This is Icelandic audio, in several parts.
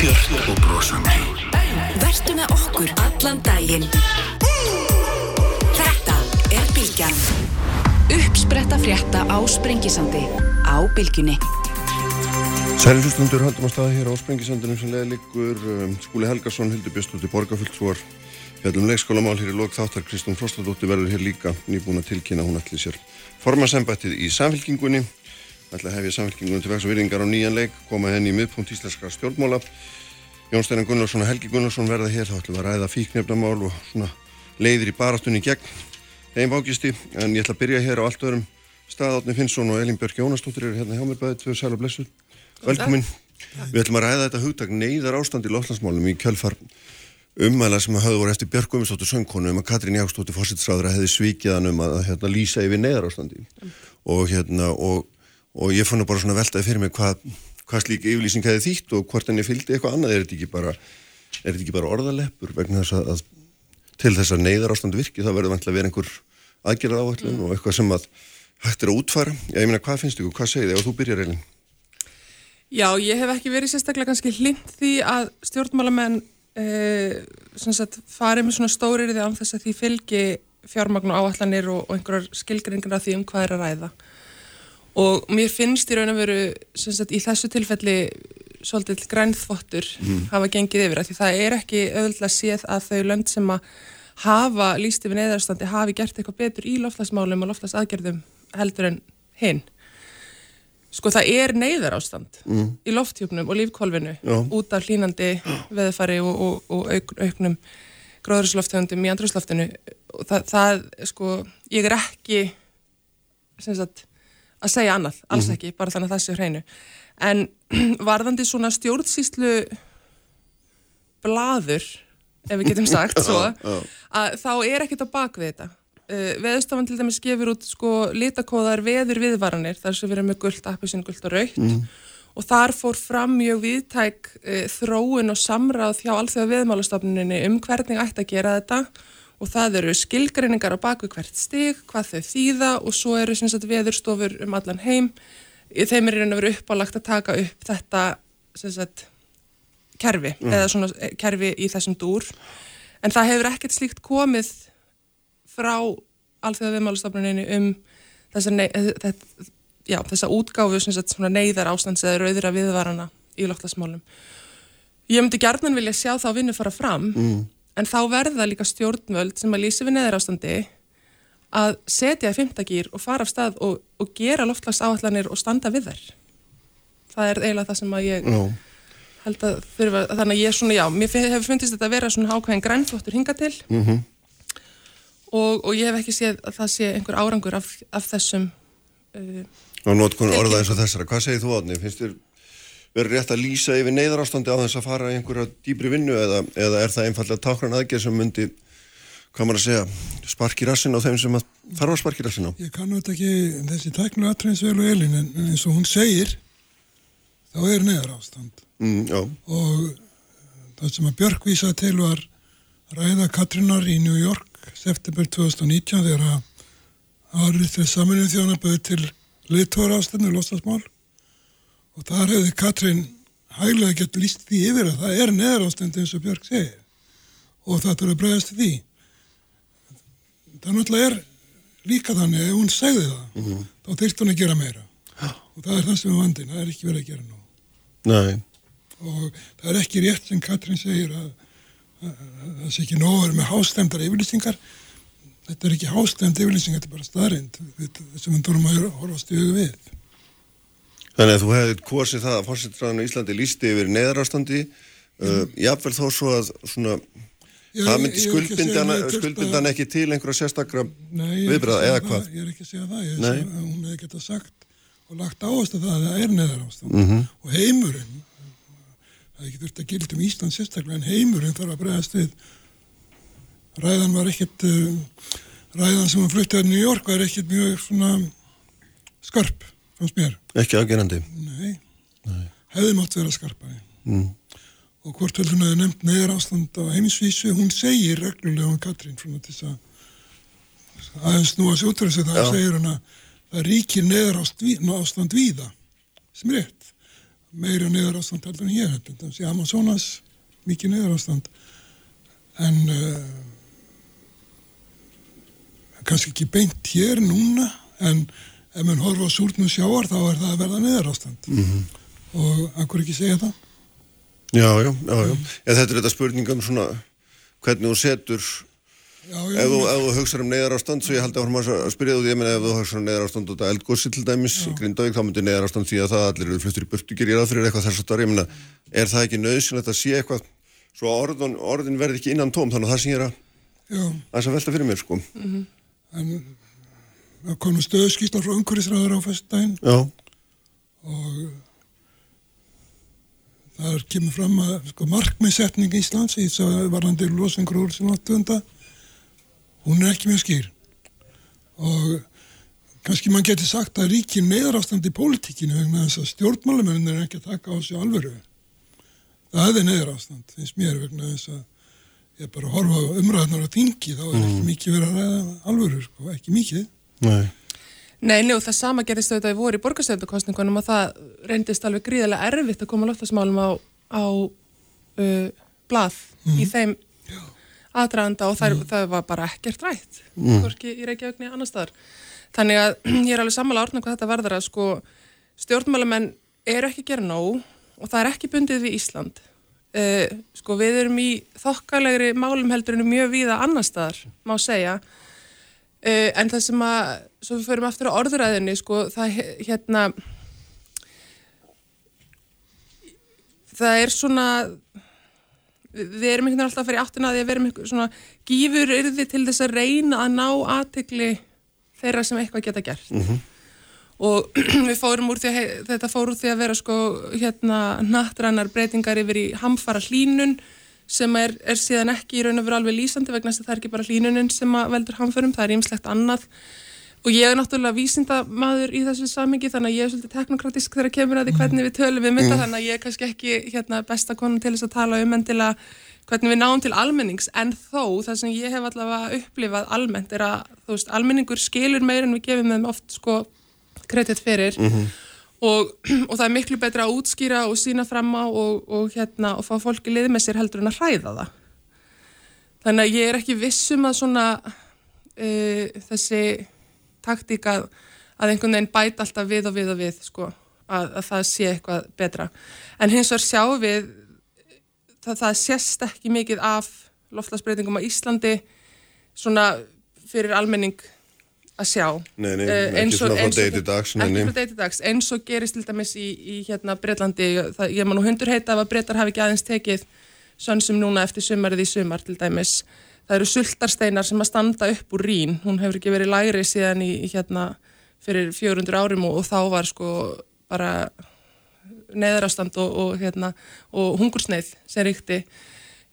Björn og brosandi. Vertu með okkur allan daginn. Þetta er Bilgjan. Uppspretta frétta á Sprengisandi. Á Bilginni. Særi hlustundur haldum að staða hér á Sprengisandunum sem leiði liggur um, Skúli Helgarsson, Hildur Björnstóttir, Borgarfulltrúar Fjallum leikskólamál hér í lok þáttar Kristún Frostadóttir verður hér líka nýbúin að tilkynna hún allir sér formansembættið í samfélkingunni ætla að hefja samfélkingunni til vegs og virðingar á nýjan leik koma henni í miðpunkt íslenskra stjórnmála. Jón Steinar Gunnarsson og Helgi Gunnarsson verða hér þá ætlum við að ræða fíknefnamál og svona leiðir í barastunni gegn þeim vákisti en ég ætla að byrja hér á allt öðrum. Stað Átni Finnsson og Elin Björk Jónastóttir eru hérna hjá mér bæðið, tvö sæl og blessu Velkomin. Við ætlum að ræða þetta hugtak neyðar ástand í lofslagsmálum í kjölfar umæla sem hafði voru eftir Björg Guðmundsdóttur söngkonu um að Katrín Jákstóttir fórsættisráður hefði svikið hann um að hérna, lýsa yfir neyðar ástandi mm. og, hérna, og, og ég fann bara svona veltaði fyrir mig hvað hva slík yfirlýsing hefði þýtt og hvort henni fylgdi eitthvað annað er þetta ekki bara, bara orðaleppur vegna þess að, að til þess að neyðar ástand virki þá verður vantilega verið einhver aðgerða áhællun mm. og eitthvað sem að hægt er að útfara. Ég meina, hvað finnst ykkur, hvað segir þið ef þú byrjar reylinn? Já, ég hef ekki verið sérstaklega kannski hlind því að stjórnmálamenn eh, farið með svona stórir því án þess að því fylgi fjármagn og áallanir og, og einhverjar skilgringar af því um hvað er að ræða. Og mér finnst í raun og veru sagt, í þessu tilfelli svolítið grænþvottur mm. hafa gengið yfir því það er ekki öðvöldlega séð að þau lönd sem að hafa líst yfir neðarstandi hafi gert eitthvað betur í loftlagsmálum og loftlags heldur en hinn. Sko það er neyðar ástand mm. í lofthjófnum og lífkólfinu Já. út af hlínandi veðfari og, og, og auk, auknum gróðurslofthjóndum í andrúsloftinu og það, það, sko, ég er ekki sagt, að segja annað, alls mm. ekki, bara þannig að það sé hreinu. En varðandi svona stjórnsýslu blaður, ef við getum sagt svo, að þá er ekkert á bakvið þetta Uh, veðustafan til dæmis gefur út sko litakóðar veður viðvaranir þar sem erum með gullt, appisinn, gullt og raukt mm. og þar fór fram mjög viðtæk uh, þróun og samráð hjá allþjóða viðmálastofnuninni um hvernig ætti að gera þetta og það eru skilgreiningar á baku hvert stig, hvað þau þýða og svo eru sagt, veðurstofur um allan heim þeim er einhvern veginn uppálagt að taka upp þetta sagt, kerfi mm. eða svona eh, kerfi í þessum dúr en það hefur ekkert slíkt komið frá alþjóða viðmálastofnuninu um þessa, ney, þetta, já, þessa útgáfu sem neyðar ástands eða rauðra viðvarana í loftlasmálum. Ég myndi gerðan vilja sjá þá vinnu fara fram mm. En þá verða líka stjórnvöld sem að lýsi við neyðar ástandi að setja fymtagýr og fara af stað og, og gera loftlags og standa við þær. Það er eiginlega það sem að ég no. held að þurfa, þannig að ég er svona, já, mér hefur fundist þetta að vera svona ákveðin grænflottur hinga til mm -hmm og, og ég hef ekki séð að það sé einhver árangur af, af þessum uh, Og nótkunn orða eins og þessara, hvað segir þú átni? Finnst þér verið rétt að lýsa yfir neyðarástandi á þess að fara í einhverja dýbri vinnu eða, eða er það einfallega tákran aðgerð sem myndi, hvað maður að segja, sparki rassin á þeim sem þarf að sparki rassin á? Ég kannu þetta ekki þessi tæknu aðtræðsvel og elin en eins og hún segir þá er neyðarástand. Mm, og það sem að Björk vísa til var ræða Katrinar í New York september 2019 þegar að árið til saminnið þjónaböðu til liðtóra ástæðinu lostasmál og þar hefði Katrín hæglega gett líst því yfir að það er neðar ástændi eins og Björg segir. Og það þurfa að bregðast því. Það náttúrulega er líka þannig ef hún segði það mm -hmm. þá þurft hún að gera meira. Og það er það sem er vandin, það er ekki verið að gera nú. Nei. og það er ekki rétt sem Katrín segir að það sé ekki nógur með hástemdar yfirlýsingar. Þetta er ekki hástemd yfirlýsingar, þetta er bara staðrind sem við þurfum að horfast í hugum við Þannig að þú hefði korsið það að fórsettraðan í Íslandi lísti yfir neðarástandi uh, jáfnvel þó svo að svona Ég, það myndi skuldbindan ekki til einhverja sérstakra viðbröða eða hvað? Ég er ekki að segja það, ég er að hún hefði gett að sagt og lagt áherslu það að það er neðar ástand mm -hmm. og heimurinn það er ekki þurft að gilda um Ísland sérstaklega en heimurinn þarf að bregðast við. Ræðan var ekkert uh, ræðan sem hann fluttið í New York var ekkert mjög svona skarp fannst mér ekki aðgerandi Nei. Nei. hefði mátt vera skarpari mm. og hvort vel hún hefði nefnt neðar ástand á heimisvísu hún segir reglulega um Katrín frá þess að aðeins nú að sjóttur þess að það segir hann að það ríkir neðar ástand víða sem er rétt meira neðar ástand heldur en hér, þetta sé Amazonas mikið neðar ástand en uh, kannski ekki beint hér núna en ef mann horfa á súrnum sjáar þá er það að verða neðar ástand mm -hmm. og akkur ekki segja það Já, já, já, já. Mm. Þetta er þetta spurningum svona hvernig þú setur Já, já, ef þú, þú hugsaður um neyðar ástand svo ég að horfum að spyrja þú því ef þú hugsaður um neyðar ástand út af eldgósi til dæmis í Grindavík þá myndir neyðar ástand því að það allir eru fluttir í burtu gerir það fyrir eitthvað þess að það er er það ekki nöðsynlegt að sé eitthvað svo orðin, orðin verði ekki innan tóm þannig að það sem ég er að, að velta fyrir mér sko mm -hmm. en það komu stöðskýstar frá umhverfisræður á festdægin og það er kemur fram að sko, markmiðsetning Íslands í þess að varandi losengur úr sem áttunda hún er ekki mjög skýr. Og kannski mann getur sagt að ríkir neðrastand í pólitíkinu vegna þess að stjórnmálumörnir er ekki að taka á sig alvöru. Það er neðrastand finnst mér vegna þess að ég bara horfa umræðnar á tingi þá er ekki mm. mikið verið að ræða alvöru sko, ekki mikið Nei Nei, njó, það sama gerist auðvitað í voru í borgarstöndukostningunum og það reyndist alveg gríðilega erfitt að koma loftasmálum á, á uh, blað mm. í þeim aðdraðanda og það, mm. það var bara ekkert rætt, mm. hvorki í Reykjavíkni annar staðar. Þannig að ég er alveg sammála árna hvað þetta varðar að sko stjórnmálamenn eru ekki gera nóg og það er ekki bundið við Ísland. Uh, sko við erum í þokkalegri málum heldurinu mjög víða annar staðar, má segja Uh, en það sem að, svo við förum aftur á orðuræðinni, sko, það hérna, það er svona, við erum einhvern veginn alltaf að fara í áttina að því að við erum einhvern svona gífur yrði til þess að reyna að ná aðtegli þeirra sem eitthvað geta gert. Mm -hmm. Og við fórum úr því að, þetta fór úr því að vera sko, hérna, nattrannar breytingar yfir í hamfara hlínun, sem er, er síðan ekki í raun og veru alveg lýsandi vegna þess að það er ekki bara hlínuninn sem veldur hamförum, það er ýmslegt annað. Og ég er náttúrulega vísindamadur í þessu samingi þannig að ég er svolítið teknokratisk þegar kemur að því hvernig við tölum við mynda mm. þannig að ég er kannski ekki hérna, besta konun til þess að tala um endilega hvernig við náum til almennings. En þó það sem ég hef allavega upplifað almennt er að veist almenningur skilur meir en við gefum þeim oft sko kredit fyrir. Mm -hmm og, og það er miklu betra að útskýra og sína fram á og, og, hérna, og fá fólki lið með sér heldur en að hræða það. Þannig að ég er ekki vissum að svona uh, þessi taktík að, að einhvern veginn bæta alltaf við og við og við sko, að, að það sé eitthvað betra. En hins vegar sjáum við það, það sést ekki mikið af loftlagsbreytingum á Íslandi svona fyrir almenning að sjá. Nei, nei, uh, ekki svona frá deyti dags ekki frá deyti dags, eins og gerist til dæmis í, í hérna Breitlandi það, ég man nú hundur heita af að Breitar hafi ekki aðeins tekið sönsum núna eftir sumarið í sumar til dæmis, það eru sultarsteinar sem að standa upp úr rín, hún hefur ekki verið læri síðan í, í hérna fyrir 400 árum og, og þá var sko bara neðrastand og, og hérna og hungursneið sem ríkti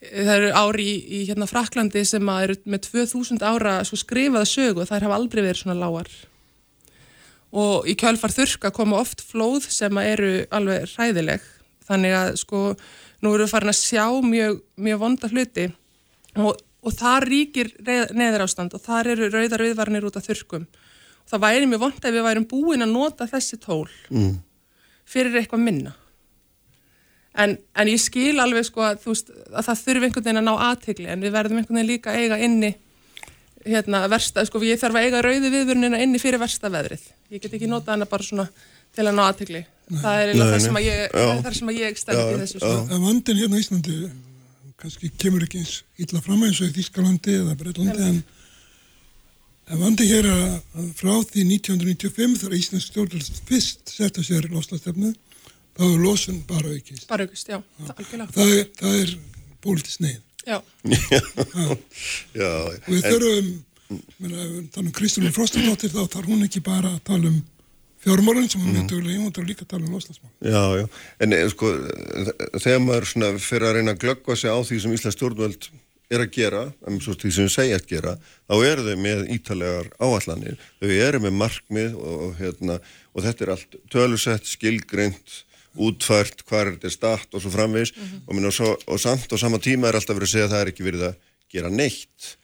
það eru ári í, í hérna Fraklandi sem eru með 2000 ára sko, skrifaða sögu og þær hafa aldrei verið svona lágar. Og í kjálfar þurka koma oft flóð sem eru alveg ræðileg þannig að sko nú eru við farin að sjá mjög, mjög vonda hluti. Og, og þar ríkir neður ástand og þar eru rauðar viðvarnir út af þurkum og það væri mjög vond að við værim búin að nota þessi tól mm. fyrir eitthvað minna En, en ég skil alveg sko að, veist, að það þurfi einhvern veginn að ná aðtegli en við verðum einhvern veginn líka að eiga inni hérna versta, sko ég þarf að eiga rauði viðvörnina inni fyrir versta veðrið. Ég get ekki nota hana bara svona til að ná aðtegli. Það er þar sem að ég, að ég stend í þessu sko. Vandin hérna í Íslandi kannski kemur ekki eins illa fram eins og í Þískalandi eða Breitlandi en, en vandi hér að frá því 1995 þar Íslands stjórnvöld fyrst setta sér loslastöfnu þá er losun bara aukist. Bara aukist, já. já. Það, það er, það er pólitist neyð. Já. já. Og við þurfum, þannig um Kristján Frostendóttir, þá þarf hún ekki bara að tala um fjármálinn sem hún mm. dögulega, hún þarf líka að tala um loslasmál. Já, já. En eh, sko, þegar maður svona fyrir að reyna að glöggva sig á því sem Íslands stjórnvöld er að gera, um svo því sem þau segja að gera, þá eru þau með ítalegar áallanir, þau eru með markmið og, og, hérna, og þetta er allt tölusett, skilgreint útfært, hvað er þetta statt og svo framvegs mm -hmm. og, og, svo, og samt og sama tíma er alltaf verið að segja að það er ekki verið að gera neitt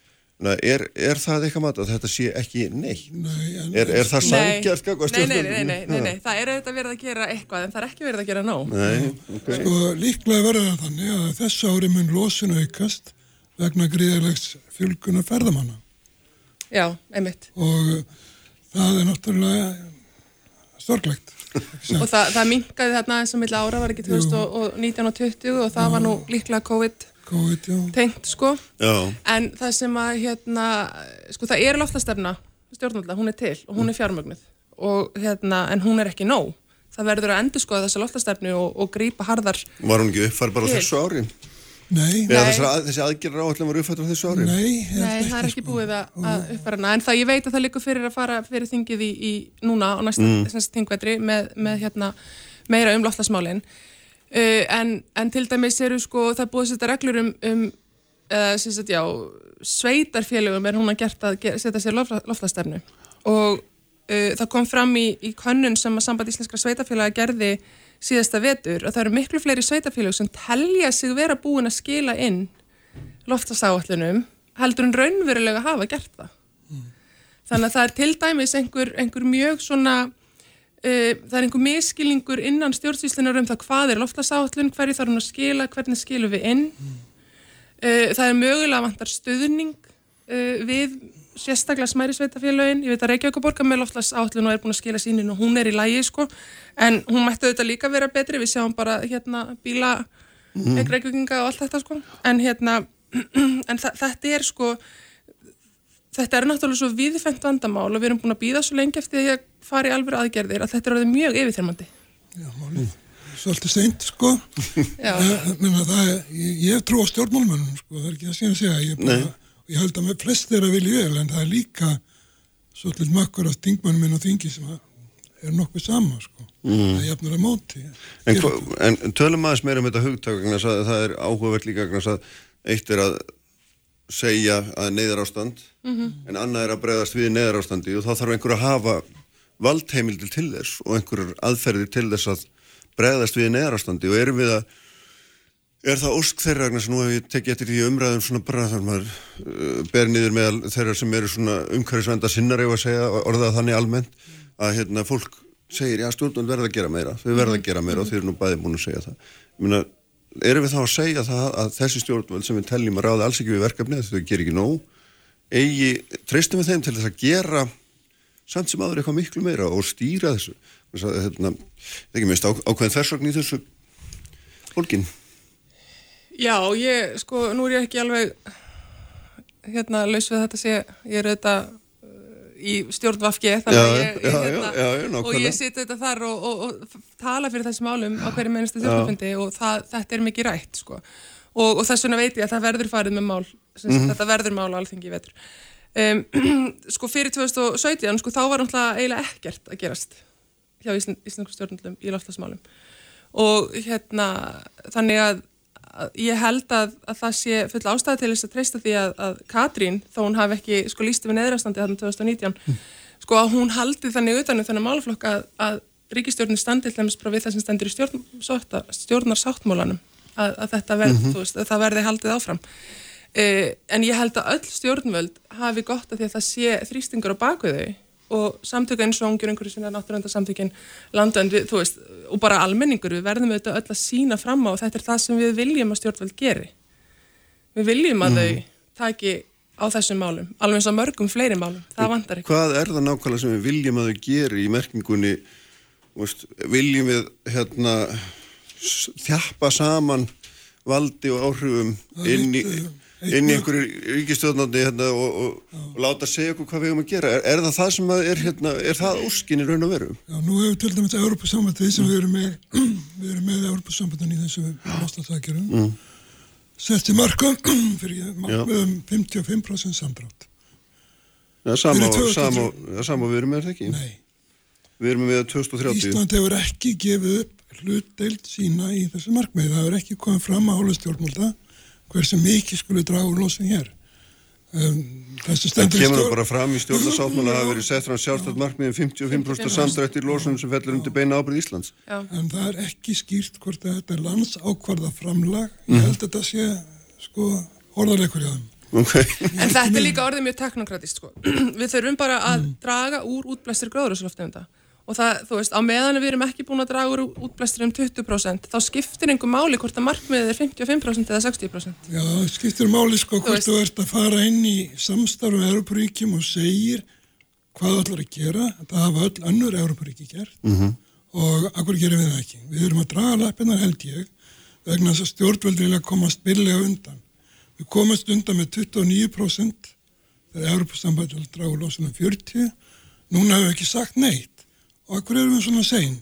Er, er það eitthvað mat að þetta sé ekki neitt? Nei, er, er það sangjart? Nei, nei, nei, nei, nei, nei, það er auðvitað verið að gera eitthvað en það er ekki verið að gera nóg. Nei, ok. Sko líklega verður það þannig að þess ári mun losun aukast vegna gríðarlegs fjölguna ferðamanna. Já, einmitt. Og það er náttúrulega storglegt. og það, það minkaði þarna eins og milla ára var ekki 2019 og 20 og það já. var nú líklega COVID, COVID tengt sko. Já. en það sem að hérna, sko það er loftastefna stjórnvölda, hún er til og hún er fjármögnuð. Og hérna, en hún er ekki nóg. Það verður að endur skoða þessa loftastefnu og, og grípa harðar Var hún ekki uppfær bara þessu ári? Nei. Eða að, þessi aðgerra áallin var uppfættur á þessu ári? Nei, Nei það er ekki sko. búið að, að uppfæra hana, en það ég veit að það likur fyrir að fara fyrir þingið í, í núna á næsta mm. þingvetri með, með hérna, meira um loftasmálinn. Uh, en, en til dæmis eru sko, það búið að setja reglur um, um uh, sagt, já, sveitarfélögum er hún að gert að setja sér loftastefnu og uh, það kom fram í, í könnun sem að samband íslenskra sveitarfélaga gerði síðasta vetur og það eru miklu fleiri sveitafélag sem telja sig vera búin að skila inn loftasáallunum heldur en raunverulega hafa gert það. Mm. Þannig að það er til dæmis einhver, einhver mjög svona, uh, það er einhver miskilningur innan stjórnsýslinar um það hvað er loftasáallun, hverju þarf hún að skila, hvernig skilum við inn. Mm. Uh, það er mögulega vantar stöðning uh, við sérstaklega smæri sveitafélagin, ég veit að Reykjavík borgar með loftlasáallun og er búin að skila sínin og hún er í lægi sko, en hún mætti auðvitað líka vera betri, við sjáum bara hérna bíla, mm. Reykjavíkinga og allt þetta sko, en hérna en þetta er sko þetta er náttúrulega svo viðfengt vandamál og við erum búin að býða svo lengi eftir því að fara í alveg aðgerðir að þetta er orðið mjög yfirþyrmandi. Já, málið, svolítið seint sko. Ég, ég trú á stjórnmálmennum sko, það er ekki að síðan segja, ég er bara ég held að með flest að vilja vel en það er líka svolítið makkur af stingmannum minn og þingi sem er nokkuð sama sko. mm. það er jafnur að móti En, en tölum aðeins meira um þetta hugtak það er áhugavert líka að eitt er að segja að neyðar ástand mm -hmm. en annað er að bregðast við neyðar ástandi og þá þarf einhver að hafa valdheimildir til þess og einhverjur aðferðir til þess að bregðast við neyðar ástandi og erum við að Er það ósk þeirra sem nú hef ég tekið eftir því umræðum svona bara þar maður uh, ber niður með þeirra sem eru svona umhverfisvenda sinnar ef að segja orðað þannig almennt að hérna fólk segir já stjórnvöld verða að gera meira, þau verða að gera meira og þau eru nú bæði búin að segja það. Ég meina, erum við þá að segja það að þessi stjórnvöld sem við telljum að ráða alls ekki við verkefni þau ger ekki nóg, eigi, treystum við þeim til þess að gera samt sem aður eitthvað miklu meira og stýra þessu. Þess hérna, ekki minnst ákveðin fólkinn. Já, ég, sko, nú er ég ekki alveg hérna laus við þetta segja, ég er auðvitað uh, í stjórnvafki hérna, og ég siti þetta þar og, og, og tala fyrir þessum álum á hverju meinastu stjórnvafundi og það, þetta er mikið rætt sko. Og, og þess vegna veit ég að það verður farið með mál mm -hmm. þetta verður mál á alþengi vetur. Um, sko fyrir 2017 sko þá var náttúrulega eiginlega ekkert að gerast hjá Íslandsku stjórnvaldum í loftasmálum og hérna þannig að ég held að, að það sé full ástæði til þess að treysta því að, að Katrín, þó hún hafi ekki sko lísti við neðrastandi þarna 2019 mm. sko að hún haldi þannig utanum þennan málflokk að, að ríkistjórnir standi til þess að við það sem stendur í stjórn, stjórnarsáttmólanum að þetta verð, mm -hmm. veist, það verði haldið áfram eh, en ég held að öll stjórnvöld hafi gott að því að það sé þrýstingur á bakviðu og samtöku eins og ungjur einhverju sinna náttúröndasamtökin landönd, þú veist, og bara almenningur, við verðum auðvitað öll að sína fram á og þetta er það sem við viljum að stjórnveld geri. Við viljum að mm. þau taki á þessum málum, alveg eins og mörgum fleiri málum, það vandar ekki. Hvað er það nákvæmlega sem við viljum að þau geri í merkingunni, veist, viljum við hérna þjappa saman valdi og áhrifum inn í inn í einhverju ríkistjóðnandi hérna, og, og, og láta segja okkur hvað við höfum að gera. Er, er það það sem er, hérna, er það óskinni raun og veru? Já, nú hefur til dæmis Európa-sambandið sem við erum með við erum með Európa-sambandin í þessu náttúrulega mm. setti marka fyrir markmiðum 55% samdrátt. Já, sama, sama við erum með þetta ekki? Nei. Við erum með 2030 Ísland hefur ekki gefið upp hlutdeild sína í þessu markmið það hefur ekki komið fram að hóla stjórnmálta hversu mikið skulle draga úr losun hér um, það kemur stjórn... bara fram í stjórnarsáttmála að það verið sett fram sjálfstætt markmiðin 55% samdrætt í losunum sem fellur undir beina ábyrð Íslands Já. en það er ekki skýrt hvort þetta er landsákvarða framlag ég mhm. held að þetta sé sko orðarleikur í aðeim Okay. En þetta er líka orðið mjög teknokratist sko. Við þurfum bara að mm. draga úr útblæstir gróðursloftegunda og það, þú veist, á meðan við erum ekki búin að draga úr útblæstir um 20% þá skiptir einhver máli hvort að markmiðið er 55% eða 60%. Já, skiptir máli sko hvort þú, þú ert að fara inn í samstarfum Európaríkjum og segir hvað allar að gera, það hafa öll annur Európaríki gert mm -hmm. og akkur gerum við það ekki. Við erum að draga lappinnar held ég vegna þess að stjórnvöldrilega komast billega undan. Við komast undan með 29% þegar Európa-sambandið dragur losunum 40%. Núna hefur við ekki sagt neitt og akkur erum við svona sein?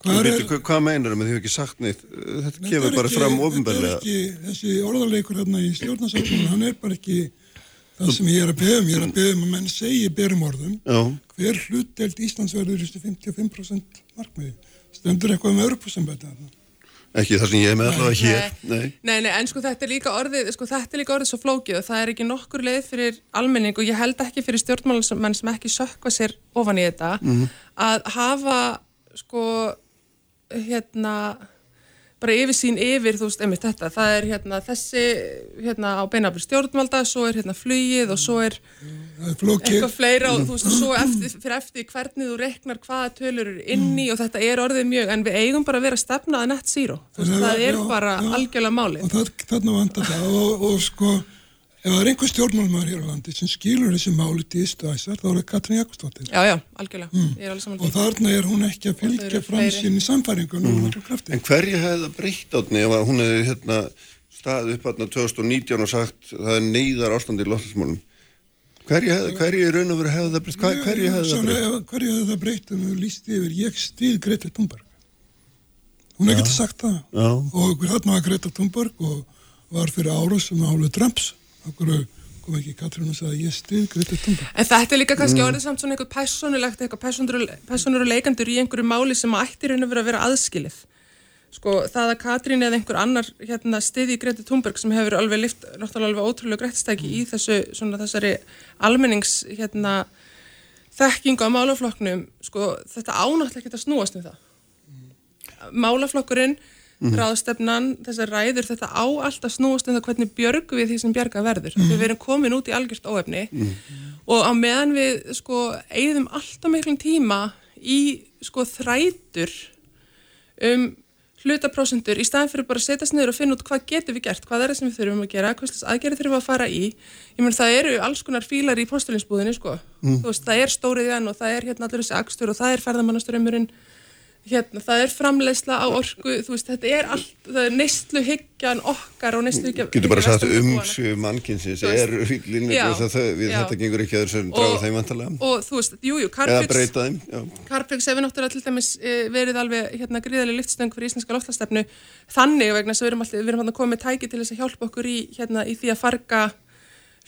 Hvað, er, hvað, hvað meinar það með því að þið hefur ekki sagt neitt. Þetta kemur bara ekki, fram ofinbarlega Þetta er ekki, þessi orðarleikur hérna í stjórnarsáttun hann er bara ekki það sem ég er að beða um, ég er að beða um að menn segi berum orðum, Já. hver hlutdelt Íslandsverður er 55% markmiði, stendur eitthvað um örpussambæti Ekki það sem ég er með allavega hér nei. nei, nei, en sko þetta er líka orðið sko þetta er líka orðið svo flókið og það er ekki nokkur leið fyrir almenning og ég held ekki fyrir stjórnmálumenn sem ekki sökva sér ofan í þetta mm -hmm. að hafa sko hérna bara yfir sín yfir, þú veist, einmitt þetta. Það er hérna þessi, hérna á beinafri stjórnvalda, svo er hérna flugið og svo er eitthvað fleira og þú veist, svo eftir, fyrir eftir hvernig þú reknar hvaða tölur eru inni og þetta er orðið mjög, en við eigum bara að vera stefnaða net zero, þú veist, það er bara algjörlega máli. Og þarna vantar það. Og, og sko ef það er einhver stjórnmálmaður hér á landi sem skilur þessi máli til Ístuæsar þá er það Katrín Jakobsdóttir. Já, já, algjörlega. Mm. og þarna er hún ekki að fylgja fram sín í samfæringunum mm. En hverju hefði það breytt átni ef hún hefði hérna, staðið upp átna 2019 og sagt það er neyðar ástandi í loftismálum Hverju hefði, hverju í raun og veru hefði það breytt? Hver, hverju hefði það breytt? Hverju hefði það breytt en þú líst yfir ég stið Greta Thunberg. Hún hefði getið sagt það. Já. og hérna var Greta Thunberg og var fyrir ára sem áluð Trumps okkur kom ekki Katrín og sagði að ég stið Greta Thunberg. En þetta er líka kannski mm. orðið samt svona eitthvað personulegt, eitthvað personur og leikandur í einhverju máli sem ættir raun að vera að vera aðskilið. Sko það að Katrín eða einhver annar hérna, stiði Greta Thunberg sem hefur alveg lift, náttúrulega alveg ótrúlega greittstæki í þessu, svona þessari almennings hérna þekkingu á málaflokknum, sko þetta ánáttlega geta snúast um það. Málaflokkurinn mm ráðstefnan, þessar ræður, þetta á alltaf snúast um það hvernig björgu við því sem björga verður. Mm. Við erum komin út í algjörst óefni -hmm. og á meðan við sko eigðum alltaf miklum tíma í sko þrætur um hlutaprósendur í staðin fyrir bara að setjast niður og finna út hvað getur við gert, hvað er það sem við þurfum að gera, hvað aðgerið þurfum að fara í. Ég menn það eru alls konar fílar í postulinsbúðinni sko, mm. þú veist það er stórið enn og það er hérna allir þessi akstur og það er ferðamannasturömmurinn hérna, það er framleiðsla á orku, þú veist, þetta er allt, það er neistlu hyggjan okkar og neistlu hyggjan... Getur bara sagt umsju mannkynsins, er línu við þetta gengur ekki að þessu dragu þeim vantalega? Og þú veist, jújú, Carplex hefur náttúrulega til dæmis eh, verið alveg hérna gríðarlega lyftstöng fyrir íslenska loftlastefnu þannig vegna þess að við erum alltaf, við erum komið tæki til þess að hjálpa okkur í, hérna, í því að farga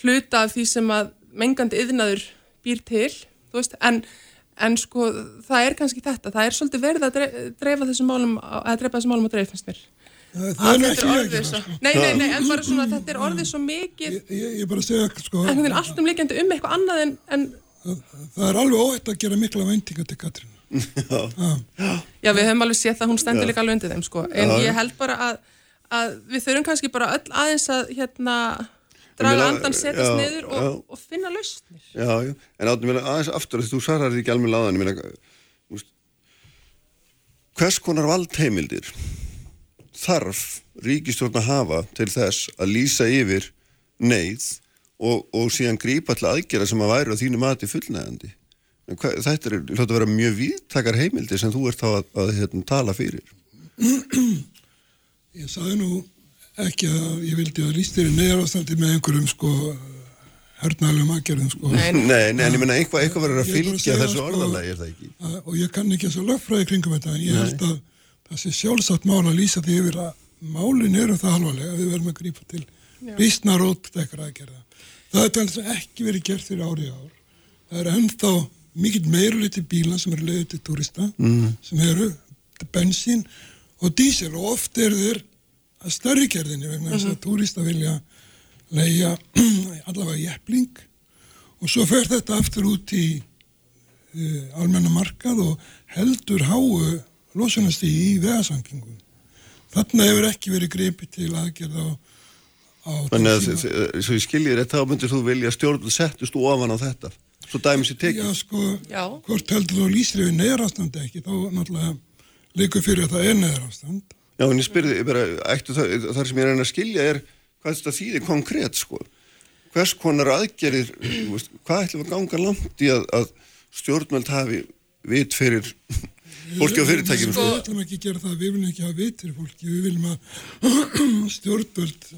hluta af því sem að mengandi yðnaður býr til, þú veist, en en sko það er kannski þetta það er svolítið verið að dreifa þessum málum að dreifa þessum málum að dreifa finnst mér. Það er ekki ekki svo, nei, nei, nei, en bara svona þetta er orðið svo mikið ég, ég, ég bara segja sko en það er alltum líkjandi um eitthvað annað en, en það, það er alveg óhætt að gera mikla væntinga til Katrín já. já, við höfum alveg séð að hún stendur líka alveg undir þeim sko. En ég held bara að, að við þurfum kannski bara öll aðeins að hérna draga andan, setjast niður og, og finna lausnir. Já, já, en áttum við aðeins aftur, þú svarar því ekki alveg láðan, ég meina, hvers konar valdheimildir þarf ríkistjórn að hafa til þess að lýsa yfir neyð og, og síðan grípa til aðgjara sem að væri á þínu mati fullnægandi. Þetta er hljótt að vera mjög víðtakar heimildir sem þú ert þá að, að, að hérna, tala fyrir. Ég sagði nú ekki að ég vildi að líst þér í neðar ástandi með einhverjum sko hörnælum aðgerðum sko Nei, nei, nei en ég menna eitthvað eitthva verður að fylgja þessu sko, orðalagi, er það ekki? Að, og ég kann ekki þessu lögfræði kringum þetta en ég nei. held að það sé sjálfsagt mál að lýsa því yfir að málin eru það halvalega við verðum að grípa til vísnarótt ekkert aðgerða. Það er þannig að ekki verið gert fyrir árið ár það er ennþá mikill meiruliti bíla sem eru leiðið til turista mm. sem eru bensín og dísil og oft eru þeir að störri gerðinni vegna þess mm -hmm. að túrista vilja leia allavega jæfling og svo fer þetta aftur út í uh, almennamarkað og heldur háu losunastígi í vegasangingu. Þarna hefur ekki verið greipið til aðgerð á, Þannig að svo ég skiljið þetta, þá myndir þú vilja stjórnum settust ofan á þetta. Svo dæmis ég tekið. Já, sko, Já. hvort heldur þú lýsir við neðrastand ekki, þá náttúrulega líka fyrir að það er neðrastand. Já, en ég spyrði, bara, ættu það, þar sem ég reyna að skilja er, hvað þetta þýðir konkrétt, sko. Hvers konar aðgerir, hvað ætlum að ganga langt í að, að stjórnmjöld hafi vit fyrir fólki á fyrirtækinu? Sko, við ætlum ekki gera það, við viljum ekki hafa vit fyrir fólki, við viljum að stjórnmjöld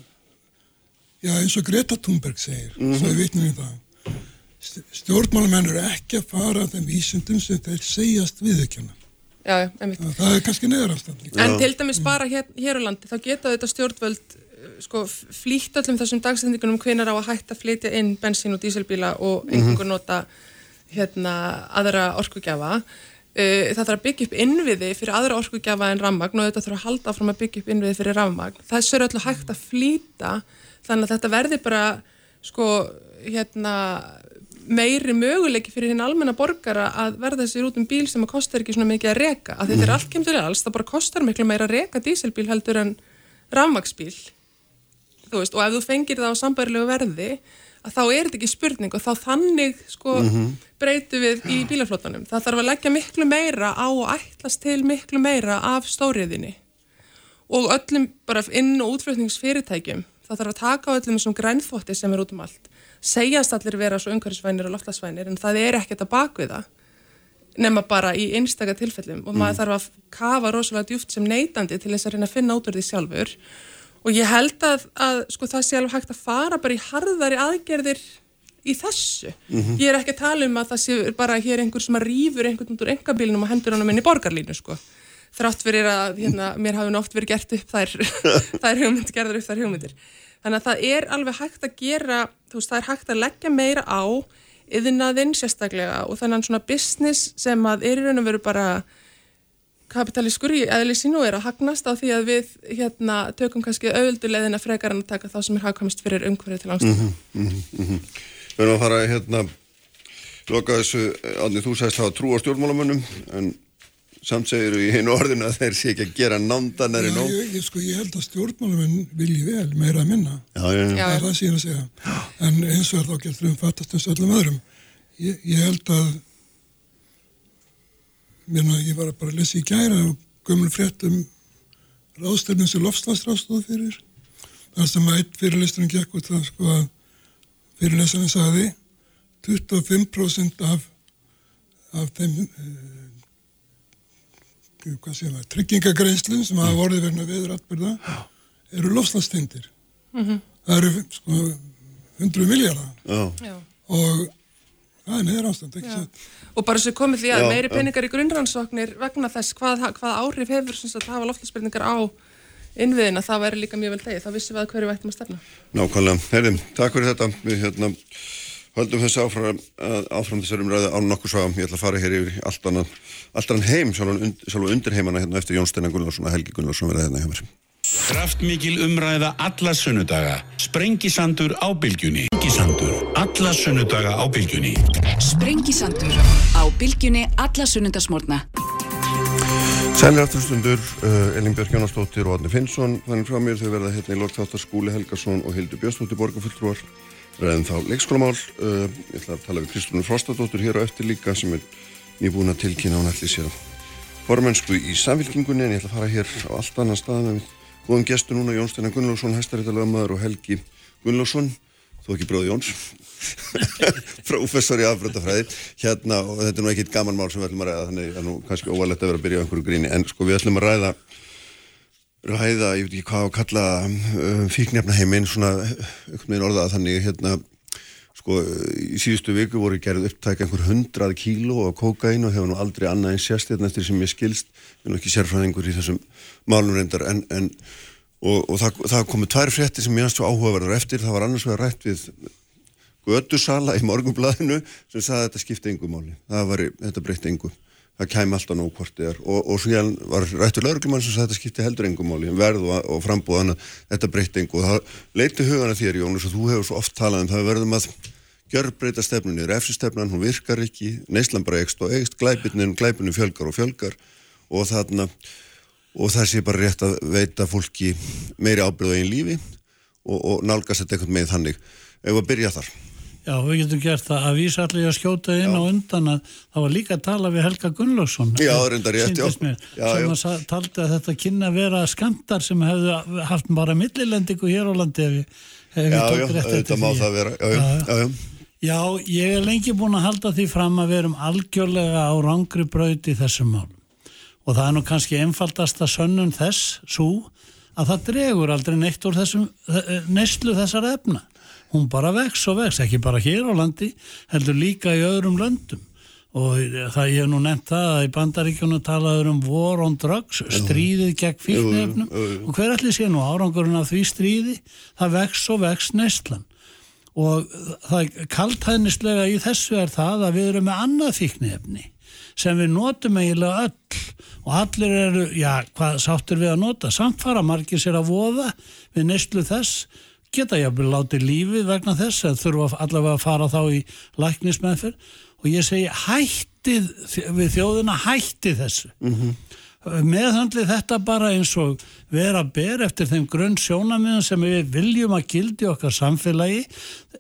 Já, eins og Greta Thunberg segir, mm -hmm. svo við vitnum við það. Stjórnmálamenn eru ekki að fara þeim vísundum sem þeir segjast viðökjana. Já, já, einmitt. Það er kannski neðarafstandi. En til dæmis bara hér, hér á landi, þá geta þetta stjórnvöld eh, sko, flýtt öllum þessum dagsendingunum hvenar á að hætta að flytja inn bensín og díselbíla og mm -hmm. nota hérna, aðra orkugjafa. Uh, það þarf að byggja upp innviði fyrir aðra orkugjafa en rammagn og þetta þarf að halda áfram að byggja upp innviði fyrir rammagn. Þessu er öllu hægt að flýta þannig að þetta verði bara sko hérna meiri möguleiki fyrir hinn almenna borgara að verða sér út um bíl sem að kostar ekki svona mikið að reka, að þetta er mhm. allt kemur til alls, það bara kostar miklu meira að reka díselbíl heldur en rafmagsbíl og ef þú fengir það á sambærilegu verði að þá er þetta ekki spurning og þá þannig sko mm -hmm. breytu við í bílaflótanum það þarf að leggja miklu meira á og ætlast til miklu meira af stóriðinni og öllum bara inn- og útflutningsfyrirtækjum það þarf að taka á öllum þessum grænþótti sem er út um allt segjast allir vera svo umhverfisvænir og loftlasvænir en það er ekkert að bakviða nema bara í einstaka tilfellum og maður mm. þarf að kafa rosalega djúft sem neytandi til þess að reyna að finna út úr því sjálfur og ég held að, að sko, það sé alveg hægt að fara bara í harðari aðgerðir í þessu. Mm -hmm. Ég er ekki að tala um að það sé bara hér einhver sem að rýfur einhvern út úr engabílinum og hendur hann um inn í borgarlínu sko þrátt fyrir að hérna, mér hafi nátt verið gert upp þær, þær hugmyndir, gerður upp þær hugmyndir. Þannig að það er alveg hægt að gera, þú veist, það er hægt að leggja meira á yðnaðinn sérstaklega og þannig að svona business sem að er í raun og veru bara kapitalískur í eðli sínu er að hagnast á því að við hérna tökum kannski auðvöldulegðina frekar en að taka þá sem er hagkamist fyrir umhverju til ástæðan. Mm -hmm, mm -hmm. Við erum að fara hérna loka þessu, Alni, þú sæst að trú á stjórnmálamönnum en samt segir í einu orðinu að þeir sé ekki að gera nándanari nóg. Ég, ég, sko, ég held að stjórnmáluminn vilji vel meira að minna. Já, já, já. Það er það síðan að segja. En eins og er þá getur um fattast eins og öllum öðrum. Ég, ég held að mérna, ég var bara að lesa í gæra og gömul fréttum ráðstefnum sem lofslagsráðstóð fyrir. Það sem að eitt fyrirlisturinn gekk út það sko að fyrirlisturinn sagði 25% af, af þeim tryggingagreynslun sem hafa vorið verna viður atbyrða eru lofslagsteindir mm -hmm. það eru sko 100 miljardar og það er neður ástand og bara svo komið því að já, meiri peningar í grunnrannsóknir vegna þess hvað, hvað áhrif hefur að hafa lofslagsbyrningar á innviðina, það væri líka mjög vel degi þá vissum við að hverju vættum að stefna. Nákvæmlega, heyrðum, takk fyrir þetta. Við hérna höldum þessi áfram, áfram þessar umræði á nokkur svo ég ætla að fara hér yfir allt annan, allt annan heim, sjálf undir heimana hérna eftir Jón Steinar Gullarsson og Helgi Gullarsson verða hérna hjá mér. Kraftmikil umræða alla sunnudaga. Sprengisandur á bylgjunni. Sprengisandur alla sunnudaga á bylgjunni. Sprengisandur á bylgjunni alla sunnudagsmórna Sænlega afturstundur, uh, Elin Björk Jónastóttir og Adni Finnsson, þannig frá mér. Þau verða hérna í lokþáttar Skúli Helgarsson og Hildur Björnstóttir borgarfulltrúar ræðum þá leikskólamál uh, ég ætla að tala við Kristúnur Frostadóttur hér á eftir líka sem er nýbúin að tilkynna hún allir sér formönsku í samfélkingunni en ég ætla að fara hér á allt annan stað með góðum gestur núna Jón Steinar Gunnlaugsson hæstaréttalögamaður og Helgi Gunnlaugsson þó ekki bróði Jóns professor í afbröndafræði hérna og þetta er nú ekkit gaman mál sem við ætlum að ræða þannig að nú kannski óvalett að vera að byrja á einhverju gríni en sko við ætlum að ræða ræða, ég veit ekki hvað að kalla um, fíknefnaheimin svona einhvern veginn orðað þannig hérna sko í síðustu viku voru gerð upptæk einhver hundrað kíló á kokain og hefur nú aldrei annað en sérst hérna eftir sem ég skilst, ég er nú ekki sérfræðingur í þessum málum reyndar en, en og, og það, það komið tvær frétti sem ég aðstu áhugaverðar eftir, það var annars vegar rætt við Götusala í morgunblæðinu sem sagði að þetta skipti engu máli, það var, þetta breytti engu það kæm alltaf nóg hvort þið er. Og, og ég var rættur lauruglumann sem sagði að þetta skipti heldur engum máli verð og, og frambúðan að þetta breytti engu. Og það leiti hugana þér Jónus og þú hefur svo oft talað um það verðum að gjörbreyta stefnunni, refsistefnan hún virkar ekki, neyslan bara ekst og ekst glæpinin, glæpinu fjölgar og fjölgar. Og þarna og það sé bara rétt að veita fólki meiri ábyrðu einn lífi og, og nálgast þetta eitthvað með þannig. Ef við byrja þar Já, við getum gert það. Að vísa allir að skjóta inn já. á undan að það var líka að tala við Helga Gunnlaugsson. Já, reyndar rétt, já. Mér, já sem að taldi að þetta kynna að vera skamtar sem hefðu haft bara millilendingu hér á landi ef, ef Já, já, þetta má það vera. Já, já, já Já, ég er lengi búin að halda því fram að við erum algjörlega á rangri braut í þessum málum. Og það er nú kannski einfaldasta sönnun þess svo að það dregur aldrei neitt úr þessum eh, neyslu þessar efna. Hún bara vex og vex, ekki bara hér á landi, heldur líka í öðrum löndum. Og það ég hef nú nefnt það að í bandaríkjunum talaður um war on drugs, stríðið gegn fíknefnum og hver allir sé nú árangurinn af því stríði, það vex og vex neyslan. Og það kaltæðnislega í þessu er það að við erum með annað fíknefni sem við notum eiginlega öll. Og allir eru, já, hvað sáttur við að nota? Samt fara margir sér að voða við neyslu þess geta jáfnvel látið lífið vegna þess að þurfa allavega að fara þá í læknismennfyr og ég segi hættið við þjóðina hættið þessu. Mm -hmm meðhandli þetta bara eins og vera ber eftir þeim grunn sjónamiðan sem við viljum að gildi okkar samfélagi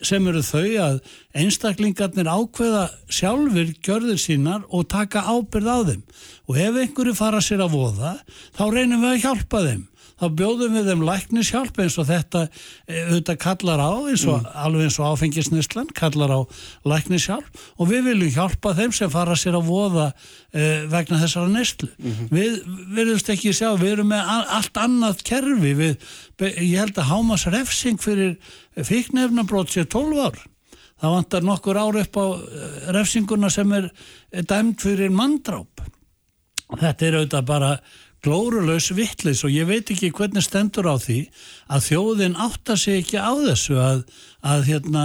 sem eru þau að einstaklingarnir ákveða sjálfur gjörður sínar og taka ábyrð á þeim. Og ef einhverju fara sér að voða þá reynum við að hjálpa þeim þá bjóðum við þeim læknishjálp eins og þetta eh, auðvitað kallar á eins og mm. alveg eins og áfengisnislan kallar á læknishjálp. Og við viljum hjálpa þeim sem fara sér að voða eh, vegna þessara neslu mm -hmm. við verðumst ekki sjá við erum með allt annað kerfi. Við, ég held að Hámas refsing fyrir fíknefnabrót sér 12 ár. Það vantar nokkur ár upp á eh, refsinguna sem er dæmt fyrir manndráp. Þetta er auðvitað bara glórulaus vittlis og ég veit ekki hvernig stendur á því að þjóðin áttar sig ekki á þessu að, að, hérna,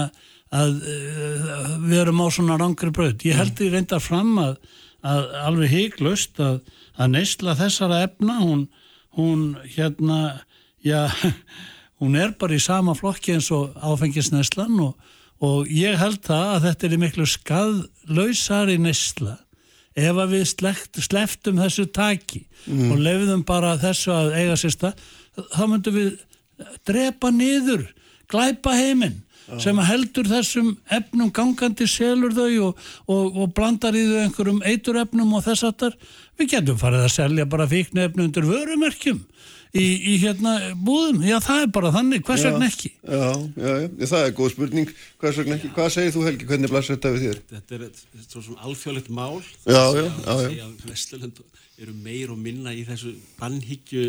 að uh, við erum á svona rangri bröð. Ég held því reyndar fram að, að alveg heiklust að neysla þessara efna, hún, hún hérna, já, hún er bara í sama flokki eins og áfengisneslan og, og ég held það að þetta er miklu skadlausari nesla ef að við sleft, sleftum þessu taki mm. og lefðum bara þessu að eiga sérsta þá myndum við drepa niður glæpa heiminn ah. sem heldur þessum efnum gangandi selur þau og, og, og blandar í þau einhverjum eiturefnum og þess aftar við getum farið að selja bara fíknu efnu undir vörumerkjum í, í hérna búðum, já það er bara þannig. Hvers vegna ekki? Já, já, já, það er góð spurning, hvers vegna ekki? Hvað segir þú Helgi, hvernig blasir þetta við þér? Þetta er svona alþjóðlegt mál. Já, já, já, já. Vesturlund eru meir og minna í þessu bannhyggju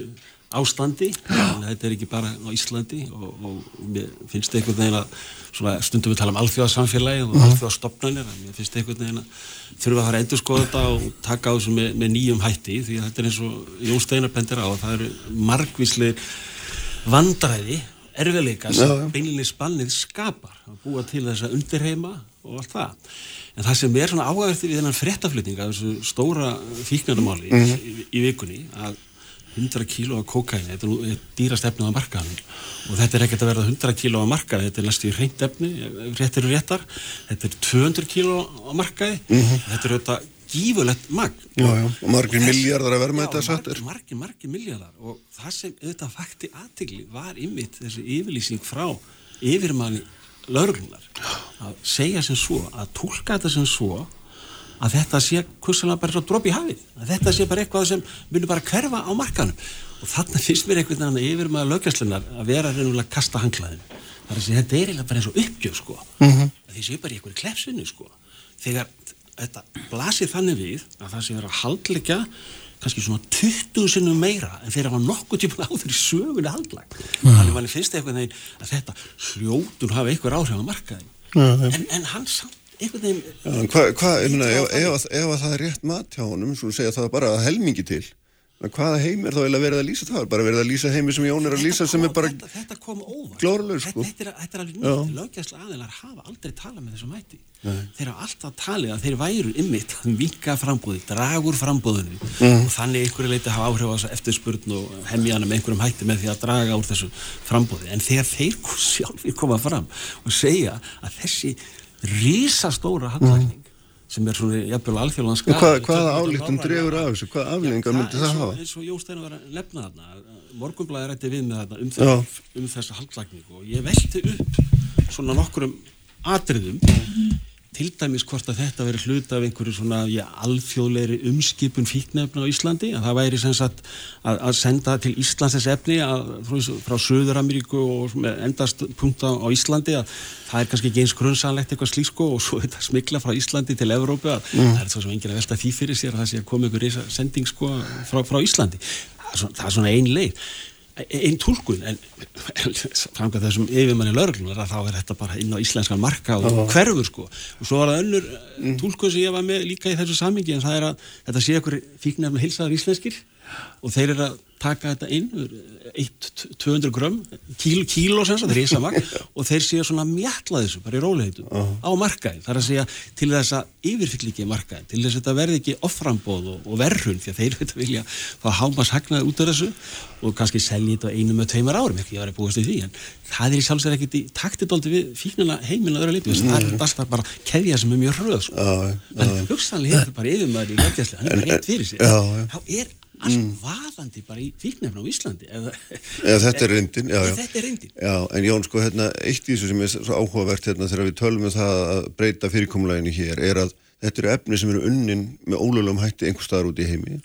ástandi þetta er ekki bara á Íslandi og, og mér finnst einhvern veginn að svona, stundum við tala um alþjóðarsamfélagi og mm. alþjóðarstopnanir mér finnst einhvern veginn að þurfa að fara að endur skoða þetta og taka á þessu með, með nýjum hætti því að þetta er eins og Jón Steinar bendir á að það eru margvíslega vandræði erfiðleika sem beinlega spannið skapar að búa til þess að undirheima og allt það en það sem er svona ágæðið við þennan frettaflutning af þessu stóra fíknarnamáli mm. í, í vikunni að 100 kíló af kokaini, þetta er dýrast efnið á markaðanum og þetta er ekkert að verða 100 kíló á markaði, þetta er næstu í hreint efni réttir og réttar, þetta er 200 kíló á markaði, mm -hmm. þetta er auðvitað gífulegt magn. Og margir miljardar að verða með þetta sattir margir, margir miljardar og það sem auðvitað fakti aðtegli var ymmit þessi yfirlýsing frá yfirmanni lauruglunar að segja sem svo, að tólka þetta sem svo að þetta sé kursalega bara svo dropp í hafið að þetta sé bara eitthvað sem myndur bara hverfa á markanum og þarna finnst mér einhvern veginn yfir maður lögjastlunar að vera reynulega að kasta hanglaðinu þar að þetta er eiginlega bara eins og uppgjöf sko mm -hmm. því sé bara í einhverju klepsinu sko þegar þetta blasir þannig við að það sé vera að haldleika kannski svona 20 sinnum meira en þeir hafa nokkuð tíma áður í sögunni haldlag mm. þannig að mann finnst eitthvað að þetta hljótun hafa einhver áhrif á markaðin mm. en, en hann samt einhvern veginn Hvað, hva, ef, ef, ef það er rétt mat hjá honum, svo segja það bara helmingi til. Hvaða heim er þá eða verið að lýsa það? Bara verið að lýsa heimi sem Jón er að lýsa sem er bara þetta, þetta kom óvart. glóruleg sko. þetta, þetta, þetta er alveg nýtt, lögjastlega aðeinar hafa aldrei talað með þessu mæti Nei. þeir hafa alltaf talið að þeir væru ymmit að vika frambóði, dragur frambóðinu mm. og þannig einhverju leiti hafa áhrif á þessu eftirspurn og hemmjana með einhverjum hætti með því að draga úr þessu frambóði en þegar þeir sjálfur koma fram og segja að þessi rísastóra hallækning mm. sem er svona jafnvel alþjóðan skar Hvað, hvaða álíktum drefur af þessu? Hvaða afleggingar myndi það hafa? eins og Jón Steinar var að lefna þarna morgunblæðir ætti við með þetta um, þess, um þessa halvlagningu og ég velti upp svona nokkurum atriðum til dæmis hvort að þetta veri hluta af einhverju svona já, alþjóðleiri umskipun fíknefna á Íslandi að það væri sem sagt að, að senda til Íslands þess efni að, frá Söður-Ameríku og endast punkt á Íslandi að það er kannski ekki eins grunnsanlegt eitthvað slísko og svo þetta smikla frá Íslandi til Evrópu að mm. það er svo sem enginn að velta því fyrir sér að það sé að koma einhver sending sko frá, frá Íslandi það er svona, það er svona ein leið einn tólkun en framkvæmt þessum yfirmanni lauruglunar að þá er þetta bara inn á íslenskan marka og -huh. hverfur sko og svo var það önnur mm. tólkun sem ég var með líka í þessu samingi en það er að þetta sé okkur fíknefna hilsaðar íslenskir og þeir eru að taka þetta inn 1-200 grömm kíl, kíló sem það er ísa magn og þeir séu svona mjalla þessu bara í róleitum uh -huh. á markaðin þar að segja til þess að yfirfyll ekki markaðin til þess að þetta verði ekki offrambóð og, og verðrun því að þeir veit að vilja fá hámas hagnaði út af þessu og kannski selja þetta einu með tveimar árum ekki að vera búist í því en það er í sjálfsvegar ekkert í taktidóldi við fíknina heiminn að vera litur þess að það er alltaf bara keðja sem er mjög hröð sko. uh, uh, en hugsanlega hefur bara yfirmaður í löggjæslu hann er rétt fyrir sig þá er allt mm. vaðandi bara í fíknefna á Íslandi eða, eða þetta er reyndin já, já. þetta er reyndin. Já, en Jón sko hérna eitt í þessu sem er svo áhugavert hérna þegar við tölum um það að breyta fyrirkomlæginu hér er að þetta eru efni sem eru unnin með ólöglegum hætti einhver staðar út í heimi.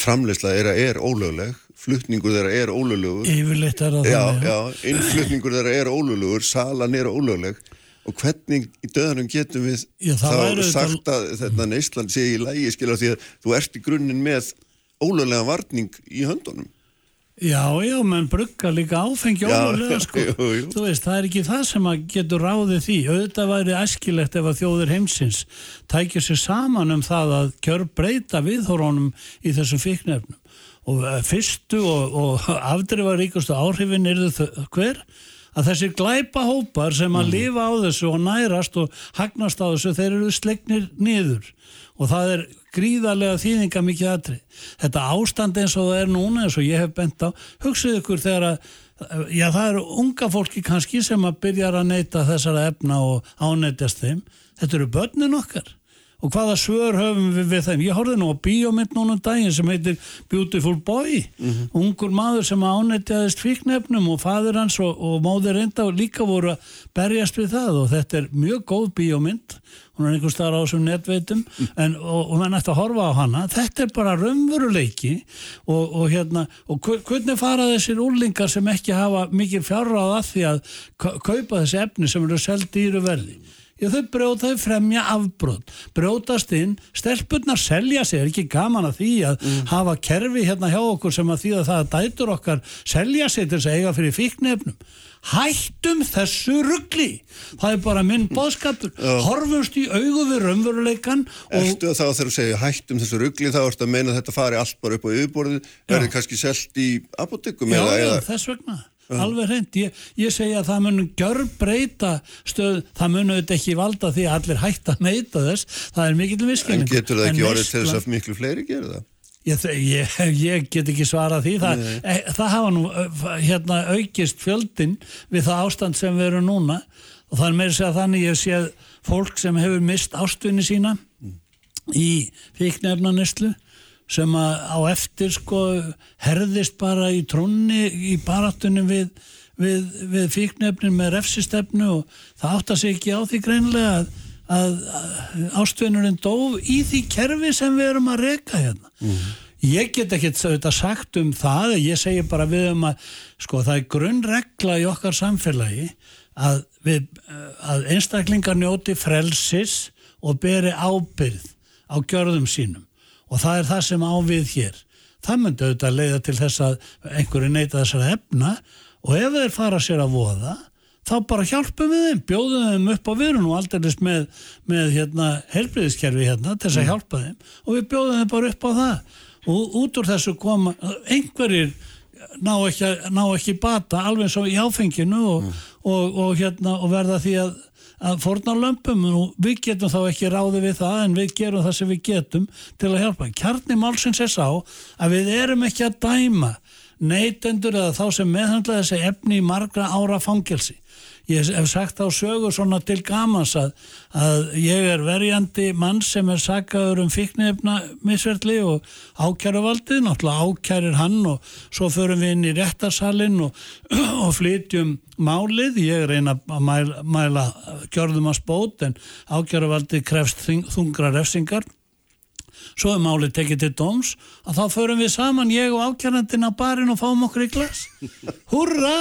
Framleysla er að er ólögleg flutningur þeirra er ólöglegur. Yfirleitt er það þannig innflutningur þeirra er ólöglegur, salan er ólögleg. Og hvernig í döðanum getum við Já, þá sagt að þetta neysland sé í lægi skilja því að þú ert í grunninn með ólöglega varning í höndunum. Já, já, menn brugga líka áfengi ólöglega, sko. Jú, jú. Þú veist, það er ekki það sem að getur ráðið því. Auðvitað væri æskilegt ef að þjóðir heimsins tækja sér saman um það að kjör breyta viðhórónum í þessum fíknefnum. Og eh, fyrstu og, og afdrifa ríkustu áhrifin er þau hver? Að þessir glæpa hópar sem að mm. lifa á þessu og nærast og hagnast á þessu, þeir eru slegnir niður og það er gríðarlega þýðinga mikið aðri. Þetta ástand eins og það er núna eins og ég hef bent á, hugsið ykkur þegar að, já það eru unga fólki kannski sem að byrja að neyta þessara efna og áneytjast þeim. Þetta eru börnin okkar og hvaða svör höfum við við þeim. Ég horfði nú á bíómynd núna um daginn sem heitir Beautiful Boy, mm -hmm. ungur maður sem áneytjaðist fíknefnum og fadur hans og, og móður reynda og líka voru að berjast við það. Og þetta er mjög góð bíómynd. Hún er einhver starf á þessum netveitum. En, og, og mann ætti að horfa á hana. Þetta er bara raunveruleiki. Og, og hérna, og hvernig fara þessir úrlingar sem ekki hafa mikil fjárráð að því að kaupa þessi efni sem eru selgt dýru verði Já, þau brjótaði fremja afbróð, brjótast inn, stelpunnar selja sig, er ekki gaman að því að mm. hafa kerfi hérna hjá okkur sem að því að það að dætur okkar selja sig til þess að eiga fyrir fíknefnum hættum þessu ruggli það er bara minn bóðskapur horfumst í augu við raunveruleikan Erstu þá þegar þú segir hættum þessu ruggli þá ertu að meina að þetta fari allt bara upp á yfirborðið, verður kannski selt í apotekum Já, já, þess vegna alveg hreint, ég, ég segja að það munum gjör breyta stöð það munum þetta ekki valda því að allir hægt að neyta þess, það er mikill viskinn En getur það ekki orðið til þess að miklu fleiri gera það? Ég, ég, ég get ekki svarað því. Það, e, það hafa nú hérna, aukist fjöldin við það ástand sem við erum núna. Og það er meira að segja þannig ég sé fólk sem hefur mist ástunni sína mm. í fíknefnanistlu sem á eftir sko herðist bara í trónni í baratunum við, við, við fíknefnin með refsistefnu og það átt að segja ekki á því greinlega að að ástvinnurinn dóf í því kerfi sem við erum að reyka hérna. Mm. Ég get ekki þetta sagt um það, ég segi bara við um að sko það er grunnregla í okkar samfélagi að, við, að einstaklingar njóti frelsis og beri ábyrð á gjörðum sínum og það er það sem ávið hér. Það myndi auðvitað leiða til þess að einhverju neyta þessara efna og ef þeir fara sér að voða þá bara hjálpum við þeim, bjóðum þeim upp á virun og aldrei með, með hérna, helbriðiskerfi hérna til þess að mm. hjálpa þeim og við bjóðum þeim bara upp á það og út úr þessu koma einhverjir ná ekki, ná ekki bata alveg svo í áfenginu og, mm. og, og, hérna, og verða því að, að forna lömpum og við getum þá ekki ráði við það en við gerum það sem við getum til að hjálpa. Kjarni Málsins er sá að við erum ekki að dæma neytendur eða þá sem meðhandla þessi efni í margra ára fangelsi ég hef sagt á sögur svona til gamans að, að ég er verjandi mann sem er sagaður um fíknefna misverðli og ákjæruvaldið, náttúrulega ákjærir hann og svo förum við inn í réttarsalinn og, og flytjum málið, ég reyna að mæla, mæla gjörðum að spót en ákjæruvaldið krefst þungra refsingar svo er málið tekið til dóms að þá förum við saman, ég og ákjærandin á barinn og fáum okkur í glas. Hurra,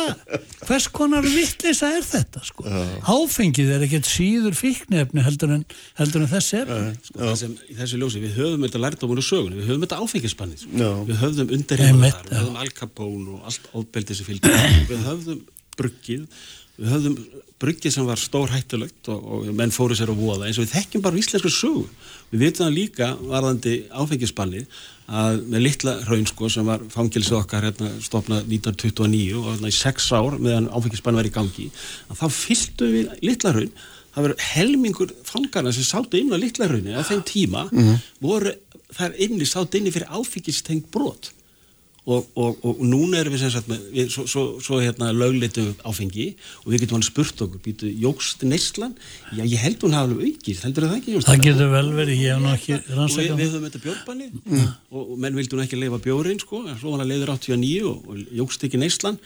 hvers konar vittlisa er þetta sko? Áfengið er ekkert síður fíknefni heldur en, heldur en þess er sko, sem, í þessu ljósi, við höfum þetta á múnu sögun við höfum þetta áfengisbannið sko. við höfum undirheimunar, við höfum alkapón og allt ábeldi sem fylgir við höfum bruggið við höfum bruggið sem var stór hættulegt og, og menn fóru sér að voða eins og við þekkjum bara íslensku sögu. Við veitum það líka varðandi áfengisbannið að með litla raun sko sem var fangilsið okkar hérna stopnað 1929 og hérna í sex ár meðan áfengisbannið var í gangi að þá fylgdu við litla raun það verður helmingur fangarna sem sátu inn á litla rauninu á þeim tíma mm -hmm. voru þar inni sátu inni fyrir áfengistengt brot Og, og, og núna erum við sem sagt með, við, svo, svo, svo hérna lögleitum áfengi og við getum alveg spurt okkur, býtu, jógst neyslan? Já, ég held hún hafa alveg aukist, heldur það ekki? Það getur vel verið, ég hef nú ekki rannsækjað. Við, við höfum þetta bjórbanni mm. og, og menn vildi hún ekki leifa bjórin, sko, svo hann leiður 89 og jógst ekki neyslan.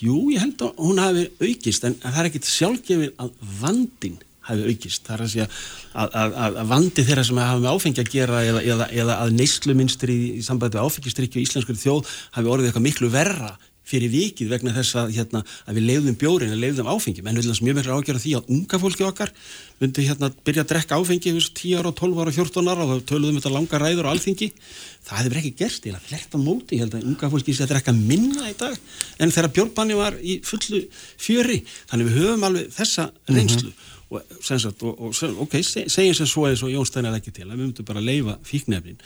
Jú, ég held að hún hafi aukist, en það er ekkit sjálfgefin að vandin hafi aukist. Það er að segja að, að, að vandi þeirra sem hafa með áfengi að gera eða, eða, eða að neysluminstri í, í sambandi með áfengistrykju í íslenskur þjóð hafi orðið eitthvað miklu verra fyrir vikið vegna þess að, hérna, að við leiðum bjórin og leiðum áfengi, menn vil þess mjög miklu ágjörða því að unga fólki okkar myndi hérna byrja að drekka áfengi 10 ára, 12 ára, 14 ára og þá töluðum þetta langa ræður og alþingi. Það hefur ekki gerst, ég held að fletta móti ég held að unga fólki sé að drekka minna í dag en þegar bjórbanni var í fullu fjöri, þannig við höfum alveg þessa reynslu. mm -hmm og, sagt, og, og ok, segjum sem svo eins og Jón Steinar ekki til að við myndum bara að leifa fíknefnin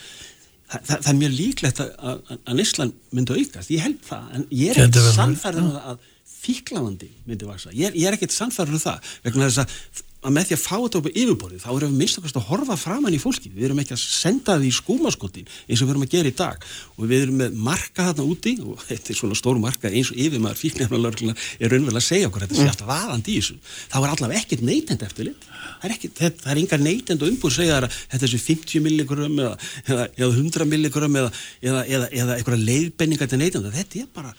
Þa, það, það er mjög líklegt að, að, að Ísland myndi aukast, ég held það en ég er ekkert samfærður um að fíklavandi myndi vaksa, ég er, ég er ekkert samfærður um það, vegna þess að að með því að fá þetta upp á yfirborðið þá erum við minnstakast að horfa framann í fólki við erum ekki að senda því í skúmaskotin eins og við erum að gera í dag. Og við erum með marka þarna úti og þetta er svona stór marka eins og yfirmaður fíknefnalörgluna er raunverulega að segja okkur þetta sé alltaf vaðandi í þessu. Þá er allavega ekkert neytend eftir lit það er, ekki, það er engar neytend og umbúr segja að þetta er þessu 50 milligram eða, eða, eða 100 milligram eða, eða, eða eitthvað leiðbenningar til neytend þetta er bara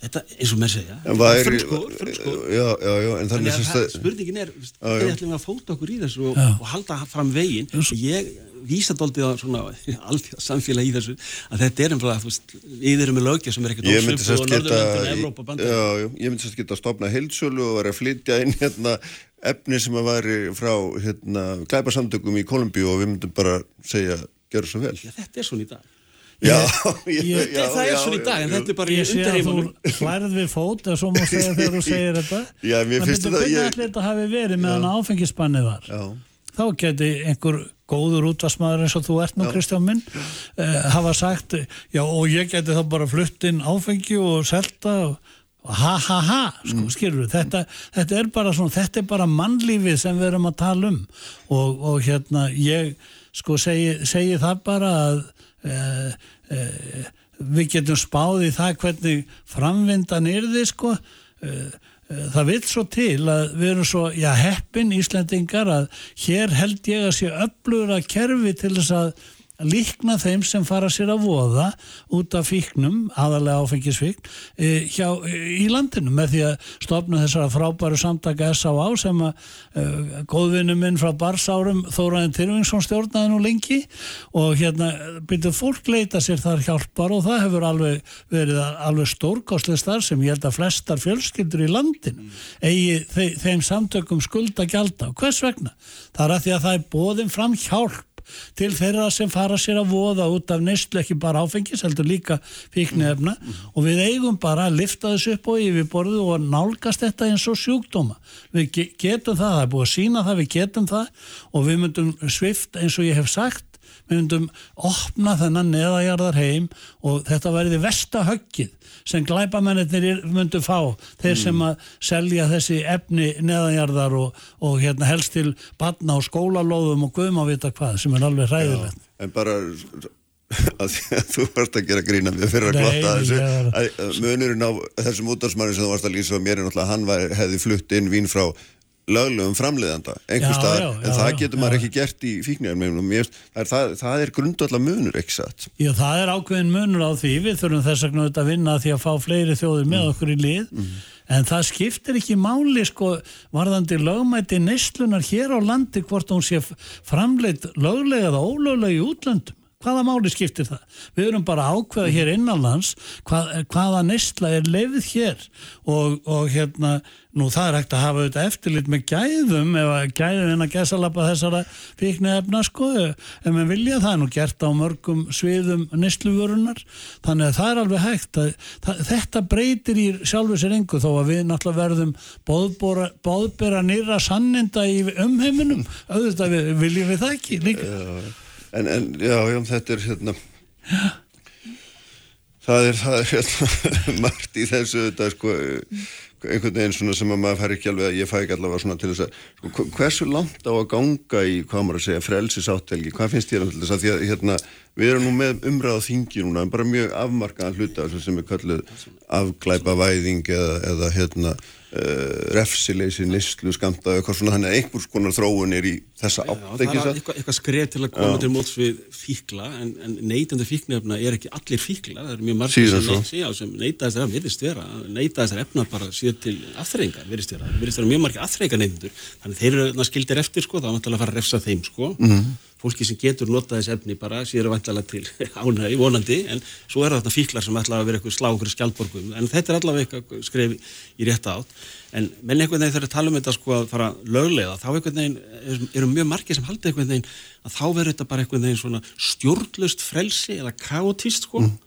Þetta, eins og mér segja, frumskóður, frumskóður. Já, já, já, en þannig að það, spurningin er, hvernig ætlum við að fóta okkur í þessu og, og halda fram veginn og ég vísa doldið á svona alþjóð samfélag í þessu að þetta er umflað, þú veist, við erum með lögja sem er ekkert ósöfn og Norðurlandin, Evrópa, Bandar. Já, já, ég myndi sérst geta að stopna heilsölu og vera að flytja inn hérna efni sem að væri frá hérna glæparsamtökum í Kolumbíu og við myndum bara segja, gerur svo vel. Já, þetta er svona í dag. Já, ég, ég, já, það er svona í dag en þetta er bara ég sé að þú hlærið við fót eða svo má segja þegar þú segir þetta. Já, mér finnst þetta hvernig allir þetta hafi verið meðan áfengisbannið var? Já. þá geti einhver góður útvarsmaður eins og þú ert nú Kristján minn uh, hafa sagt já og ég geti þá bara flutt inn áfengi og selta og ha ha ha sko, mm. skilur við, þetta, þetta er bara svona, þetta er bara mannlífið sem við erum að tala um. Og, og hérna ég sko segi, segi það bara að Uh, uh, við getum spáð í það hvernig framvindan er þið sko uh, það vil svo til að við erum svo, já heppin Íslandingar að hér held ég að sé öflugur að kerfi til þess að líkna þeim sem fara sér að voða út af fíknum, aðalega áfengisfíkn, e, hjá, e, í landinu með því að stopna þessara frábæru samtaka S.A.A. sem að e, góðvinnu minn frá barsárum Þóraðin Tyrfingsson stjórnaði nú lengi og hérna byrjuð fólk leita sér þar hjálpar og það hefur alveg verið alveg stórkostlega starf sem ég held að flestar fjölskyldur í landinu eigi þe þeim samtökum skulda gælda og hvers vegna? Það er að því að það er bóðin fram hjálp til þeirra sem fara sér að voða út af neistlu ekki bara áfengis, heldur líka fíknefna mm og við eigum bara að lifta þessu upp á yfirborðu og nálgast þetta eins og sjúkdóma. Við getum það, það er búið að sína það, við getum það. Og við myndum svift eins og ég hef sagt við myndum opna þennan neðajarðar heim og þetta verði vestahöggið sem glæbamennir myndu fá þeir mm. sem að selja þessi efni neðajarðar og, og hérna helst til badna og skólalóðum og guðum að vita hvað sem er alveg hræðilegt. En bara að þú varst að gera grína með fyrir að glotta þessu munurinn á þessum útdagsmanni sem þú varst að lýsa mér er náttúrulega hann var, hefði flutt inn vín frá löglegum framleiðanda einhver staðar, en það getur maður ekki gert í fíkningum, það, það er grundallar munur, ekki satt Já, það er ákveðin munur á því, við þurfum þess að vinna því að fá fleiri þjóður með mm. okkur í lið mm. En það skiptir ekki máli sko varðandi lögmæti neistlunar hér á landi hvort hún sé framleitt löglega eða ólöglega í útlöndum. Hvaða máli skiptir það? Við erum bara ákveða hér innanlands hvað, hvaða neistla er lefið hér. Og, og hérna nú það er hægt að hafa þetta eftirlit með gæðum ef að gæðum en að gæsalappa þessara fíknu efna sko ef maður vilja það. Nú gert á mörgum sviðum neistluvurunar þannig að það er alveg hægt að það, þetta breytir í sjálfu sér engu þó að við náttúrulega verðum bóðbera nýra sanninda í umheiminum. Auðvitað við, viljum við það ekki líka en, en já, já, þetta er hérna það er, það er hérna margt í þessu þetta sko einhvern veginn svona sem að maður fær ekki alveg að ég fæ ekki allavega svona til þess að sko, hversu langt á að ganga í hvað maður að segja frelsisáttelgi, hvað finnst þér um þess að því að hérna við erum nú með umræða þingi núna, bara mjög afmarkaðan hluta sem er kallið afglæpa væðing eða, eða hérna uh, refsileysi, nýstlu, skamta eitthvað svona, þannig að einhvers konar þróun er í þessa átt, ekki það? Eitthvað, eitthvað skref til að koma Já. til móts við fíkla en, en neytandi fíknefna er ekki allir fíkla, það er mjög margir sem, neit, sem neyta þessar efna, virðist vera neyta þessar efna bara síðan til aðþreyingar virðist vera, virðist vera mjög margir aðþreyingar neytundur þannig þeir eru skildir eftir sko, þá er náttúrulega að fara að refsa þeim sko. Mm -hmm fólki sem getur notað þess efni bara sér að vantala til ánægi, vonandi en svo er þetta fíklar sem ætla að vera eitthvað slákur skjaldborgum, en þetta er allavega eitthvað skref í rétta átt. En menn einhvern veginn þegar við talum um þetta sko að fara löglega, þá einhvern veginn eru mjög margir sem haldi einhvern veginn að þá verður þetta bara einhvern veginn svona stjórnlust frelsi eða kaotist sko. Mm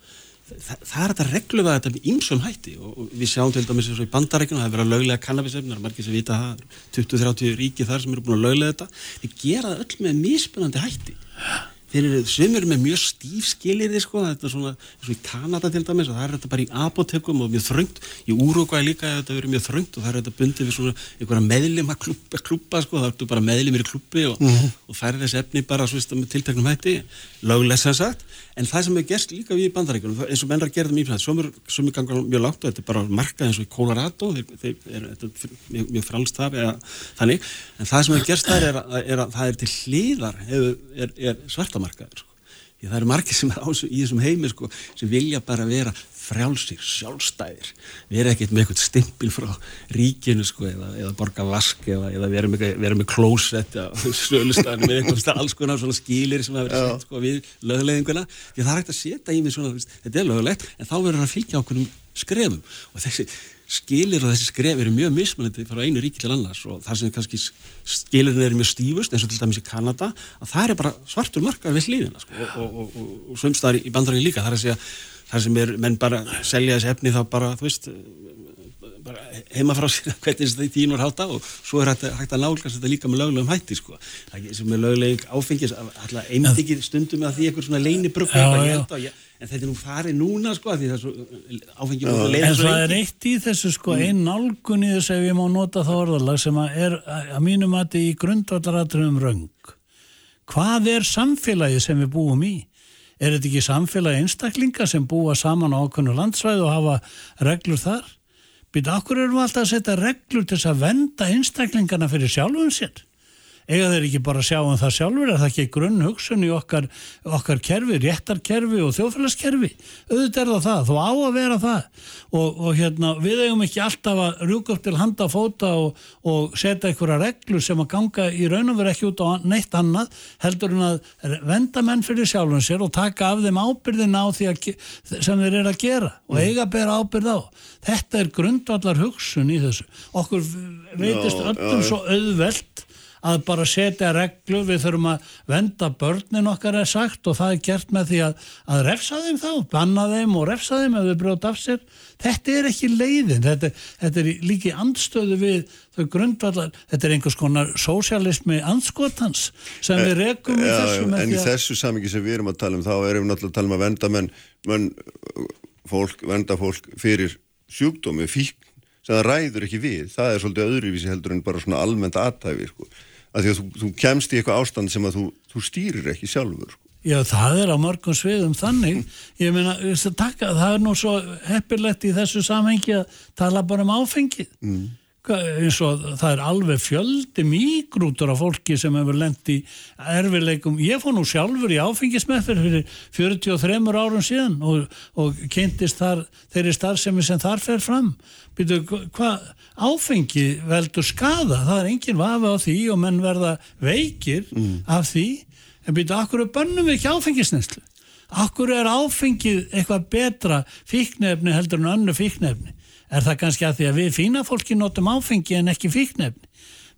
það, það er þetta regluða þetta með ýmsum hætti og við sjáum til dæmis eins og í bandarækjum það er verið að löglega kannabisefn, það er margir sem vita það 20-30 ríki þar sem eru búin að löglega þetta. Þeir gera það öll með misspunandi hætti. Þeir eru sömur með mjög stíf skilir sko, þetta er svona, eins og í Kanada til dæmis og það er þetta bara í apotekum og mjög þröngt. Í Úrugvæ líka þetta verið mjög þröngt og það er þetta bundið við svona einhverja meðlima klubba, klubba sko, það ertu bara meðlimir í klubbi og, mm -hmm. og færi þessi efni bara svo, með tilteknum hætti. Löglega sem sagt en það sem er gerst líka við í bandarækjunum eins og mennar gerðum í það, sem er gangar mjög lágt og þetta er bara markað eins og í Colorado er, þetta er mjög, mjög frálst það eða þannig, en það sem er gerst þar er, er að það er til hlýðar er, er svartamarkaður sko. það eru margir sem er ás í þessum heimi sko, sem vilja bara vera frjálsir, sjálfstæðir. Við erum ekkert með eitthvað stimpil frá ríkinu sko eða, eða borga vask eða, eða við erum með, með klósett svölustæðin með eitthvað alls konar svona skilir sem verið sett sko við löguleðinguna því það er hægt að setja í mig svona þetta er lögulegt en þá verður það að fylgja okkur um skrefum. Og þessi skilir og þessi skref eru mjög mismunandi frá einu ríki til annars og það sem kannski skilirinn eru mjög stífust eins og til dæmis í Kanada að það er bara svartur markað við hlýðina sko, og, og, og, og sömstaðar í bandaræðin líka það er að segja þar sem er, menn bara selja þessi efni þá bara, þú veist bara heima frá sér hvernig þetta í tínu er hátta og svo er hægt, hægt að nálgast þetta líka með lögulegum hætti sko. Það sem er löguleg áfengis alltaf einbyggir stundum með því eitthvað svona leinibrugg en þetta er nú farið núna sko því það er svo áfengið og leiðin en það er eitt í þessu sko mm. einn nálgun í þessu ef ég má nota það orðalag sem að er að mínum að þetta í grundvallaratriðum röng hvað er samfélagi sem við búum í Er þetta ekki samfélagi einstaklinga sem búa saman á okkunnu landsvæðu og hafa reglur þar? Býta, okkur erum við alltaf að setja reglur til þess að venda einstaklingana fyrir sjálfum sér? Eiga þeir ekki bara að sjá um það sjálfur er það ekki grunn hugsun í okkar, okkar kerfi, réttarkerfi og þjóðfélagskerfi? Auðvitað er það það, þú á að vera það. Og, og hérna við eigum ekki alltaf að rúka upp til handa fóta og, og setja einhverja reglur sem að ganga í raun og vera ekki út á neitt annað heldur en að venda menn fyrir sjálfum sér og taka af þeim ábyrðin á því að, sem þeir eru að gera og mm. eiga að bera ábyrð á. Þetta er grundvallar hugsun í þessu. Okkur veitist öllum svo auðvelt að bara setja reglu, við þurfum að venda börnin okkar er sagt og það er gert með því að, að refsa þeim þá, banna þeim og refsa þeim ef þau brjóta af sér. Þetta er ekki leiðin, þetta, þetta er líki andstöðu við þau grundvallar, þetta er einhvers konar sósialismi anskotans sem við rekum í þessu með því að... En í þessu samingi sem við erum að tala um þá erum við náttúrulega að tala um að venda menn, menn fólk, venda fólk fyrir sjúkdómi, fíkn sem það ræður ekki við, það er svolítið öðruvísi heldur en bara svona almennt aðtæfi sko að því að þú, þú kemst í eitthvað ástand sem að þú, þú stýrir ekki sjálfur sko. Já, það er á mörgum sviðum þannig. Ég meina, taka, það er nú svo heppilegt í þessu samhengi að tala bara um áfengið. Mm. Eins og það er alveg fjöldi mýgrútur af fólki sem hefur lendt í erfileikum. Ég fór nú sjálfur í áfengismefður fyrir 43 árum síðan og, og kynntist þar þeirri starfsemi sem þar fer fram. Býtu, hvað áfengi veldur skada? Það er enginn vafi á því og menn verða veikir mm. af því en byrju, akkur er bönnum við ekki áfengisneslu? Akkur er áfengið eitthvað betra fíknefni heldur en önnu fíknefni? Er það kannski að því að við fína fólki notum áfengi en ekki fíknefni?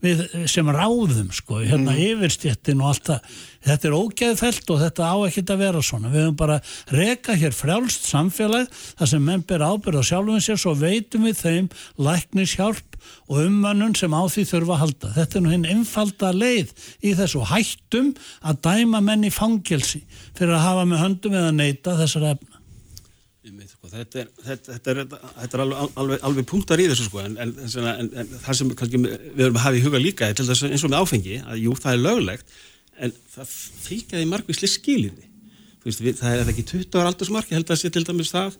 Við sem ráðum sko, hérna mm. yfirstjettin og allt það. Þetta er ógæðfælt og þetta á ekkit að vera svona. Við höfum bara reka hér frjálst samfélag þar sem menn ber ábyrð á sjálfum sér svo veitum við þeim læknishjálp og umvannun sem á því þurfa að halda. Þetta er nú hinn einfalda leið í þessu hættum að dæma menn í fangelsi fyrir að hafa með höndum eða neyta þessar efna. Sko, þetta, er, þetta, þetta, er, þetta er alveg, alveg, alveg punktar í þessu sko en, en, en, en það sem við höfum að hafa í huga líka eins og með áfengi að jú það er löglegt en það fylgjaði margvísli skilinni. Veist, við, það er ekki 20 ára aldursmarki, held að það sé til dæmis það.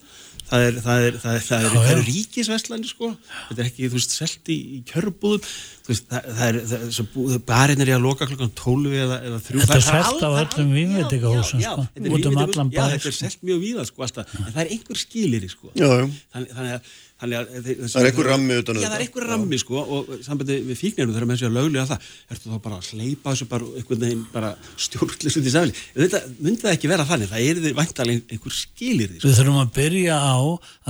Það er, það er, það er, það er, það er ríkisvestlandi sko, þetta er ekki, þú veist, selt í, í kjörubúðum, þú veist, það er, barinn er í að loka klokkan 12 eða, eða 3. Þetta er selt á öllum výmveitikahúsum sko, út um allan bæ. Já, þetta er selt mjög víða sko, alltaf, en það er einhver skilir sko, þannig að Þannig að það er einhver rammi utan auðvitað. Já, það er einhver rammi sko og sambandi við fíknirinu þegar maður sé að löglega það, ertu þá bara að hleypa þessu bara einhvern veginn bara stjórnlis út í sæli. Þetta myndi það ekki vera þannig, það er því vantalega einhver skilir því. Sko. Við þurfum að byrja á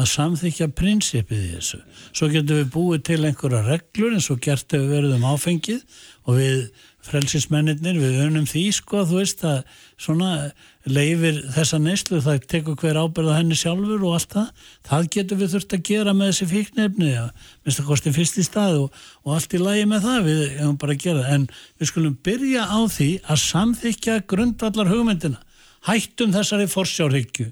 að samþykja prinsipið í þessu. Svo getum við búið til einhverja reglur eins og gert hefur verið um áfengið og við frelsismennir, við önum því sko, þú veist að svona leifir þessa neyslu, það tekur hver ábyrða henni sjálfur og allt það. Það getur við þurft að gera með þessi fíknefni ja, minnst að kosti fyrst í stað og, og allt í lagi með það við hefum bara að gera, en við skulum byrja á því að samþykja grundvallar hugmyndina hættum þessari forsjárhyggju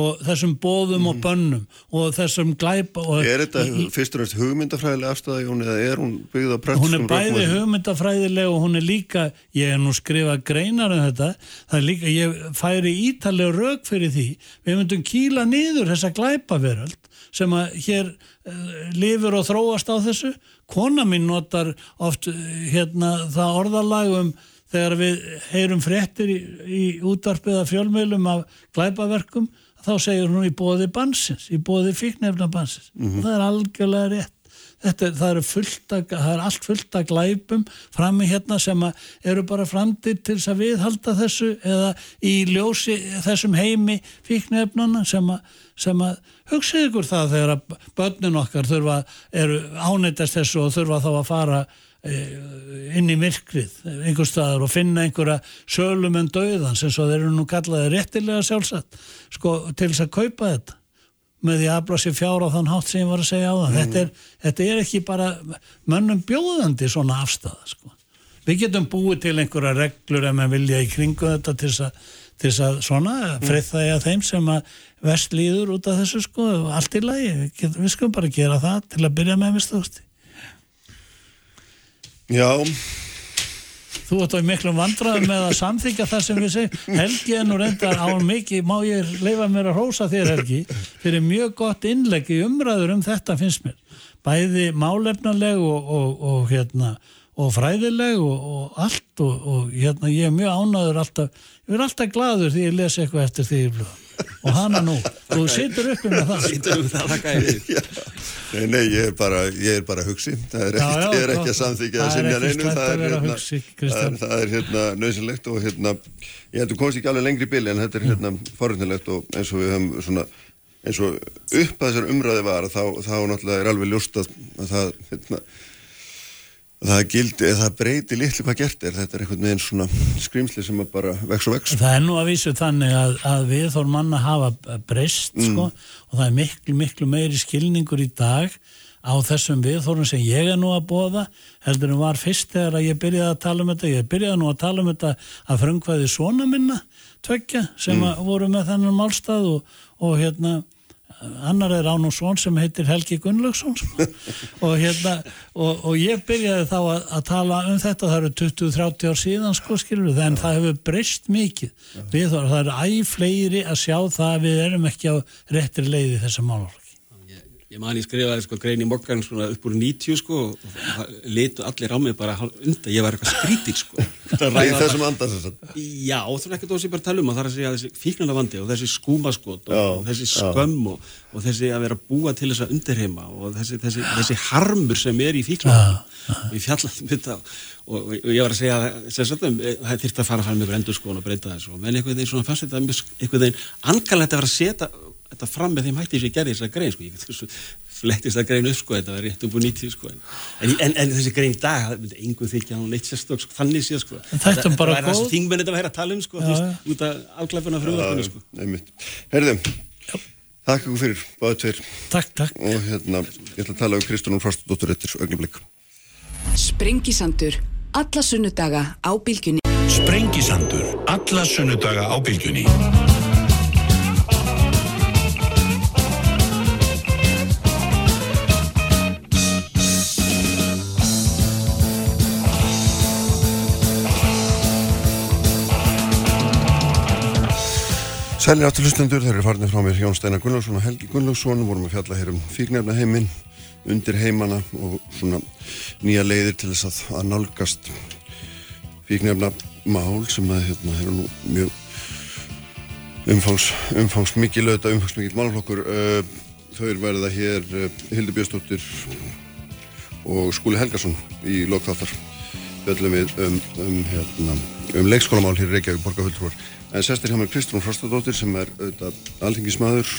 og þessum bóðum mm. og bönnum og þessum glæpa og Er þetta fyrst og næst hugmyndafræðilega afstæði eða er hún byggð á praktiskum Hún er bæði hugmyndafræðilega og hún er líka ég er nú skrifað greinar um þetta það er líka, ég færi ítalega rauk fyrir því, við myndum kýla niður þessa glæpaveröld sem að hér uh, lifur og þróast á þessu. Kona mín notar oft uh, hérna það orðalagum þegar við heyrum fréttir í, í útvarpiða fjölmjölum af glæpaverkum þá segir hún í bóði bansins, í bóði fíknefna bansins mm -hmm. það er algjörlega rétt Þetta, það, er að, það er allt fullt af glæpum frammi hérna sem eru bara framdir til þess að viðhalda þessu eða í ljósi þessum heimi fíknefnana sem að, að hugsa ykkur það þegar að börnin okkar þurfa, eru ánættast þessu og þurfa þá að fara inn í myrkrið einhver staðar og finna einhverja sölum en döðans eins og þeir eru nú kallaði réttilega sjálfsagt sko, til þess að kaupa þetta. Með því að afla sér fjár á þann hátt sem ég var að segja á það. Mm. þetta, er, þetta er ekki bara mönnum bjóðandi svona afstæða sko. við getum búið til einhverja reglur ef maður vilja í kringu þetta til þess að, til þess að svona friðþægja þeim sem að vest líður út af þessu sko, allt í lagi. Við, skulum bara gera það til að byrja með viðstöðusti Já. Þú ert á miklu vandrað með að samþykja það sem við segjum. Helgi en nú reyndar á mikið má ég leifa mér að hósa þér Helgi fyrir mjög gott innlegg í umræður um þetta finnst mér. Bæði málefnaleg og, og, og hérna og fræðileg og, og allt og hérna ég er mjög ánaður alltaf, ég er alltaf gladur því ég les eitthvað eftir því ég blöða og hana nú, þú situr uppi með það. Situr uppi með það, það gæði Nei, nei, ég er bara, ég er bara hugsi það er ekki, já, já, er ekki að samþykja að sinja neinu það er hérna, hugsi, það, það er hérna nöðsynlegt og hérna ég heldur komst ekki alveg lengri bíli en þetta er hérna forunilegt og eins og við höfum svona eins og upp að þessar umræði var þá, þá náttúrulega er alveg ljóst að það hérna það gildi, það breyti litlu hvað gert er þetta er einhvern veginn svona skrimsli sem bara vex og vex það er nú að vísu þannig að, að við þór manna hafa breyst mm. sko, og það er miklu miklu meiri skilningur í dag á þessum viðþórum sem ég er nú að bóða heldur en var fyrst þegar að ég byrjaði að tala um þetta ég byrjaði nú að tala um þetta að frungvæði svona minna tvekja sem mm. voru með þennan málstað og, og hérna annar er án og svon sem heitir Helgi Gunnlaugsson. Og hérna og, og ég byrjaði þá að, að tala um þetta það eru 20-30 ár síðan sko skilur en það hefur breyst mikið. Við þá, það eru æfleiri að sjá það að við erum ekki á réttir leiði þessa málur Ég man ég skrifaði sko grein í mokkan svona upp úr 90 sko og það litu allir á mig bara undan, ég var eitthvað skrítil sko. Það er þessum andans þess að? Já, þú er ekkert ósið bara að tala um að það er að segja þessi fíknarnavandi og þessi skúmaskot og, og þessi skömm og, og þessi að vera búa til þess að undirheima og þessi, þessi, þessi harmur sem er í fíknarnavandi. Og ég fjallaði um þetta og, og ég var að segja að um, það þýrt að fara fram með endur sko og breyta þessu, menn einhvern veginn svona þetta einhvern veginn angalegt að vera að setja þetta fram með þeim hætti sem ég gerði þess að grein sko, ég flettist að grein upp sko, þetta var rétt um búin 90 sko, en, en, en þessi grein í dag, það myndi einhver þykja hún eitt sérstök, sko, þannig sé sko. Þetta er bara góð þingmenn þetta að vera að tala um sko, ja. þvist, út af afklæfuna frúðarpunni sko. Herðum, takk ykkur fyrir báðu tveir. Takk, takk. Og hérna, ég ætla að tala um Kristján Frostadóttur eftir ögnublik Sprengisandur, alla sunnudaga á bylgjunni. Sprengisandur, alla sunnudaga á bylgjunni Sælir aftur hlustendur, þeir eru farinir frá mér Jón Steinar Gunnlaugsson og Helgi Gunnlaugsson. Vorum að fjalla hér um fíknefna heiminn undir heimana og svona nýja leiðir til þess að, að nálgast fíknefna mál sem að hérna eru nú mjög umfangs, umfangs mikið löta, umfangs mikið málflokkur þau eru verið að hér Hildur Björnstóttir og Skúli Helgarsson í lokþáttar bjöllum við um, um, hérna, um leikskólamál hér í Reykjavík borgarhulltrúar En sestir hjá mér Kristrún Frostadóttir sem er auðvitað alþingismæður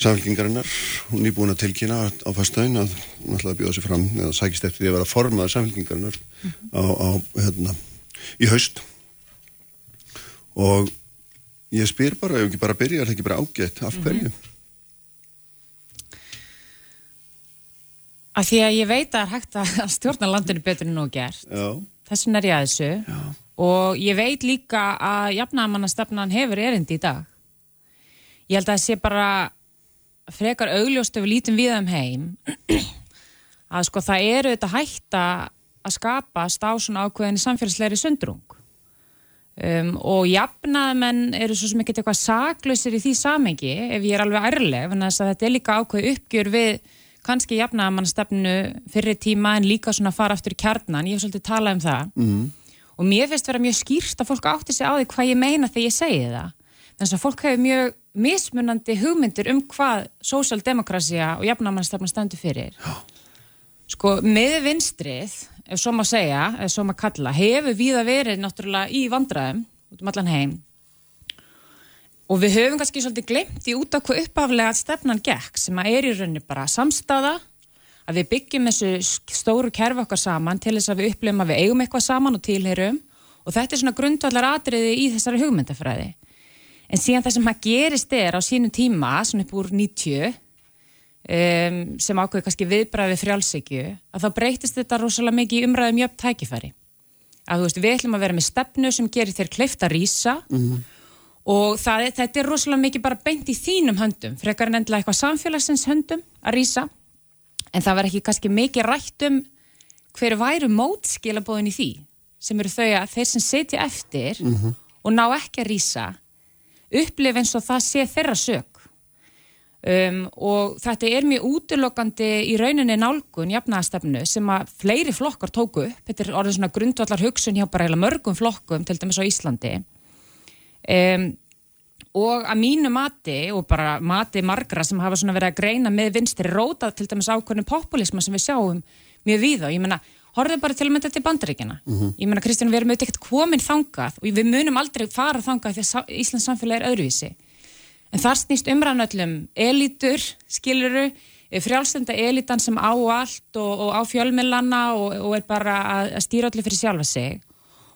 samfélkingarinnar. Hún er búin að tilkynna á fastæðin að hún ætlaði að bjóða sér fram eða sækist eftir því að vera formaður samfélkingarinnar mm -hmm. á, á, hérna, í haust. Og ég spyr bara, ef ekki bara byrja, er það ekki bara ágætt af hverju? Mm -hmm. Af því að ég veit að það er hægt að stjórna landinu betur en nú gert. Já. Þessin er ég að þessu. Já og ég veit líka að jafnamannastefnan hefur erindi í dag. Ég held að það sé bara frekar augljóst ef við lítum við um heim að sko það eru þetta hætta að skapast á svona ákveðinni samfélagsleiri sundrung. Um, og jafnamenn eru svo sem ekkert eitthvað saklausir í því samengi ef ég er alveg ærleg þetta er líka ákveð uppgjör við kannski jafnamannastefnu fyrir tíma en líka svona fara aftur kjarnan. Ég hef svolítið talað um það. Mm og mér finnst vera mjög skýrt að fólk átti sig á því hvað ég meina þegar ég segi það. Þannig að fólk hefur mjög mismunandi hugmyndir um hvað sósjaldemokrasia og jafnamannstafna standur fyrir. Sko með vinstrið ef svo maður segja, ef svo maður kalla hefur við að verið náttúrulega í vandraðum út um allan heim. Og við höfum kannski svolítið glemt í út á hvað uppaflega stefnan gekk sem að er í rauninni bara samstaða að við byggjum þessu stóru kerfi okkar saman til þess að við upplifum að við eigum eitthvað saman og tilherum og þetta er svona grundvallar atriði í þessari hugmyndafræði. En síðan það sem að gerist er á sínum tíma, svona upp úr 90, um, sem ákveði kannski viðbræði frjálsíkju, að þá breytist þetta rosalega mikið í umræðum jöfn tækifæri. Að þú veist, við ætlum að vera með stefnu sem gerir þér kleift að rýsa mm og það, þetta er rosalega mikið bara beint í þínum höndum, frekar en endilega eitthvað samfélagsins höndum að rýsa en það var ekki kannski mikið rætt um hverju væru mótskilabóðin í því sem eru þau að þeir sem setja eftir mm -hmm. og ná ekki að rýsa upplif eins og það sé þeirra sög um, og þetta er mjög útlokandi í rauninni nálgun jafnæðastefnu sem að fleiri flokkar tóku upp, þetta er orðin svona grundvallar hugsun hjá bara mörgum flokkum til dæmis á Íslandi. Um, og að mínu mati og bara mati margra sem hafa svona verið að greina með vinstri rótað til dæmis ákveðinu populisma sem við sjáum mjög við á, ég menna horfið bara til að mynda til bandaríkjana mm -hmm. ég menna Kristján við erum auðvitað ekkert komin þangað og við munum aldrei fara þangað því að Íslands samfélag er öðruvísi. En þar snýst umræðanöllum elitur, skiluru frjálstenda elitan sem á allt og, og á fjölmillanna og, og er bara að, að stýra allir fyrir sjálfa sig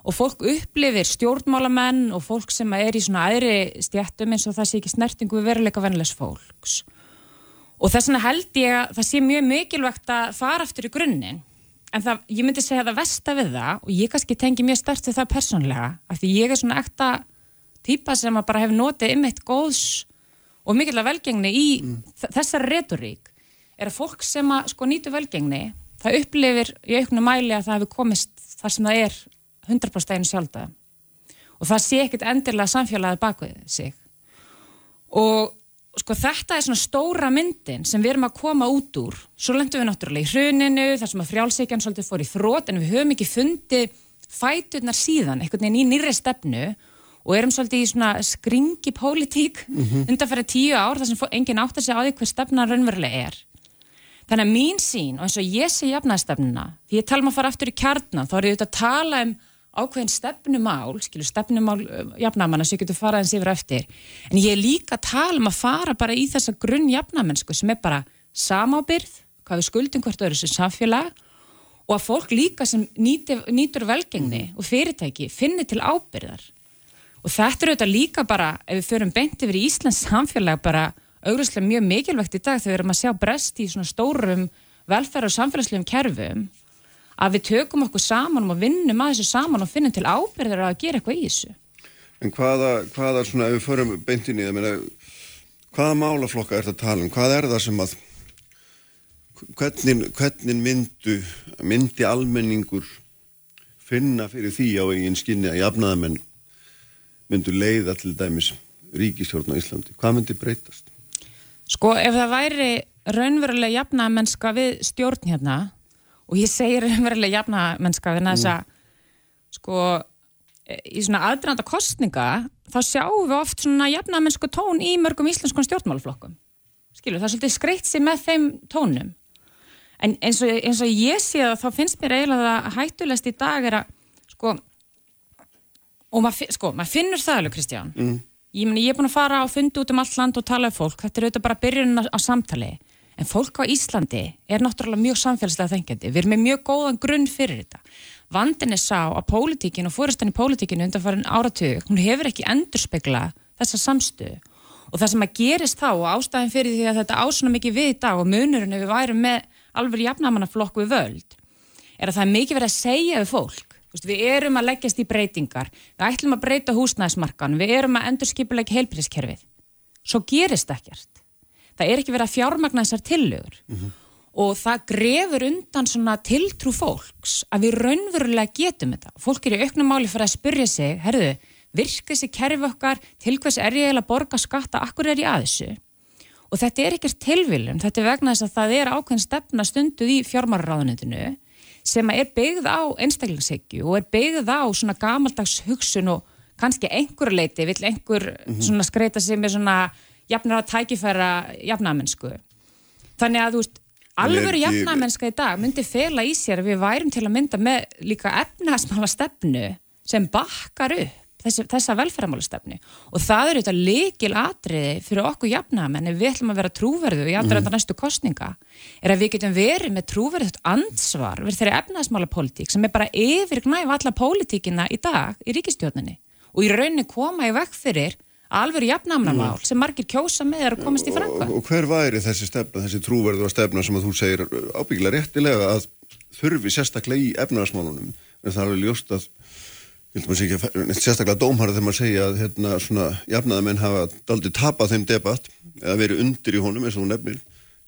og fólk upplifir stjórnmálamenn og fólk sem er í svona aðri stjættum eins og það sé ekki snertingu við veruleika vennilegs fólks. Og þess vegna held ég að það sé mjög mikilvægt að fara aftur í grunninn. En það, ég myndi segja það versta við það og ég kannski tengi mjög stert til það persónlega af því ég er svona ekta týpa sem bara hefur notið um eitt góðs og mikilvæg velgengni í mm. þessari retorík er að fólk sem að sko nýtu velgengni það upplifir í auknu mæli að það hefur komist þar sem það er 100% einu sjálfda og það sé ekkert endilega samfélagið bakvið sig. Og sko þetta er svona stóra myndin sem við erum að koma út úr. Svo lendum við náttúrulega í hruninu þar sem að frjálsíkjan svolítið fór í þrótt en við höfum ekki fundið fæturnar síðan einhvern veginn í nýri stefnu. Og erum svolítið í svona skringi pólitík mm -hmm. undanferðið tíu ár þar sem enginn átt að segja á því hvað stefna raunverulega er. Þannig að mín sín og eins og ég sé jafnæðstefnuna því ég tala um að fara aftur í kjarnan þá er ég auðvitað að tala um ákveðin stefnumál, skilur, stefnumál uh, jafnamanna sem ég getur farað eins yfir eftir. En ég er líka að tala um að fara bara í þessa grunn jafnamennsku sem er bara samábyrð, hvað við skuldum hvert öðru sem samfélag og að fólk líka sem nýtir, nýtur velgengni og fyrirtæki finnir til ábyrðar og þetta er auðvitað líka bara ef við förum beint yfir í Íslands samfélag bara auglustlega mjög mikilvægt í dag þegar við erum að sjá brest í svona stórum velferð og samfélagslegum kerfum að við tökum okkur saman og vinnum að þessu saman og finnum til ábyrðar að gera eitthvað í þessu. En hvaða, hvaða svona, ef við förum beintin í það, meina, hvaða málaflokka er þetta að tala um? Hvað er það sem að, hvernig, hvernig myndu, myndi almenningur finna fyrir því á eigin skinni að jafnaðamenn myndu leiða til dæmis ríkistjórn á Íslandi? Hvað myndi breytast? Sko, ef það væri raunverulega jafnaðamennska við stjórn hérna, og ég segir umverulega jafna mennska við þess að sko í svona aðdraðanda kostninga þá sjáum við oft svona jafna mennsku tón í mörgum íslenskon stjórnmáluflokkum skilur, það er svolítið skreitt sér með þeim tónum. En eins og, eins og ég sé það þá finnst mér eiginlega að hættulegst í dag er að sko og maður sko, mað finnur það alveg Kristján. Mm. ég, meni, ég er búin að fara og fundi út um allt land og tala um fólk, þetta er auðvitað bara byrjun á samtali En fólk á Íslandi er náttúrulega mjög samfélagslega þengjandi. Við erum með mjög góðan grunn fyrir þetta. Vandin er sá að pólitíkin og fóristan í pólitíkinu undan farin áratug, hún hefur ekki endurspegla þessa samstöðu. Og það sem að gerist þá og ástæðin fyrir því að þetta ásuna mikið við í dag og munurinn ef við værum með alveg jafnamannaflokku við völd, er að það er mikið verið að segja við fólk. Við erum að leggjast í breytingar, við ætlum að breyta húsnæðismarkan, við erum að endurskipulegja heilbríðskerfið. Svo gerist ekkert það er ekki verið að fjármagna þessar tillögur mm -hmm. og það grefur undan svona tiltrú fólks að við raunverulega getum þetta. Fólk er í auknum máli fyrir að spyrja sig, herðu, virka þessi kerfi okkar, til hvers er ég að borga skatta, akkur er ég að þessu? Og þetta er ekkert tilviljum, þetta er vegna þess að það er ákveðin stefna stunduð í fjármáraráðunitinu sem er byggð á einstaklingshyggju og er byggð á svona gamaldags hugsun og kannski einhver leiti vill einhver mm -hmm. svona skreita sig með svona jafnar að tækifæra jafnamennsku. Þannig að þú veist, alvöru jafnamennska í dag myndi fela í sér að við værum til að mynda með líka efnaðsmála stefnu sem bakkar upp þessi, þessa velferðamála stefnu og það eru þetta likil atriði fyrir okkur jafnamenn ef við ætlum að vera trúverðu í aðræðan mm. næstu kostninga er að við getum verið með trúverðut ansvar verið þeirri efnaðsmála pólitík sem er bara yfir gnæf alla pólitíkina í dag í ríkistjóninni og í rauninni koma í vekk fyrir alveg jafnamnamál mm. sem margir kjósa með er að komast í franga. Og, og hver væri þessi stefna, þessi trúverður og stefna sem að þú segir ábyggilega réttilega að þurfi sérstaklega í efnaðasmálunum en það er alveg ljóst að ekki, sérstaklega dómhara þegar maður segja að hérna, svona, jafnaðamenn hafa daldi tapað þeim debatt eða verið undir í honum eins og hún nefnir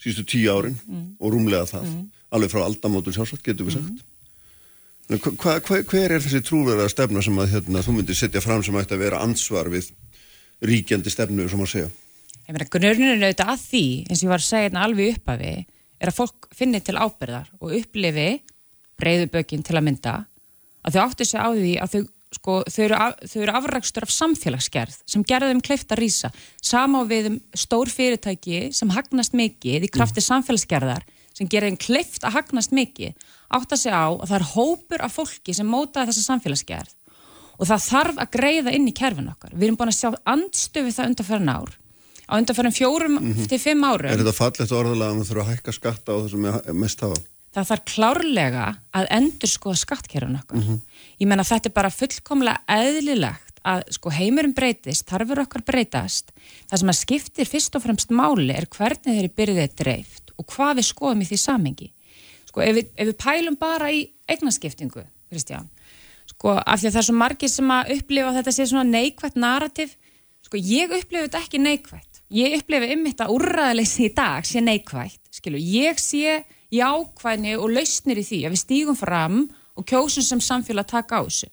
sístu tíu árin mm. og rúmlega það mm. alveg frá aldamótur sjálfsagt getur við sagt hva, hva, hver er þessi trúverða stefna sem að hérna, þú myndir setja fram sem ætti að vera ansvar við ríkjandi stefnu, sem að segja. Ég meina, grunnurinn auðvitað að því, eins og ég var að segja hérna alveg uppafi, er að fólk finnir til ábyrðar og upplifi breyðubökin til að mynda, að þau áttu sig á því að þau, sko, þau eru, af, eru afrækstur af samfélagsgerð sem gerða þeim kleift að rýsa. Samá við um stór fyrirtæki sem hagnast mikið í krafti mm. samfélagsgerðar sem gerða þeim kleift að hagnast mikið, átt að segja á að það er hópur af fólki sem mótaði þessa samfélagsgerð og það þarf að greiða inn í kerfin okkar. Við erum búin að sjá andstöfi það undarfæran ár. Á undarfæran fjórum mm -hmm. til fimm árum. Er þetta fallegt orðalega að maður þurfa að hækka skatta á þessum mest hafa? Það þarf klárlega að endur skoða skattkerfin okkar. Mm -hmm. Ég menna þetta er bara fullkomlega eðlilegt að sko heimurum breytist, þarfur okkar breytast. Það sem að skiptir fyrst og fremst máli er hvernig þeir eru byrðið dreift og hvað við skoðum í því samengi. Sko ef við, ef við pælum bara í eignaskiptingu, Kristján, sko, af því að það er svo margir sem að upplifa þetta sé svona neikvægt narrativ, sko, ég upplifa þetta ekki neikvægt, ég upplifi ymmit að úrraðaleysi í dag sé neikvægt, skilu, ég sé jákvæðni og lausnir í því að við stígum fram og kjósum sem samfélag taka á þessu.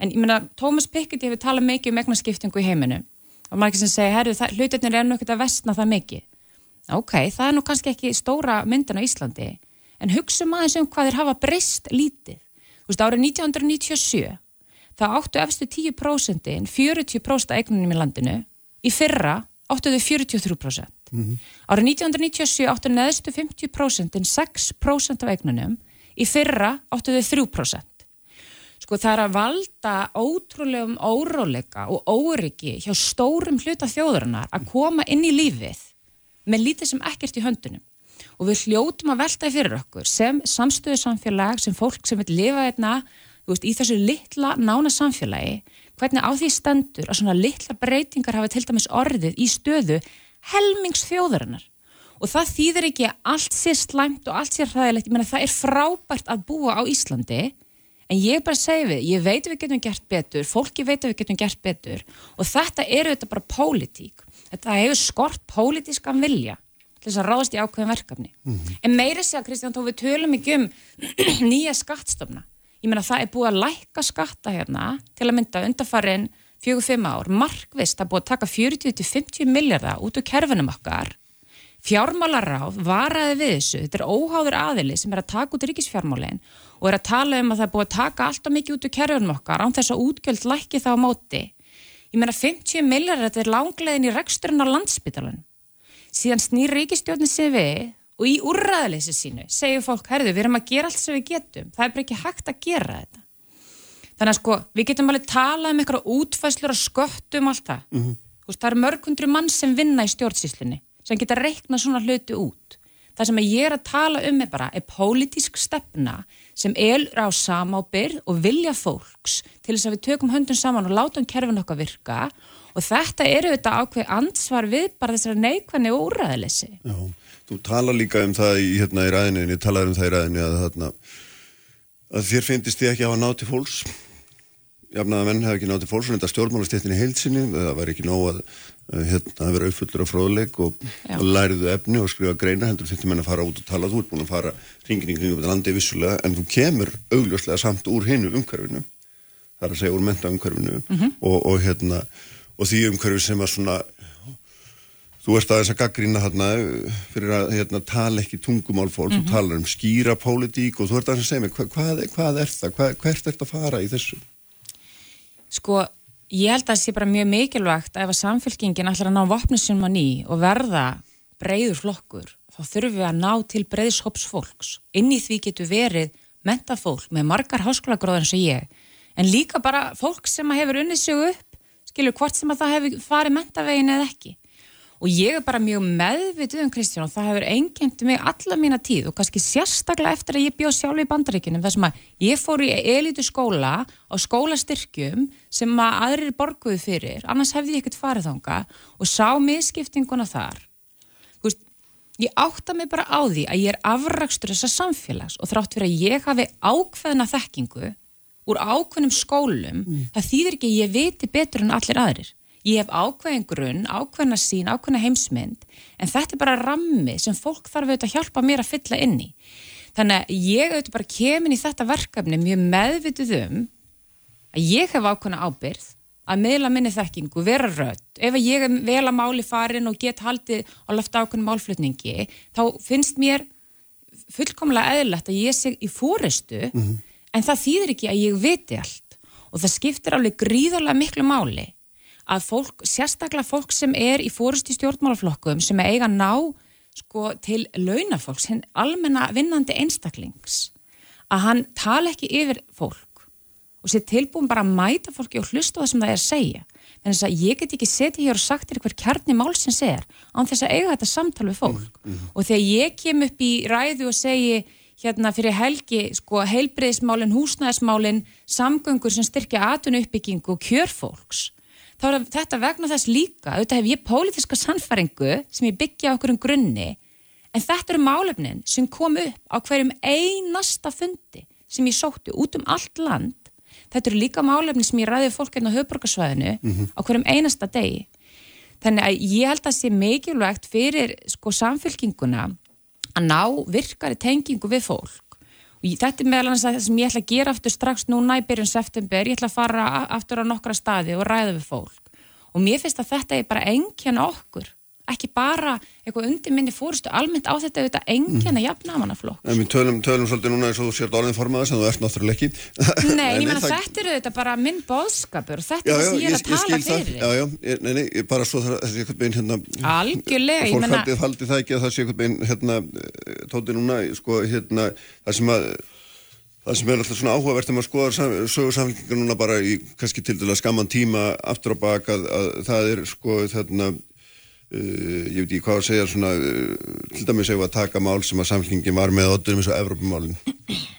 En ég meina, Thomas Piketty hefur talað mikið um egnaskiptingu í heiminu og margir sem segja, herru, hlutirnir er nú ekkert að vestna það mikið. Ok, það er nú kannski ekki stóra myndin á Íslandi, en hugsa maður sem hvað þeir hafa breyst lítið. Þú veist, árið 1997, það áttu efstu 10% 40% eignunum í landinu, í fyrra áttu þau 43%. Mm -hmm. Árið 1997 áttu neðstu 50% 6% af eignunum, í fyrra áttu þau 3%. Sko það er að valda ótrúlegum óróleika og óryggi hjá stórum hluta þjóðurinnar að koma inn í lífið með lítið sem ekkert í höndunum. Og við hljótum að velta fyrir okkur sem samstöðu samfélag, sem fólk sem vil lifa einna, veist, í þessu litla nána samfélagi, hvernig á því stendur að svona litla breytingar hafa til dæmis orðið í stöðu helmings þjóðurinnar. Og það þýðir ekki að allt sé slæmt og allt sé hræðilegt, ég menna það er frábært að búa á Íslandi En ég bara segi við, ég veit við getum gert betur, fólki veit við getum gert betur og þetta eru þetta bara pólitík. Þetta hefur skort pólitískan vilja til þess að ráðast í ákveðin verkefni. Mm -hmm. En meiri að Kristján, þá við tölum ekki um nýja skattstofna. Ég meina það er búið að lækka skatta hérna til að mynda undarfarin fjögur fimm ár. Markvist að búið að taka 40-50 miljardar út úr kerfinum okkar Fjármálaráð varaði við þessu, þetta er óháður aðili sem er að taka út ríkisfjármálinn og er að tala um að það er búið að taka alltaf mikið út úr kerfunum okkar án þess að útgjöld lækki þá á móti. Ég meina 50 millar þetta er langlegin í reksturinn á landsbytalan. Síðan snýr ríkistjórnin sig við og í úrraðleysi sínu segir fólk, herðu við erum að gera allt sem við getum, það er bara ekki hægt að gera þetta. Þannig að sko við getum alveg talað um eitthvað útfæslur og sköttum allt það. Mm -hmm. Það er mörgundru mann sem vinna í stjórnsíslinni sem geta reikna svona hluti út. Það sem ég er að tala um er bara er pólitísk stefna sem er á samábyrð og vilja fólks til þess að við tökum höndun saman og láta um kerfin okkar virka og þetta eru þetta ákveð ansvar við bara þessari neikvæðni og úræðilesi. Já, þú tala líka um það í, hérna, í ræðinu, en ég talaði um það í ræðinu að, þarna, að þér finnist þið ekki að hafa nátt til fólks jafnaða menn hefði ekki nátt til fólks en þetta stjórnmálastéttin í heilsinni, það var ekki nóg að hérna, að vera auðfullur af fróðleik og, og læriðu efni og skrifa greina heldur þetta menn að fara út og tala, þú ert búin að fara ringin í kringum þetta landi vissulega en þú kemur augljóslega samt úr hinu umhverfinu það er að segja úr menta umhverfinu mm -hmm. og, og hérna og því umhverfi sem að svona þú ert aðeins að gaggrína hérna fyrir að hérna, tala ekki tungumál fólk, mm -hmm. þú talar um skýra pólitík og þú ert aðeins að segja mig hvað, hvað, hvað er það, hvað, hvert er þetta að fara í þessu? Sko Ég held að það sé bara mjög mikilvægt ef að samfélkingin ætlar að ná vopnisunum á ný og verða breyður flokkur þá þurfum við að ná til breyðshóps fólks. Inn í því getur verið mentafólk með margar háskólagróðar eins og ég en líka bara fólk sem hefur unnið sig upp skilur hvort sem að það hefur farið mentavegin eða ekki. Og ég er bara mjög meðvitið um Kristján og það hefur engjent mig alla mína tíð og kannski sérstaklega eftir að ég bjóð sjálf í bandaríkinum þess að ég fór í elitu skóla á skólastyrkjum sem að aðrir borguðu fyrir, annars hefði ég ekkert farið þánga og sá miskiptinguna þar. Veist, ég átta mig bara á því að ég er afrakstur þessa samfélags og þrátt fyrir að ég hafi ákveðna þekkingu úr ákveðnum skólum mm. það þýðir ekki ég viti betur en allir aðrir Ég hef ákveðin grunn, ákveðina sín, ákveðina heimsmynd en þetta er bara rammi sem fólk þarf auðvitað að hjálpa mér að fylla inn í. Þannig að ég auðvitað bara kemin í þetta verkefni mjög meðvituð um að ég hef ákveðina ábyrð að miðla minni þekkingu, vera rött. Ef ég er vel að máli farin og get haldið á lofta ákveðin málflutningi þá finnst mér fullkomlega eðlert að ég sé í fórestu mm -hmm. En það þýðir ekki að ég viti allt. Og það skiptir alveg gríðarlega miklu máli að fólk, sérstaklega fólk sem er í fórust í stjórnmálaflokkum sem er eiga ná sko, til launafólks, hinn almenna vinnandi einstaklings að hann tala ekki yfir fólk og sé tilbúin bara að mæta fólki og hlusta það sem það er að segja. En þess að ég get ekki setið hér og sagt þér hver kjarni málsins er án þess að eiga þetta samtal við fólk. Mm -hmm. og þegar ég kem upp í ræðu og segi hérna fyrir helgi sko heilbreyðismálin, húsnæðismálin samgöngur sem styrkja atun uppbyggingu og kjörfólks þá er þetta vegna þess líka, auðvitað hef ég pólitiska sannfaringu sem ég byggja okkur um grunni, en þetta eru málefnin sem kom upp á hverjum einasta fundi sem ég sótti út um allt land, þetta eru líka málefnin sem ég ræði fólk hérna á höfbrukarsvæðinu mm -hmm. á hverjum einasta degi. þannig að ég held að sé mikilvægt fyrir sko samfélkinguna að ná virkari tengingu við fólk. Og þetta er meðal annars það sem ég ætla að gera aftur strax núna í byrjun september, ég ætla að fara aftur á nokkra staði og ræða við fólk. Og mér finnst að þetta er bara engjan okkur ekki bara eitthvað undir minni fórstu almennt á þetta auðvitað enginn að jafna mannaflokk. En við tölum, tölum svolítið núna eins og þú sért orðin formaðis en þú ert náttúrulega ekki. Nei, ég menna það... þetta eru auðvitað bara minn bóðskapur og þetta já, er það sem ég er að tala fyrir. Já, já, nei, nei, bara svo það þessi eitthvað bein hérna. Algjörlega, ég menna. Fólk haldi það ekki að það sé eitthvað bein hérna, tóti núna, sko, hérna, það sem að Það sem er alltaf svona áhugavert þegar maður skoðar sögur samfélkingar núna bara í kannski til dæla skamman tíma aftur á baka að, að það er sko þarna Uh, ég veit ekki hvað að segja svona, uh, til dæmis hefur að taka mál sem að samfélkingin var með öllum eins og Evrópumálin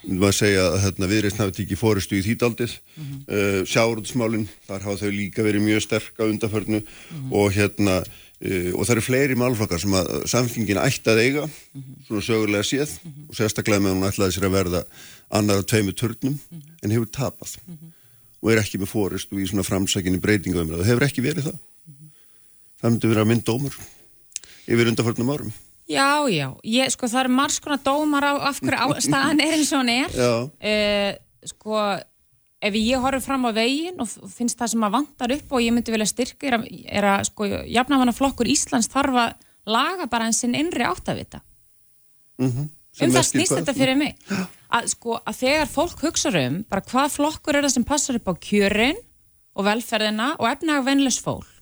við maður segja að hérna, viðreist hafi tikið fóristu í þýtaldið mm -hmm. uh, sjáurðsmálin, þar hafa þau líka verið mjög sterk á undarförnu mm -hmm. og hérna og það eru fleiri málflokkar sem að samfélkingin ætti að eiga, mm -hmm. svona sögurlega séð og sérstaklega með hún ætlaði sér að verða annar af tveimu törnum en hefur tapað mhm. og er ekki með fóristu í svona framsækinni breytingaumræðu, hefur ekki verið það það myndi vera minn dómur yfir undarförnum árum. Já, já, ég, sko það eru margs konar dómar á af hverju staðan er eins og hann er. Uh, sko, ef ég horfið fram á veginn og finnst það sem að vantar upp og ég myndi vilja styrka er að, er að sko, jafnafanna flokkur Íslands þarf að laga bara eins og innri áttavita. Mm -hmm. Um það snýst þetta fyrir mig. Að, sko, að þegar fólk hugsa um bara hvað flokkur er það sem passar upp á kjörin og velferðina og efnaga vennilegs fólk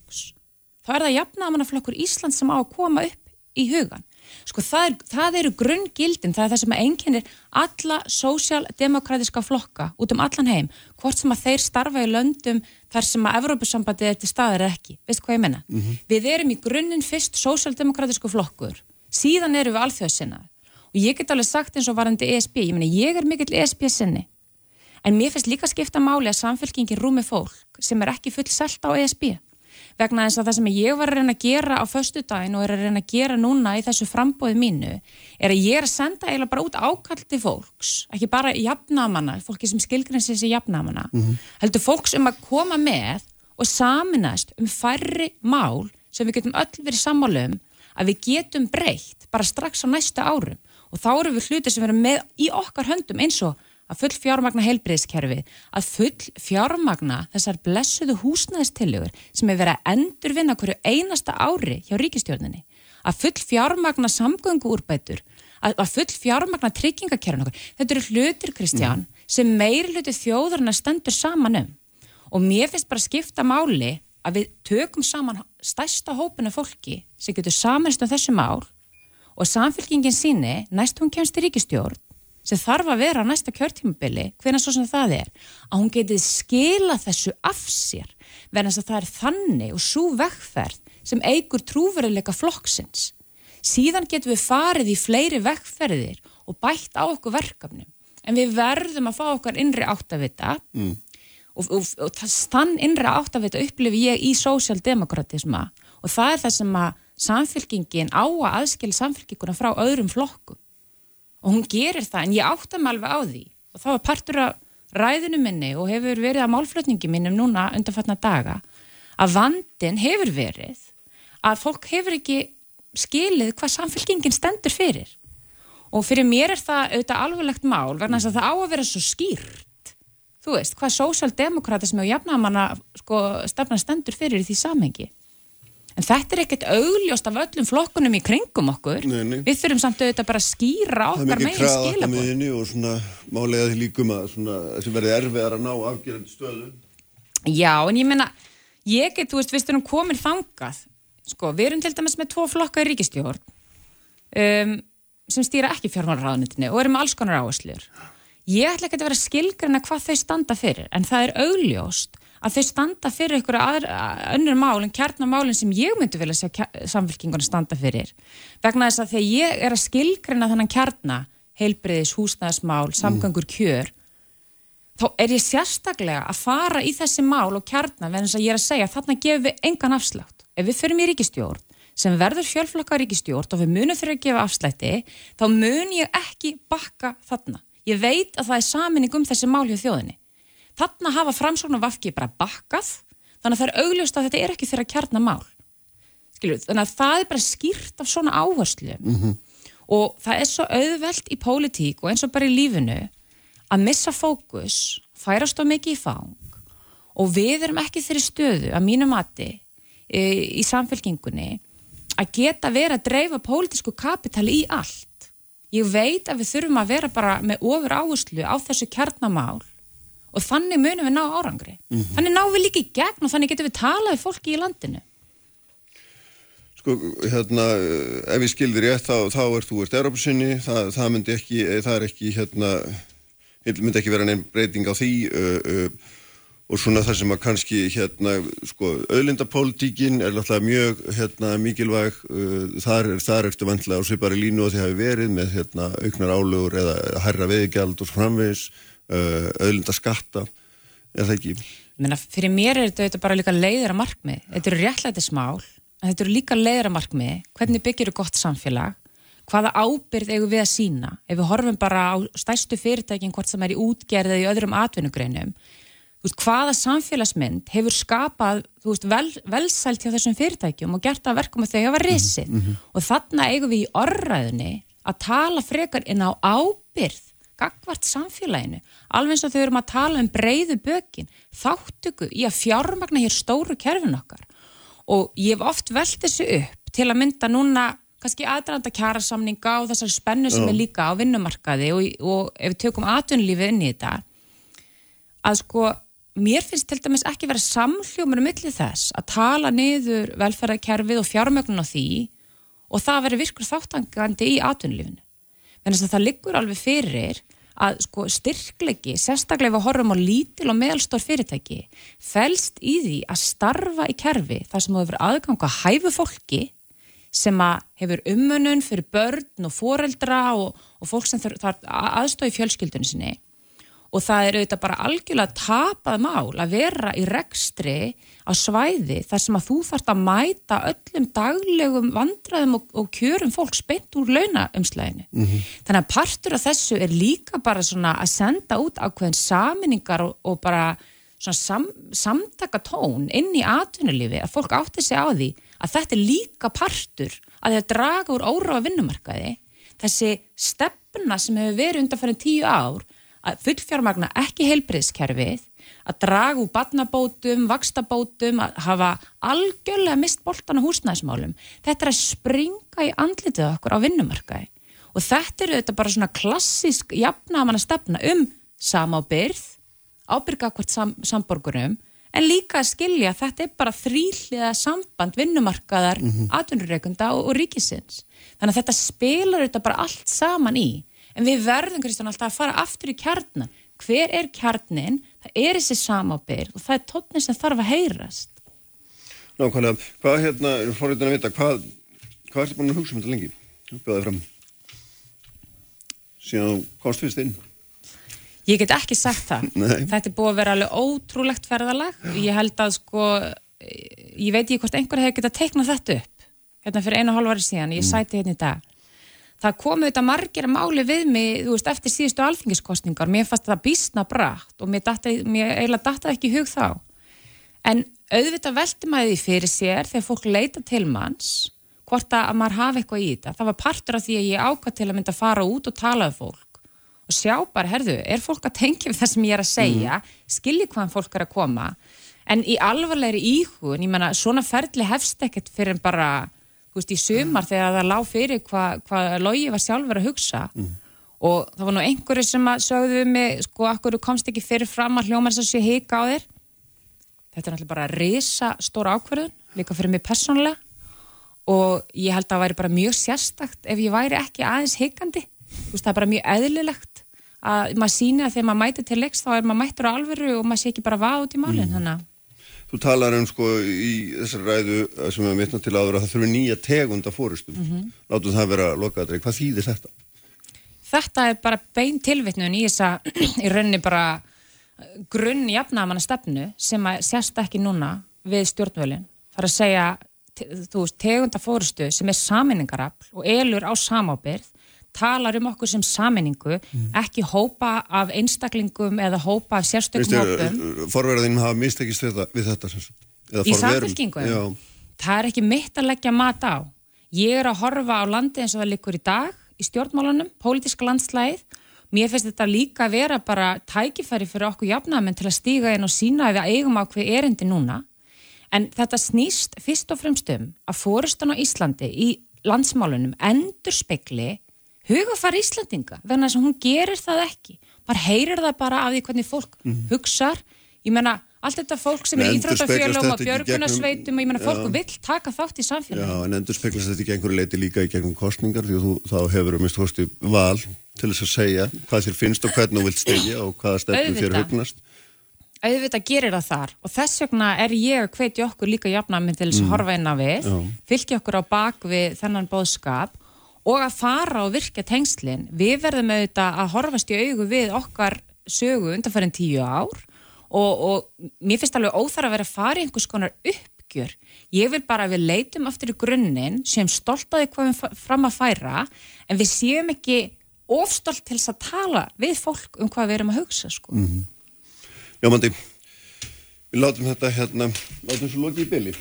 þá er það jafnamannaflokkur Ísland sem á að koma upp í hugan. Sko það, er, það eru grunngildin, það er það sem einkennir alla sósjaldemokratiska flokka út um allan heim, hvort sem að þeir starfa í löndum þar sem að Evrópussambandi er til staðar ekki, veist hvað ég menna? Mm -hmm. Við erum í grunninn fyrst sósjaldemokratisku flokkur, síðan erum við alþjóðsinnað og ég get alveg sagt eins og varandi ESB, ég menna ég er mikill ESB sinni, en mér finnst líka skipta máli að samfélkingin rúmi fólk sem er ekki full selta á ESB vegna þess að það sem ég var að reyna að gera á förstu daginn og er að reyna að gera núna í þessu frambóði mínu er að ég er að senda eiginlega bara út ákaldi fólks, ekki bara jafnamanna, fólki sem skilgrinn sér sér jafnamanna, mm -hmm. heldur fólks um að koma með og saminast um færri mál sem við getum öll verið sammálum að við getum breytt bara strax á næsta árum og þá eru við hluti sem verðum með í okkar höndum eins og að full fjármagna heilbreyðskerfi, að full fjármagna þessar blessuðu húsnæðistillegur sem er verið að endurvinna hverju einasta ári hjá ríkistjórninni, að full fjármagna samgöngu úrbætur, að, að full fjármagna tryggingakerfin okkur. Þetta eru hlutir, Kristján, mm. sem meiri hluti þjóðurna stendur saman um og mér finnst bara að skipta máli að við tökum saman stærsta hópina fólki sem getur samanst um þessu mál og samfélkingin síni, næst hún kemst í ríkistjórn sem þarf að vera á næsta kjörtímabili, hvernig svo sem það er, að hún getið skila þessu af sér, verðan þess að það er þannig og svo vekkferð sem eigur trúveruleika flokksins. Síðan getum við farið í fleiri vekkferðir og bætt á okkur verkefnum, en við verðum að fá okkar innri áttavita mm. og, og, og þann innri áttavita upplifi ég í sósjaldemokratisma og það er það sem að samfélkingin á að aðskilja samfélkinguna frá öðrum flokkum og hún gerir það en ég átta mig alveg á því. Og það var partur af ræðinu minni og hefur verið að málflutningi minnum núna undanfatna daga að vandin hefur verið að fólk hefur ekki skilið hvað samfélkingin stendur fyrir. Og fyrir mér er það auðvitað alveglegt mál verðan þess að það á að vera svo skýrt. Þú veist, hvað sósaldemokratismi og jafnamanna sko, stefna stendur fyrir í því samhengi En þetta er ekkert augljóst af öllum flokkunum í kringum okkur. Nei, nei. Við þurfum samt auðvitað bara að skýra okkar meginn skilabóð. Það er mikið kraða miðinni og svona málega því líkum að þessi verði erfiðar að ná afgerðandi stöðu. Já, en ég menna, ég get, þú veist, við styrum komin þangað. Sko, við erum til dæmis með tvo flokka í ríkistjórn um, sem stýra ekki fjármálraðanitinu og erum alls konar áherslur. Ég ætla ekki að vera skilgrana hvað þau standa fyrir, en það er augljóst að þau standa fyrir ykkur önnur mál en kjarnamálinn sem ég myndi vilja sjá samfélkingunum standa fyrir vegna þess að þegar ég er að skilgrina þannan kjarna, heilbreyðis, húsnæðismál, mm. samgangur kjör þá er ég sérstaklega að fara í þessi mál og kjarna vegna þess að ég er að segja þarna gefum við engan afslátt. Ef við förum í ríkistjórn sem verður fjölflokka ríkistjórn og við munum fyrir að gefa afslætti þá mun ég ekki bakka þarna. Ég veit að það er saminning um þessi mál hjá þjóðinni Þarna hafa framsókn og vafki bara bakkað þannig að það er augljóst að þetta er ekki þeirra kjarnamál. skilur, þannig að það er bara skýrt af svona áherslu -hmm. og það er svo auðvelt í pólitík og eins og bara í lífinu að missa fókus, færast á mikið í fang og við erum ekki þeirri stöðu að mínu mati e, í samfélkingunni að geta verið að dreifa pólitísku kapitali í allt. Ég veit að við þurfum að vera bara með ofur áherslu á þessu kjarnamál og þannig munum við ná árangri. Mm -hmm. Þannig ná við líka í gegn og þannig getum við talað í fólki í landinu. Sko, hérna, ef ég skildir rétt þá, þá er þú ert Európa-sinni, það, það myndi ekki, það er ekki, hérna, myndi ekki vera neinn breyting á því uh, uh, og svona það sem að kannski, hérna, sko, auðlindapólitíkin er náttúrulega mjög, hérna, mikilvæg, uh, þar, þar ertu vantilega á svipari línu og því hafi verið með, hérna, auknar álugur eða herra veðigjald og framvegs, auðlindaskatta, er það ekki? Menna, fyrir mér er þetta bara líka leiðir að markmið, þetta eru réttlætismál en þetta eru líka leiðramarkmiði, hvernig byggir þú gott samfélag, hvaða ábyrð eigum við að sína, ef við horfum bara á stærstu fyrirtækin hvort sem er í útgerðið í öðrum atvinnugreinum, veist, hvaða samfélagsmynd hefur skapað veist, vel, velsælt hjá þessum fyrirtækjum og gert að verkum að þau hafa risið? mm -hmm. og þannig eigum við í orðræðinni að tala frekar inn á ábyrð gagvart samfélaginu, alveg eins og þau erum að tala um breyðu bökin, þáttöku í að fjármagna hér stóru kerfin okkar. Og ég hef oft velt þessu upp til að mynda núna kannski aðdraðanda kjærasamninga og þessar spennu sem er líka á vinnumarkaði og, og ef við tökum atvinnulífið inn í þetta að sko mér finnst til dæmis ekki verið samhljómar um millið þess að tala niður velferðarkerfið og fjármögnun á því og það verið virkur þáttangandi í atvinnulífinu. Þannig að það liggur alveg fyrir að sko styrklegi, sérstaklega við horfum á lítil og meðalstór fyrirtæki fælst í því að starfa í kerfi þar sem þú hefur aðgang að hæfu fólki sem að hefur umönun fyrir börn og foreldra og, og fólk sem þarf aðstóði fjölskyldunni sinni og það er auðvitað bara algjörlega tapað mál að vera í rekstri á svæði þar sem að þú þarfst að mæta öllum daglegum vandraðum og, og kjörum fólk spennt úr launaumslæðinu. Mm -hmm. Þannig að partur af þessu er líka bara svona að senda út ákveðin saminningar og, og bara svona sam, samtaka tón inn í atvinnulífi að fólk átti sig á því að þetta er líka partur að það draga úr óráða vinnumarkaði þessi stefna sem hefur verið undan fyrir tíu ár að fullfjármagna ekki heilbriðskerfið, að draga úr badnabótum, vakstabótum, að hafa algjörlega mist boltan á húsnæðismálum. Þetta er að springa í andlitið okkur á vinnumarkaði og þetta eru þetta bara svona klassisk jafnamanna stefna um samábyrð, ábyrga hvort sam, samborgurum, en líka að skilja að þetta er bara þrýliða samband vinnumarkaðar, mm -hmm. atvinnureikunda og, og ríkisins. Þannig að þetta spilar þetta bara allt saman í en við verðum Kristján alltaf að fara aftur í kjarnan hver er kjarnin, það er þessi samábyrg og það er tónið sem þarf að heyrast. Nákvæmlega, hvað hérna, fórhættan að vita hvað, hvað er þetta búin að hugsa um þetta lengi? Uppbjöðaði fram. Síðan komst fyrst inn. Ég get ekki sagt það. Nei. þetta er búið að vera alveg ótrúlegt ferðalag. Ég held að sko ég veit ekki hvort einhver hefur getað teiknað þetta upp hérna fyrir einu og hálf ári síðan, ég mm. sæti hérna í dag það komu þetta margir máli við mig, þú veist, eftir síðustu alþingiskostningar, mér fannst það bísna brætt og mér, data, mér eiginlega dattaði ekki hug þá. En auðvitað veldi maður því fyrir sér þegar fólk leita til manns, hvort að maður hafi eitthvað í þetta. Það var partur af því að ég ákvað til að mynda að fara út og tala um fólk og sjá bara, herðu, er fólk að tengja við það sem ég er að segja, mm. skilji hvaðan fólk er að koma, en í alvarlegri íhugun, ég menna, svona ferli hefst ekkert fyrir bara þú veist, í sumar þegar það lág fyrir hvað hva logi var sjálfur að hugsa mm. og það var nú einhverju sem að sögðu við mig, sko, akkur komst ekki fyrir fram að hljómar þess að sé híka á þér þetta er náttúrulega bara að reysa stóra ákverðun, líka fyrir mig persónulega og ég held að það væri bara mjög sérstakt ef ég væri ekki aðeins híkandi, þú veist, það er bara mjög eðlilegt að maður síni að þegar maður mæti til leiks þá er maður mættur á alveru og maður sé ekki bara vað út í málinn, mm. þannig að Þú talar um sko í þessari ræðu sem við mittna til áður að það þurfi nýja tegunda fórustum. Mm -hmm. Látum það vera lokaðrið. Hvað þýðir þetta? Þetta er bara bein tilvittnun í þessa, í rauninni bara grunn jafnamanna stefnu sem að sérst ekki núna við stjórnvölinn. Það er að segja, þú veist, tegunda fórustu sem er saminningarafl og elur á samábyrð talar um okkur sem saminningu, mm. ekki hópa af einstaklingum eða hópa af sérstökum hópum. Forverðinum hafa mistekist við þetta? Í samfélkingu? Það er ekki mitt að leggja mat á. Ég er að horfa á landi eins og það likur í dag í stjórnmálunum, pólitíska landslæð. Mér finnst þetta líka að vera bara tækifæri fyrir okkur jafnamenn til að stíga inn og sína ef við eigum á hver erindi núna. En þetta snýst fyrst og fremst um að fórustan á Íslandi í landsmálunum endur spekli hugafar Íslandinga, þess að hún gerir það ekki. Man heyrir það bara af því hvernig fólk mm. hugsar. Ég menna, allt þetta fólk sem er íþróttafjölum og björgunarsveitum og ég menna, fólk ja. vill taka þátt í samfélaginu. Já, en endur speklast þetta ekki einhverju leiti líka í gegnum kostningar því þú þá hefur um einstu hósti val til þess að segja hvað þér finnst og hvernig þú vilt stegja og hvaða stefnu þér hugnast. Auðvitað gerir það þar og þess vegna er ég að hvetja okkur líka jafnaminn til þess að mm. horfa inn á við, fylgja okkur á bak við þennan bóðskap og að fara og virka tengslinn. Við verðum auðvitað að horfast í augu við okkar sögu undanfærin tíu ár og, og mér finnst alveg óþar að vera að fara í einhvers konar uppgjör. Ég vil bara að við leitum aftur í grunninn sem stoltaði hvað við fram að færa en við séum ekki ofstolt til þess að tala við fólk um hvað við erum að hugsa sko. Mm -hmm. Já, Mandi, við látum þetta hérna, látum svo lokið í bylli.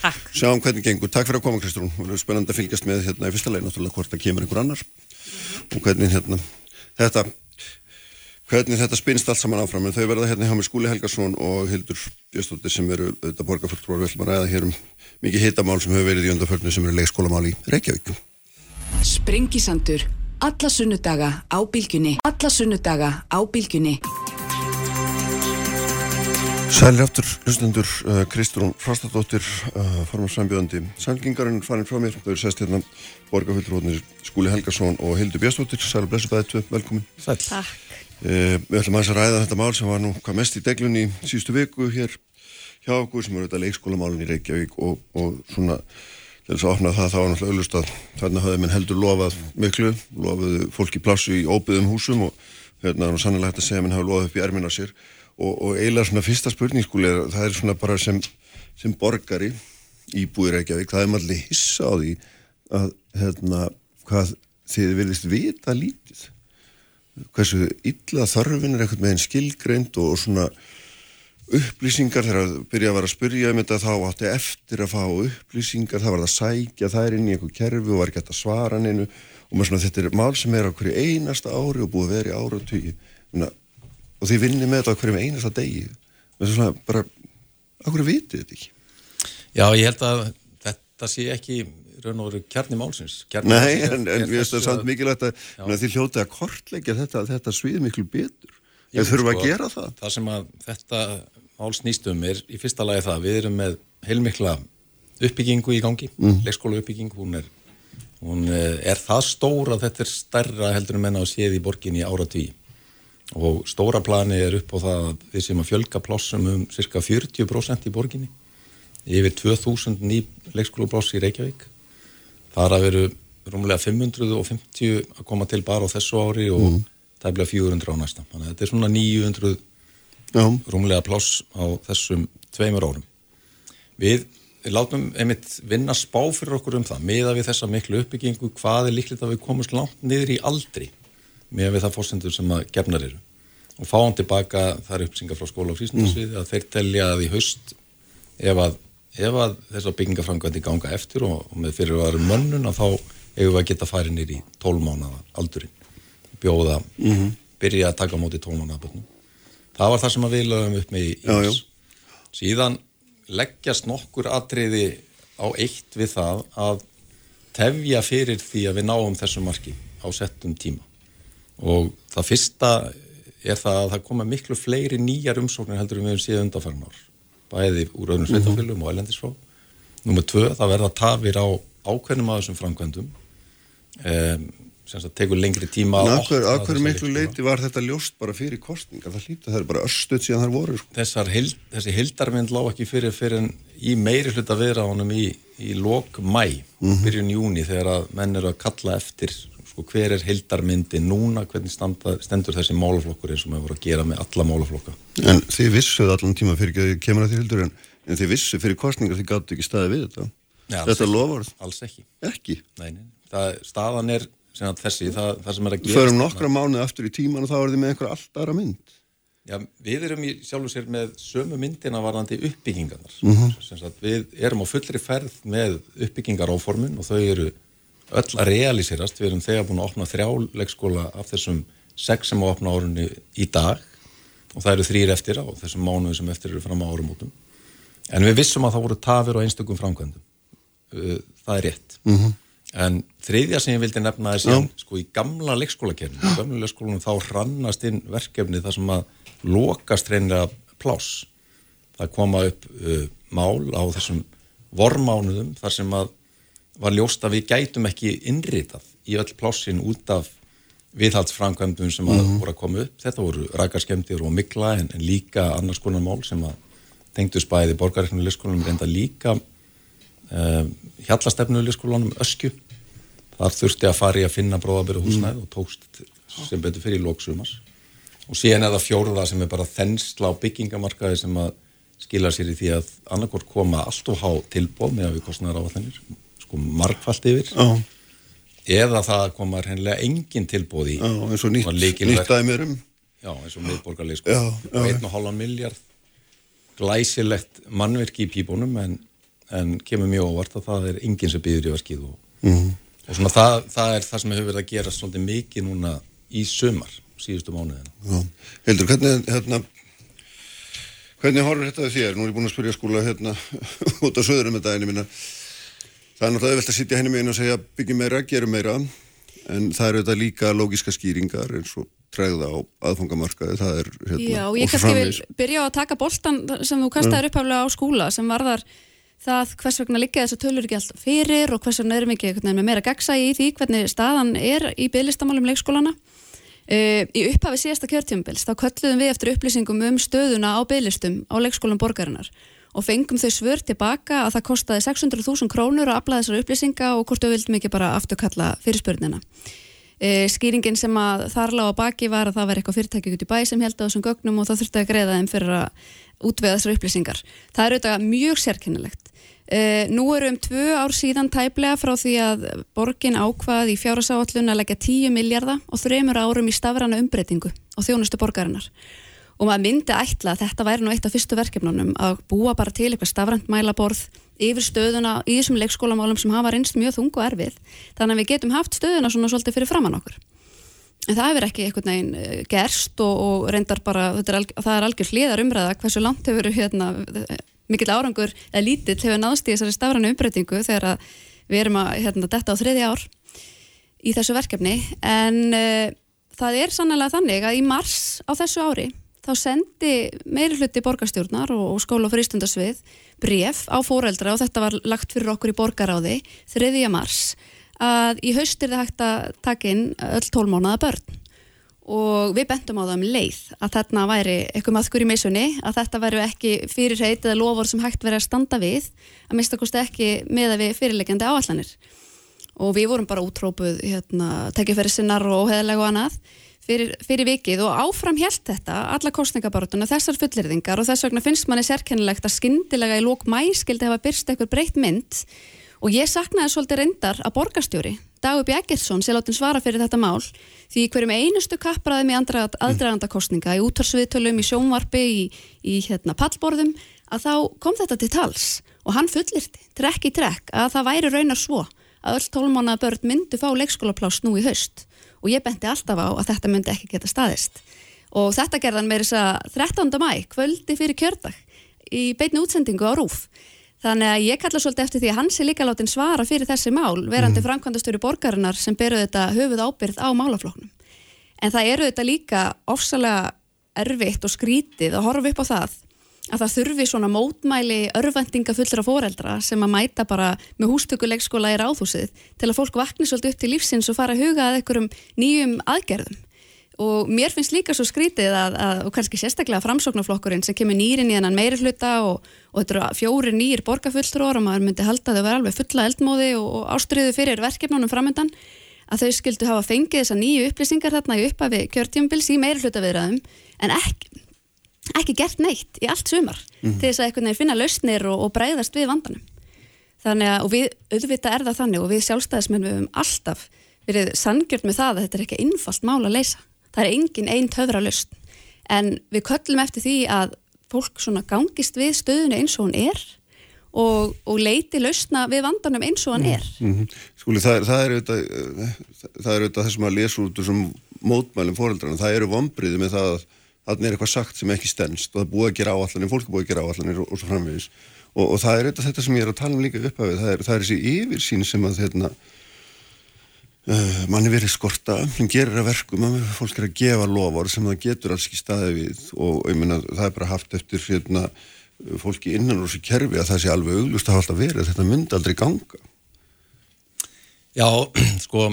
Takk. Sjáum hvernig gengur. Takk fyrir að koma, Kristrún. Það er spennand að fylgjast með hérna í fyrsta leið, náttúrulega hvort það kemur einhver annar og hvernig hérna þetta, hvernig þetta spinnst allt saman áfram. En þau verða hérna hjá með Skúli Helgarsson og Hildur Björnstóttir sem eru auðvitað borgarfulltrúar. Við ætlum að ræða hér um mikið hitamál sem hefur verið í undarförnu sem eru leikskólamál í Reykjavík. Sprengisandur. Alla sunnudaga á bylgjunni. Alla sunnudaga á bylgjunni. Sælir aftur, hlustendur, uh, Kristrún Frastadóttir, uh, formarsambjöðandi Sælgingarinn farin frá mér, þau eru sest hérna borgarfjöldurhóðnir Skúli Helgarsson og Hildur Björnsdóttir, sæl og blessu bæðið tvö, velkomin. Sæl. Takk. Uh, við ætlum að þess að ræða þetta mál sem var nú hvað mest í deglunni síðustu viku hér hjá okkur sem eru þetta leikskólamálun í Reykjavík og, og svona til þess að opna það þá var náttúrulega auðlust að þarna hafði minn heldur lofað miklu, lofaðu fólki plassu í óbyðum húsum og hérna er nú sannlega hægt að segja að minn hafi lofað upp í ermin á sér og, og eiginlega svona fyrsta spurning skúli það er svona bara sem, sem borgari í búið Reykjavík það er maður allir hissa á því að hérna hvað þið viljast vita lítið. Hversu illa þarfin er eitthvað með einn skilgreind og svona upplýsingar þegar að byrja að vera að spyrja um þetta þá átti eftir að fá upplýsingar það var að sækja þær inn í einhver kerfi og var ekki að svara neinu. Og með svona þetta er mál sem er á hverju einasta ári og búið að vera í ára og tugi og þið vinnir með þetta á hverjum einasta degi. Og svona bara, okkur vitið þetta ekki? Já, ég held að þetta sé ekki raun og veru kjarni málsins. Kjarni Nei, málsins, en, en við veistum samt mikilvægt að þið hljótið að kortleggja þetta, þetta svið miklu betur. Við þurfum sko, að gera það. Það sem að þetta mál snýstum er í fyrsta lagi það, við erum með heilmikla uppbyggingu í gangi mm. leikskóla uppbyggingu, hún er hún eh, er það stóra að þetta er stærra heldur en menna að séð í borgin í áratví og stóra plani er upp á það að við sem að fjölga plossum um cirka 40% í borginni yfir 2000 ný leikskólaploss í Reykjavík þar að veru rúmlega 550 að koma til bara á þessu ári og mm. það er bleið 400 á næsta þannig að þetta er svona 900 Já. rúmlega ploss á þessum tveimur árum við, við látum einmitt vinna spá fyrir okkur um það meða við þessa miklu uppbyggingu hvað er líklegt að við komumst langt niður í aldri með við það fórsendur sem að gefnar eru. Og fáum tilbaka þar uppsingar frá skóla og frísundasvið mm. að þeir telja að í haust ef að, ef að þessar byggingafrangandi ganga eftir og, og með fyrir að vera mönnun að þá hefur við að geta farið nýri í tólmánaða aldurinn. Bjóða, mm -hmm. byrja að taka á móti tólmánaða það var það sem við lögum upp með í íms síðan leggjast nokkur atriði á eitt við það að tefja fyrir því að við náum þessu marki á settum tíma og það fyrsta er það að það koma miklu fleiri nýjar umsóknir heldur en við hefum síðan undanfærin ár bæði úr öðrum sveitafélum mm -hmm. og ælendisfrá Númið tvö, það verða tafir á ákveðnum að þessum framkvæmdum um, sem það tekur lengri tíma hverju miklu leiti var þetta ljóst bara fyrir kostninga, það hlýtti það er bara östuð síðan það voru sko. Þessar, Þessi hildarmynd lág ekki fyrir fyrir en í meiri hluta viðra ánum í, í lok mæ, mm -hmm. byrjun júni þegar að menn eru að kalla eftir sko, hver er hildarmyndi núna, hvernig standa, stendur þessi málaflokkur eins og maður voru að gera með alla málaflokka. En þið vissuð allan tíma fyrir kemur að því hildur en, en þið vissuð fyrir kostningar því gáttu ekki staði við þetta. Ja, þetta lofar? Alls ekki. Ekki? Nei, nei. Það, staðan er þessi, það, það sem er að gera. Förum nokkra mánuð aftur í tíman og þá er þið með einhver allt aðra mynd. Já, við erum í sjálf og sér með sömu myndina varðandi uppbyggingarnar. Mm -hmm. Við erum á fullri ferð með uppbyggingaráformin og þau eru öll að realiserast. Við erum þegar búin að opna þrjá leikskóla af þessum sex sem á opna árunni í dag og það eru þrýr eftir á þessum mánuðu sem eftir eru fram á árumótum. En við vissum að það voru tafir og einstökum framkvæmdum. Uh, það er rétt. Mm -hmm. En þriðja sem ég vildi nefna er síðan, sko í gamla leikskólakerfinu, í gamla leikskólanum þá rannast inn verkefni þar sem að lokast reynlega pláss. Það koma upp uh, mál á þessum vormánuðum þar sem að var ljóst að við gætum ekki innritað í öll plássin út af viðhaldsframkvæmdum sem að mm -hmm. voru að koma upp. Þetta voru rækarskemdir og mikla en, en líka annars konar mál sem að tengdu spæði borgarreiknuleg skólanum reynda líka uh, hjallastefnuleg skólanum öskju. Þar þurfti að fari að finna bróðaböru húsnæð mm. og tókst sem betur fyrir lóksumars. Og síðan er það fjóruða sem er bara þensla á byggingamarkaði sem að skila sér í því að annarkort koma allt og há tilbóð með að við kostnaðar áallanir, sko markfalt yfir. Já. Eða það koma hennilega engin tilbúð í Já, eins og nýtt, nýtt dæmirum Já, eins og miðborgarleik sko, og einn og hálfan miljard glæsilegt mannverki í pípunum en, en kemur mjög óvart að það er enginn sem býður í verkið og, mm og svona það, það er það sem hefur verið að gera svolítið mikið núna í sömar síðustu mánuðina. Heldur, hvernig hérna hvernig horfur þetta þér? Nú er ég búin að spyrja skóla hérna út á söðurum með daginu mína Það er náttúrulega auðvelt að sitja henni meginn og segja byggjum meira, gerum meira. En það eru þetta líka lógiska skýringar eins og tregða á aðfangamarkaði. Það er hérna Já, ég kannski vil byrja á að taka boltan sem þú kastaður upphaflega á skúla sem varðar það hvers vegna liggja þess að tölur ekki alltaf fyrir og hvers vegna erum ekki með meira gegsa í því hvernig staðan er í bygglistamálum leikskólana uh, Í upphafi síðasta kjörtjömbils þá kölluðum við eftir upplýsingum um stöðuna á bygglistum á leikskólum borgarinnar og fengum þau svör tilbaka að það kostiði 600.000 krónur að aflaða þessar upplýsinga og hvort við vildum ekki bara afturkalla fyrirspörnina. E, skýringin sem að þar lág á baki var að það var eitthvað fyrirtæki út í bæ sem held á þessum gögnum og það þurfti að greiða þeim fyrir að útvega þessar upplýsingar. Það er auðvitað mjög sérkennilegt. E, nú eru um tvö ár síðan tæplega frá því að borgin ákvað í fjárasáallun að leggja 10 miljardar og þreymur árum í stafrana umbreytingu og þjónustu borgarinnar og maður myndi ætla að þetta væri nú eitt af fyrstu verkefnunum að búa bara til eitthvað stafrænt mælaborð yfir stöðuna í þessum leikskólamálum sem hafa reynst mjög þung og erfið. Þannig að við getum haft stöðuna svona svolítið fyrir framann okkur. En það hefur ekki einhvern veginn eh, gerst og, og reyndar bara, er alg, það er algjör hliðar umræða hversu langt hefur hérna, mikill árangur eða lítill hefur náðst í þessari stafrænu umbreytingu þegar við erum að hérna, detta á þriði ár í þessu verkefni. En uh, það er sannlega þannig að í mars á þessu ári þá sendi meiri hluti borgarstjórnar og skóla og fyrirstundarsvið bref á fóreldra og þetta var lagt fyrir okkur í borgaráði 3. mars að í haust er það hægt að taka inn öll tólmónaða börn og við bentum á það um leið að þarna væri eitthvað maðkur í meisunni að þetta væri ekki fyrirheit eða lofur sem hægt verið að standa við að mista kosti ekki með að við fyrirlegjandi áallanir og við vorum bara útrópuð hérna, tekið fyrir sinnar og heðlega og annað fyrir, fyrir vikið og áfram helt þetta alla kostningabarotuna, þessar fullirðingar og þess vegna finnst manni sérkennilegt að skindilega í lók mæ skildi hafa byrst eitthvað breytt mynd. Og ég saknaði svolítið reyndar að borgastjóri Dagur Bjækilsson sé látin svara fyrir þetta mál því hverjum einustu kappraðum í aðdragandakostninga, í útarsviðtölum, í sjónvarpi, í, í hérna, pallborðum, að þá kom þetta til tals og hann fullirti, trekk í trekk, að það væri raunar svo að öll tólmána börn myndu fá leikskólapláss nú í haust og ég benti alltaf á að þetta myndi ekki geta staðist og þetta gerðan með þess að 13. mæ, kvöldi fyrir kjördag í beitni útsendingu á Rúf þannig að ég kalla svolítið eftir því að hans er líka látin svara fyrir þessi mál verandi mm. framkvæmdastöru borgarinnar sem beru þetta höfuð ábyrð á málafloknum en það eru þetta líka ofsalega erfitt og skrítið að horfa upp á það að það þurfi svona mótmæli örvendinga fullra foreldra sem að mæta bara með hústökuleikskóla í ráðhúsið til að fólk vakni svolítið upp til lífsins og fara að huga að einhverjum nýjum aðgerðum. Og mér finnst líka svo skrítið að, að og kannski sérstaklega framsóknarflokkurinn sem kemur nýrin í hennan meiri hluta og, og þetta eru fjóri nýjir borgarfulltrúar og maður myndi halda að þau vera alveg fulla eldmóði og, og ástriðu fyrir verkefnunum framöndan að þau skildu hafa fengið þessa nýju upplýsingar þarna í upphafi kjörtjumbils í meiri hluta viðræðum en ekki, ekki gert neitt í allt sumar mm. til þess að finna lausnir og, og breyðast við vandanum. Þannig að, og við auðvitað er það þannig og við sjálfstæðismenn við höfum alltaf verið sangjörð með það að þetta er ekki einfalt mál að leysa. Það er engin einn töfra lausn. en við köllum eftir því að fólk svona gangist við stöðunni eins og hún er og, og leiti lausna við vandanum eins og hann er mm -hmm. Skúli, það, það er auðvitað það er auðvitað þessum að lesa út þessum mótmælum fóreldrarna, það eru vombriði með það að þarna er eitthvað sagt sem ekki stennst og það búið að gera áallanir, fólk búið að gera áallanir og, og svo framvegis. Og, og það er auðvitað þetta sem ég er að tala um líka upphafið, það er, það er þessi yfirsýn sem að hérna uh, manni verið skorta, hann gerir að verkum að fólk er að gefa lofar sem það getur alls ekki staði við. Og ég menna það er bara haft eftir hérna fólki innan úr þessu kerfi að það sé alveg auglust að halda verið, þetta myndi aldrei ganga. Já, sko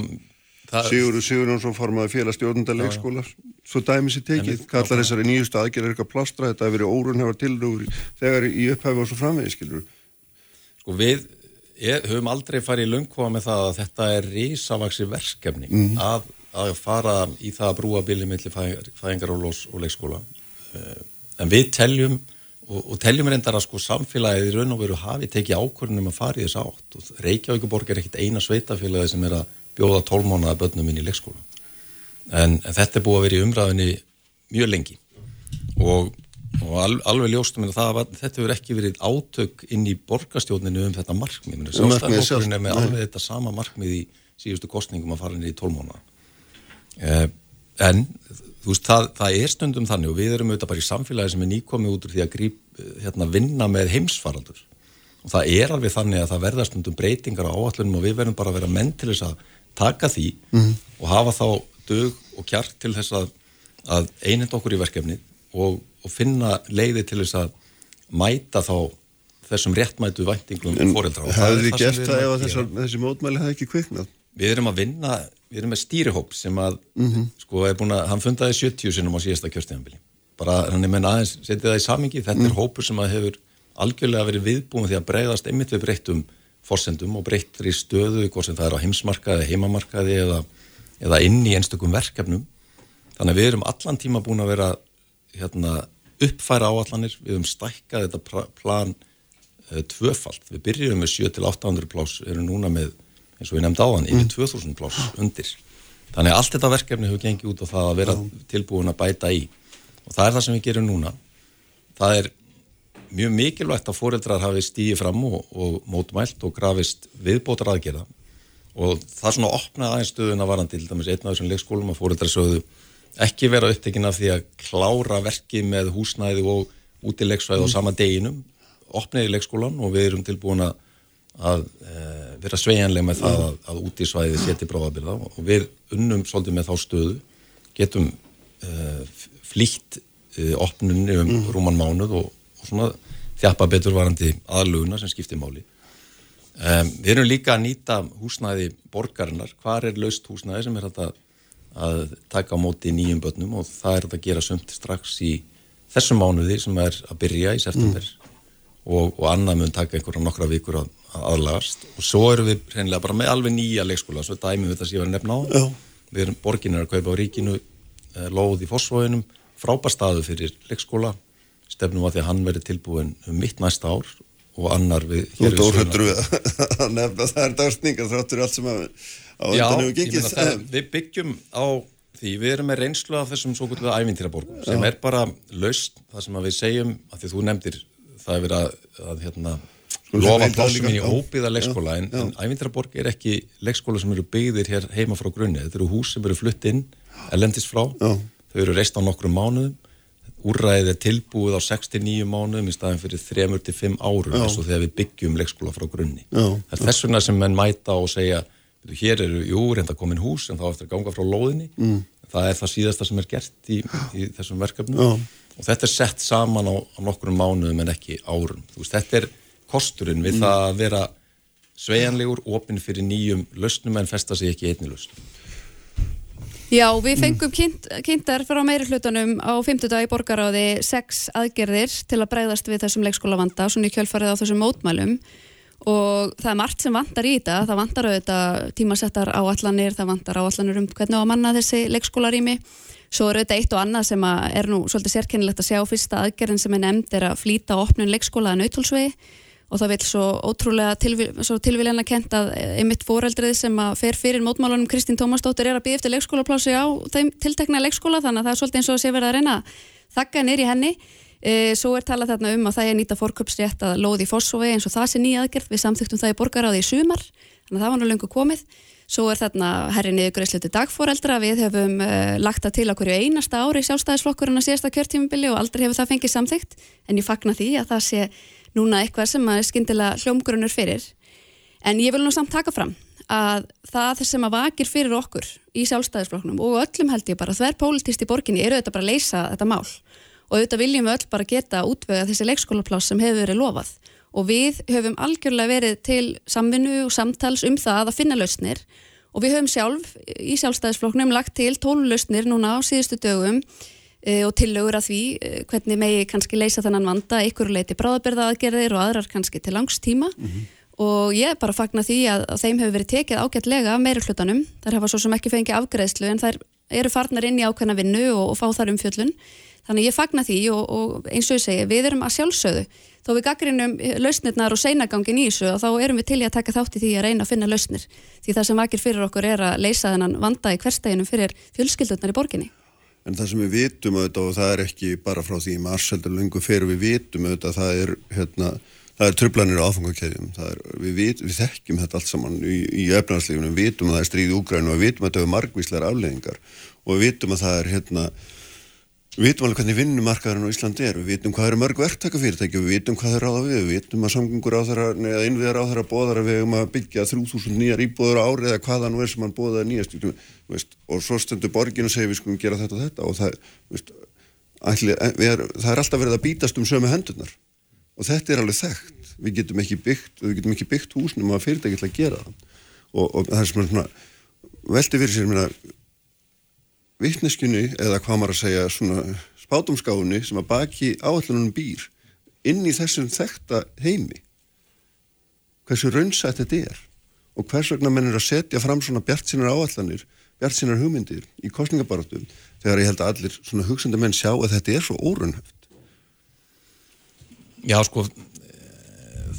Sigurður Sigurðarsson formaði félagstjórnunda leikskóla svo dæmis í tekið, kallar þessari nýjustu aðgerðar eitthvað plastra, þetta hefur verið órun hefur tilrúður þegar í upphæfi og svo framvegið, skilur Sko við er, höfum aldrei farið í löngkóa með það að þetta er risavaksi verkefni mm. að, að fara í það að brúa bíli millir fæðingar og, og leikskóla. Eh, en við teljum og, og teljum reyndar að sko samfélagið í raun og veru hafi tekið ákvörnum að fara í þess átt. Og Reykjavíkuborg er ekkit eina sveitafélagi sem er að bjóða tólmánaða börnum inn í leikskóla. En, en þetta er búið að vera í umræðinni mjög lengi. Og, og al, alveg ljóstum en það var, þetta hefur ekki verið átök inn í borgastjóninu um þetta markmið. Sjálfstæðarfólkurinn er með alveg þetta sama markmið í síðustu kostningum að fara inn í tólmánaða eh, en þú veist það, það er stundum þannig og við erum auðvitað bara í samfélagi sem er nýkomið út úr því að gríp, hérna, vinna með heimsfaraldur. Og það er alveg þannig að það verðast stundum breytingar á áallunum og við verðum bara að vera menn til þess að taka því mm. og hafa þá dög og kjart til þess að, að einhend okkur í verkefni og, og finna leiði til þess að mæta þá þessum réttmætu væntingum fóreldra. En hafið þið gert það ef þessar, þessi mótmæli hafi ekki kviknað? Við erum að vinna, við erum með stýrihóp sem að, mm -hmm. sko, er búin að, hann fundaði 70 sinum á síðasta kjörsteganbili. Bara, hann er menn aðeins, setið það í samingi, þetta mm. er hópur sem að hefur algjörlega verið viðbúin því að breyðast einmitt við breyttum forsendum og breyttri stöðu, hvort sem það er á heimsmarkaði, heimamarkaði eða, eða inn í einstakum verkefnum. Þannig að við erum allan tíma búin að vera hérna, uppfæra áallanir, við höfum stækkað þetta plan uh, tvöfalt. Við byrjum með 7-800 plás, við erum núna með, eins og við nefndi áðan, yfir 2000 plás undir. Þannig að allt þetta verkefni hefur gengið út á það að vera tilbúin að bæta í. Og það er það sem við gerum núna. Það er mjög mikilvægt að fóreldrar hafi stíið fram og, og mótmælt og grafist viðbótar aðgerða og það svona opnaði aðeins stöðuna varandi til dæmis einn af þessum leikskólum að fóreldrar sögðu ekki vera upptekinn af því að klára verki með húsnæði og út í leiksvæði mm. á sama deginum opniði leikskólan og við erum tilbúin að, að e, vera sveianlega með það að, að út í svæði seti bráðabila og við unnum svolítið með þá stöðu getum e, flýtt e, opnunni um mm. rúman mánuð og svona þjapa betur varandi aðluguna sem skiptir máli. Um, við erum líka að nýta húsnæði borgarinnar, hvar er laust húsnæði sem er að, að taka á móti nýjum börnum og það er að gera sumt strax í þessum mánuði sem er að byrja í september mm. og, og annað mun taka einhverja nokkra vikur að, að aðlagast og svo erum við reynilega bara með alveg nýja leikskóla, svo dæmi við þetta sem ég var að nefna á. Já. Við erum borginir að kaupa á ríkinu, eh, lóð í fósfóðinum, frábær staðu fyrir leikskóla stefnum að því að hann veri tilbúin um mitt næsta ár og annar við Þú ert óhundur við að nefna það er dagsningar þráttur allt sem að á undan hefur gengið. það, Við byggjum á því við erum með reynslu af þessum svo kvölduða ævintýraborgum sem er bara laust það sem við segjum, að því þú nefndir það er verið að, að hérna, lofa plássum í óbyða leikskóla en, en ævintýraborg er ekki leikskóla sem eru byggðir hér heima frá grunni þetta eru hús sem eru flutt inn, elendist frá. Já. þau eru reist á nokkrum mánuðum úrræðið er tilbúið á 69 mánuðum í staðin fyrir 3-5 árum eins og þegar við byggjum leikskóla frá grunni. Já. Það er þess vegna sem menn mæta og segja, hér eru, jú, reynda komin hús en þá eftir að ganga frá lóðinni. Mm. Það er það síðasta sem er gert í, í þessum verkefnum Já. og þetta er sett saman á, á nokkrum mánuðum en ekki árum. Veist, þetta er kosturinn við mm. það að vera sveianlegur, opinn fyrir nýjum lausnum en festa sig ekki einni lausnum. Já, við fengum kynnt, kynntar frá meiri hlutunum á 50 dag í borgaráði sex aðgerðir til að breyðast við þessum leikskólavanda, svona í kjölfarið á þessum mótmælum. Og það er margt sem vantar í þetta, það vantar auðvitað tímasettar áallanir, það vantar áallanir um hvernig á manna þessi leikskólarými. Svo er auðvitað eitt og annað sem er nú svolítið sérkennilegt að sjá. Fyrsta aðgerðin sem er nefnd er að flýta opnun leikskólaðan auðvöldsvegi og það vil svo ótrúlega tilvíl, tilvíljana kent að einmitt foreldrið sem að fer fyrir mótmálunum Kristín Tómasdóttir er að býða eftir leikskólaplási á þeim tiltekna leikskóla þannig að það er svolítið eins og að sé verið að reyna þakka neyri henni. E, svo er talað þarna um að það er nýta fórköpsrétt að lóði fósfói eins og það sé nýja aðgerð. Við samþyktum það í borgaráði í sumar þannig að það var nú lengur komið. Svo er þarna herri niður greiðsluti dagfóreldra við hefum uh, lagt það til okkur í einasta ári í sjálfstæðisflokkurinn að síðasta kjörtímubili og aldrei hefur það fengið samþygt en ég fagna því að það sé núna eitthvað sem er skindilega hljómgrunur fyrir. En ég vil nú samt taka fram að það sem að vakir fyrir okkur í sjálfstæðisflokknum og öllum held ég bara þver pólitist í borginni eru þetta bara að leysa þetta mál. Og auðvitað viljum við öll bara geta útvega þessi leikskólapláss sem hefur verið lofað. Og við höfum algjörlega verið til samvinnu og samtals um það að finna lausnir. Og við höfum sjálf í sjálfstæðisflokknum lagt til tólulausnir núna á síðustu dögum og tillögur að því e, hvernig megi kannski leysa þennan vanda ykkur leiti bráðabyrðaaðgerðir og aðrar kannski til langs tíma. Mm -hmm. og ég bara fagna því að, að þeim hefur verið tekið ágætlega af meiri hlutanum þar hafa svo sem ekki fengið afgreðslu en þær eru farnar inn í ákveðna vinnu og, og fá þar umfjöllun. Þannig ég fagna því og, og eins og ég segi við erum að sjálfsögðu. Þó við gaggrinum lausnirnar og seinagangin í þessu og þá erum við til í að taka þátt í því að reyna að finna lausnir. Því það sem vakir fyrir okkur er að leysa þennan vanda í hversteginum fyrir fjölskyldurnar í borginni. En það sem við vitum auðvitað og það er ekki bara frá því marseldur lungu fyrir við vitum auðvitað það er, hérna, það er tröflanir á áfengakæðjum, við, við þekkjum þetta allt saman í, í efnarslífunum, við vitum að það er stríð í Úgrænu og við vitum að þetta er margvíslegar afleggingar og við vitum að það er hérna Við vitum alveg hvernig vinnumarkaðurinn á Íslandi er, við vitum hvað eru mörg verktakafyrirtæki, við vitum hvað er ráða við, við vitum að samgöngur á þeirra, neða innviðar á þeirra bóðar að við hefum að byggja 3000 nýjar íbúður á árið eða hvaða nú er sem hann bóðaði nýjast, veist, og svo stendur borgin og segir við skulum gera þetta og þetta. Og það, veist, ætli, er, það er alltaf verið að bítast um sömu hendurnar. Og þetta er alveg þekkt, við getum ekki byggt, við getum ekki byggt húsnum að fyrirtæki ætla að gera það. Og, og það er svona veldi fyrir sér, minna, vittneskjunni eða hvað maður að segja svona spátumskáni sem að baki áallunum býr inn í þessum þekta heimi. Hversu raunsætt þetta er og hvers vegna menn er að setja fram svona bjart sínar áallanir bjart sínar hugmyndir í kostningabarátum þegar ég held að allir svona hugsandi menn sjá að þetta er svo órunhöft Já sko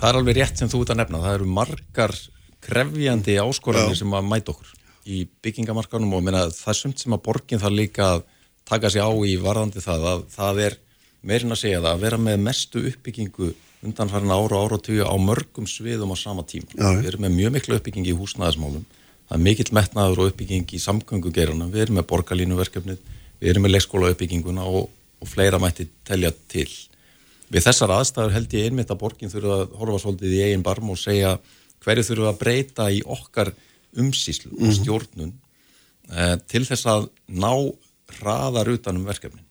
það er alveg rétt sem þú ert að nefna. Það eru margar krefjandi áskoranir sem að mæta okkur í byggingamarkanum og minna, það er sumt sem að borgin þarf líka að taka sig á í varðandi það að það er meirinn að segja það að vera með mestu uppbyggingu undanfærin ára og ára og tíu á mörgum sviðum á sama tíma. Já. Við erum með mjög miklu uppbyggingi í húsnæðismálum, það er mikill metnaður og uppbyggingi í samgöngugeruna, við erum með borgarlínuverkefnið, við erum með leikskóla uppbygginguna og, og fleira mætti telja til. Við þessar aðstæður held ég einmitt að borgin þurfa að horfa svolítið í eigin barm og segja hverju þurfa að breyta í okkar umsýslu og mhm. stjórnun uh, til þess að ná hraðar utanum verkefnin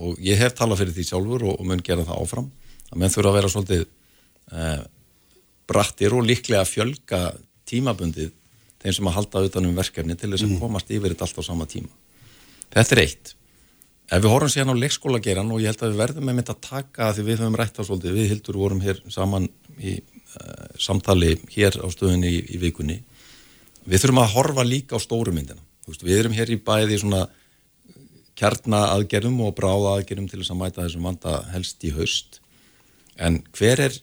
og ég hef talað fyrir því sjálfur og, og mun gera það áfram að menn þurfa að vera svolítið uh, brattir og líklega fjölga tímabundið þeim sem að halda utanum verkefni til þess að mm. komast yfir þetta allt á sama tíma þetta er eitt ef við horfum síðan á leikskólageran og ég held að við verðum með mynd að taka því við höfum rætt á svolítið, við hildur vorum hér saman í uh, samtali hér á stöðunni í, í vikunni við þurfum að horfa líka á stóru myndina. Veist, við erum hér í bæði svona kjarnaaðgerðum og bráðaaðgerðum til þess að mæta þessum vanda helst í haust. En hver er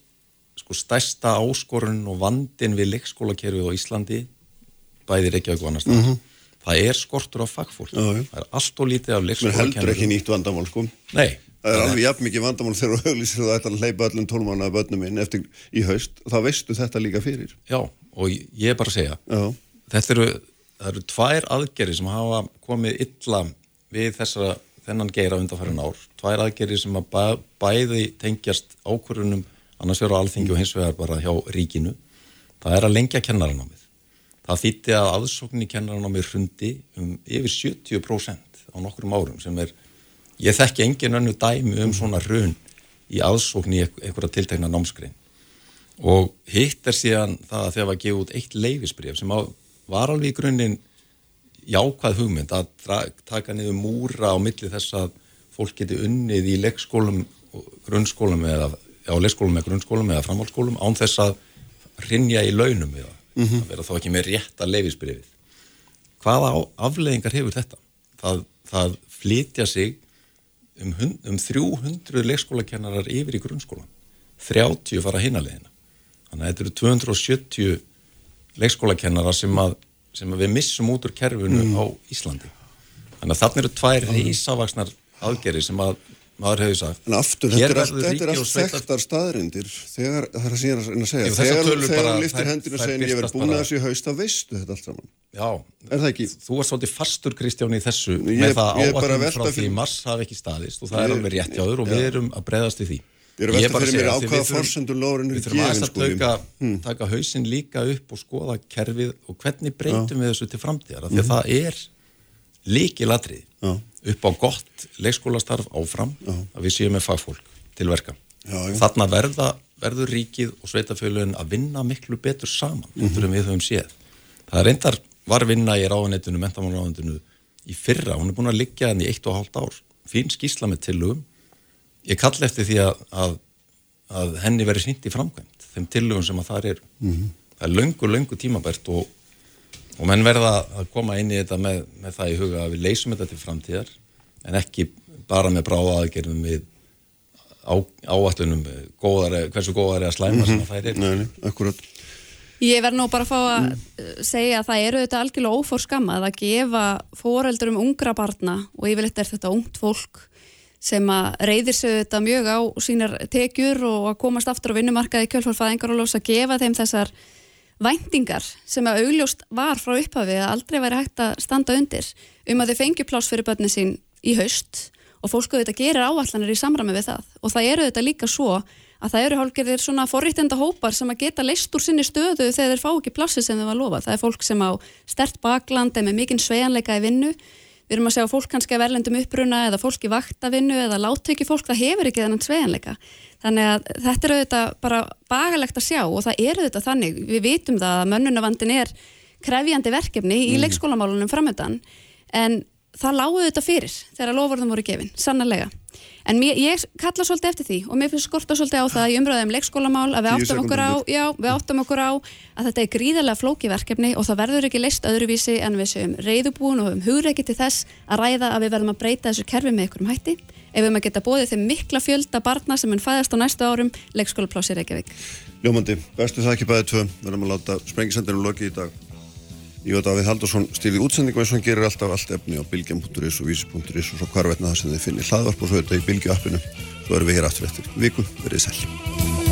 sko stærsta áskorun og vandin við leikskólakerfið á Íslandi bæði Reykjavík og annars mm -hmm. það er skortur á fagfólk já, það er allt og lítið af leikskólakerfið heldur ekki nýtt vandamál sko. Nei. Það er alveg jafn mikið vandamál þegar þú auðvitað það ætla að leipa öllum tólmána af börnum minn eftir í haust, þá veistu þetta líka fyrir. Já, og ég er bara að segja, Já þetta eru, eru tvær aðgerri sem hafa komið illa við þessa, þennan geira undanfærin ár, tvær aðgerri sem að bæ, bæði tengjast ákvörunum annars vegar á alþingi og hins vegar bara hjá ríkinu, það er að lengja kennaranámið. Það þýtti að aðsókn í kennaranámið hrundi um yfir 70% á nokkrum árum sem er, ég þekki engin önnu dæmi um svona hrun í aðsókn í einhverja tiltegna námskrein og hitt er síðan það að þegar var gefið út eitt leifisbref sem á var alveg í grunninn jákvæð hugmynd að taka niður múra á milli þess að fólk geti unnið í leikskólum, grunnskólum eða á leikskólum eða grunnskólum eða framhaldsskólum án þess að rinja í launum við það, mm -hmm. að vera þá ekki með rétt að leifisbrifið. Hvaða afleðingar hefur þetta? Það, það flytja sig um, um 300 leikskólakennarar yfir í grunnskólan, 30 fara hinaleðina. Þannig að þetta eru 270 leikskólakennara sem, að, sem að við missum út úr kerfinu mm. á Íslandi. Þannig að þarna eru tvær reysavaksnar aðgerri sem að maður hefur sagt En aftur, þetta er allt, er þekktar staðrindir þegar, það er að síðan að segja þessar þegar, þegar liftir hendinu og segir ég verð búin að þessu í haust að veistu þetta allt saman Já, Er það ekki? þú ert svolítið fastur Kristján í þessu Ég- með það er áallum frá því fyrir- mars hafi ekki staðist og það er Ég- alveg rétt hjá þur og við erum að breyðast við því Ég er að velta fyrir mér segja, á því hvaða við þurfum- aðeins að sko taka, Hmm. taka hausinn líka upp og skoða kerfið og hvernig breytum við þessu til framtíðar af því Mhm. að það er líkilatrið upp á gott leikskólastarf áfram að við séum með fagfólk til verka Já, já. þarna verða, verður ríkið og sveitafélagin að vinna miklu betur saman Mhm. eftir um við höfum séð það er reyndar var vinna í ráðanettinu, mentamálaráðanetinu í fyrra, hún er búin að liggja hann í eitt og hálft ár, fín skísla með tillögum ég kall eftir því að, að, að henni verið sýnt í framkvæmt, þeim tillögum sem að það eru Mhm. það er löngu, löngu tímabært og, og menn verða að koma inn í þetta með, með það í huga að við leysum þetta til framtíðar en ekki bara með bráða aðgerðum við á, áallunum góðari, hversu góðari að slæma sem að þær eru. Nei, nei, akkurat. Ég verð nú bara að fá að mm. segja að það eru þetta algjörlega ófór skamma að gefa fóreldur um ungra barna og yfirleitt er þetta ungt fólk sem að reyðir sig þetta mjög á sínar tekjur og að komast aftur á vinnumarkaði kjölfarfæðingar og lós að gefa þeim þessar væntingar sem að augljóst var frá upphafi að aldrei væri hægt að standa undir um að þau fengju pláss fyrir börnin sín í haust og fólk auðvitað gerir áallanir í samræmi við það og það eru auðvitað líka svo að það eru hálfgerðir svona forréttenda hópar sem að geta leist úr sinni stöðu þegar þeir fá ekki plassi sem þeir var lofa. Það er fólk sem á stert bakland eða með mikinn svejanleika í vinnu. Við erum að segja fólk kannski að verlendum uppruna eða fólk í vaktavinnu eða láttöki fólk, það hefur ekki þennan svejanleika. Þannig að þetta er auðvitað bara bagalegt að sjá og það er auðvitað þannig. Við vitum það að mönnunavandin er krefjandi verkefni í leikskólamálunum framöndan en það lágu þetta fyrir þegar lofurðum voru gefin, sannarlega. En mér, ég kalla svolítið eftir því og mér finnst skorta svolítið á það í umröðum leikskólamál að við áttum okkur á, já, við áttum okkur á að þetta er gríðarlega flóki verkefni og það verður ekki leist öðruvísi en við séum reyðubúin og höfum hugreiki til þess að ræða að við verðum að breyta þessu kerfi með einhverjum hætti. Ef við maður geta bóðið þeim mikla fjölda barna sem mun fæðast á næstu árum leikskólaplássi Reykjavík. Ljómandi, bestu það ekki bæðið tvö. Verðum að láta sprengisendinu loki í dag Að við Haldursson stýrið útsendingum eins og hann gerir alltaf allt efni á bylgjum.is og vísi.is og svo hvarvetna það sem þið finnir hlaðvarp og svo þetta í bylgju appinu svo erum við hér aftur eftir viku, verið sæl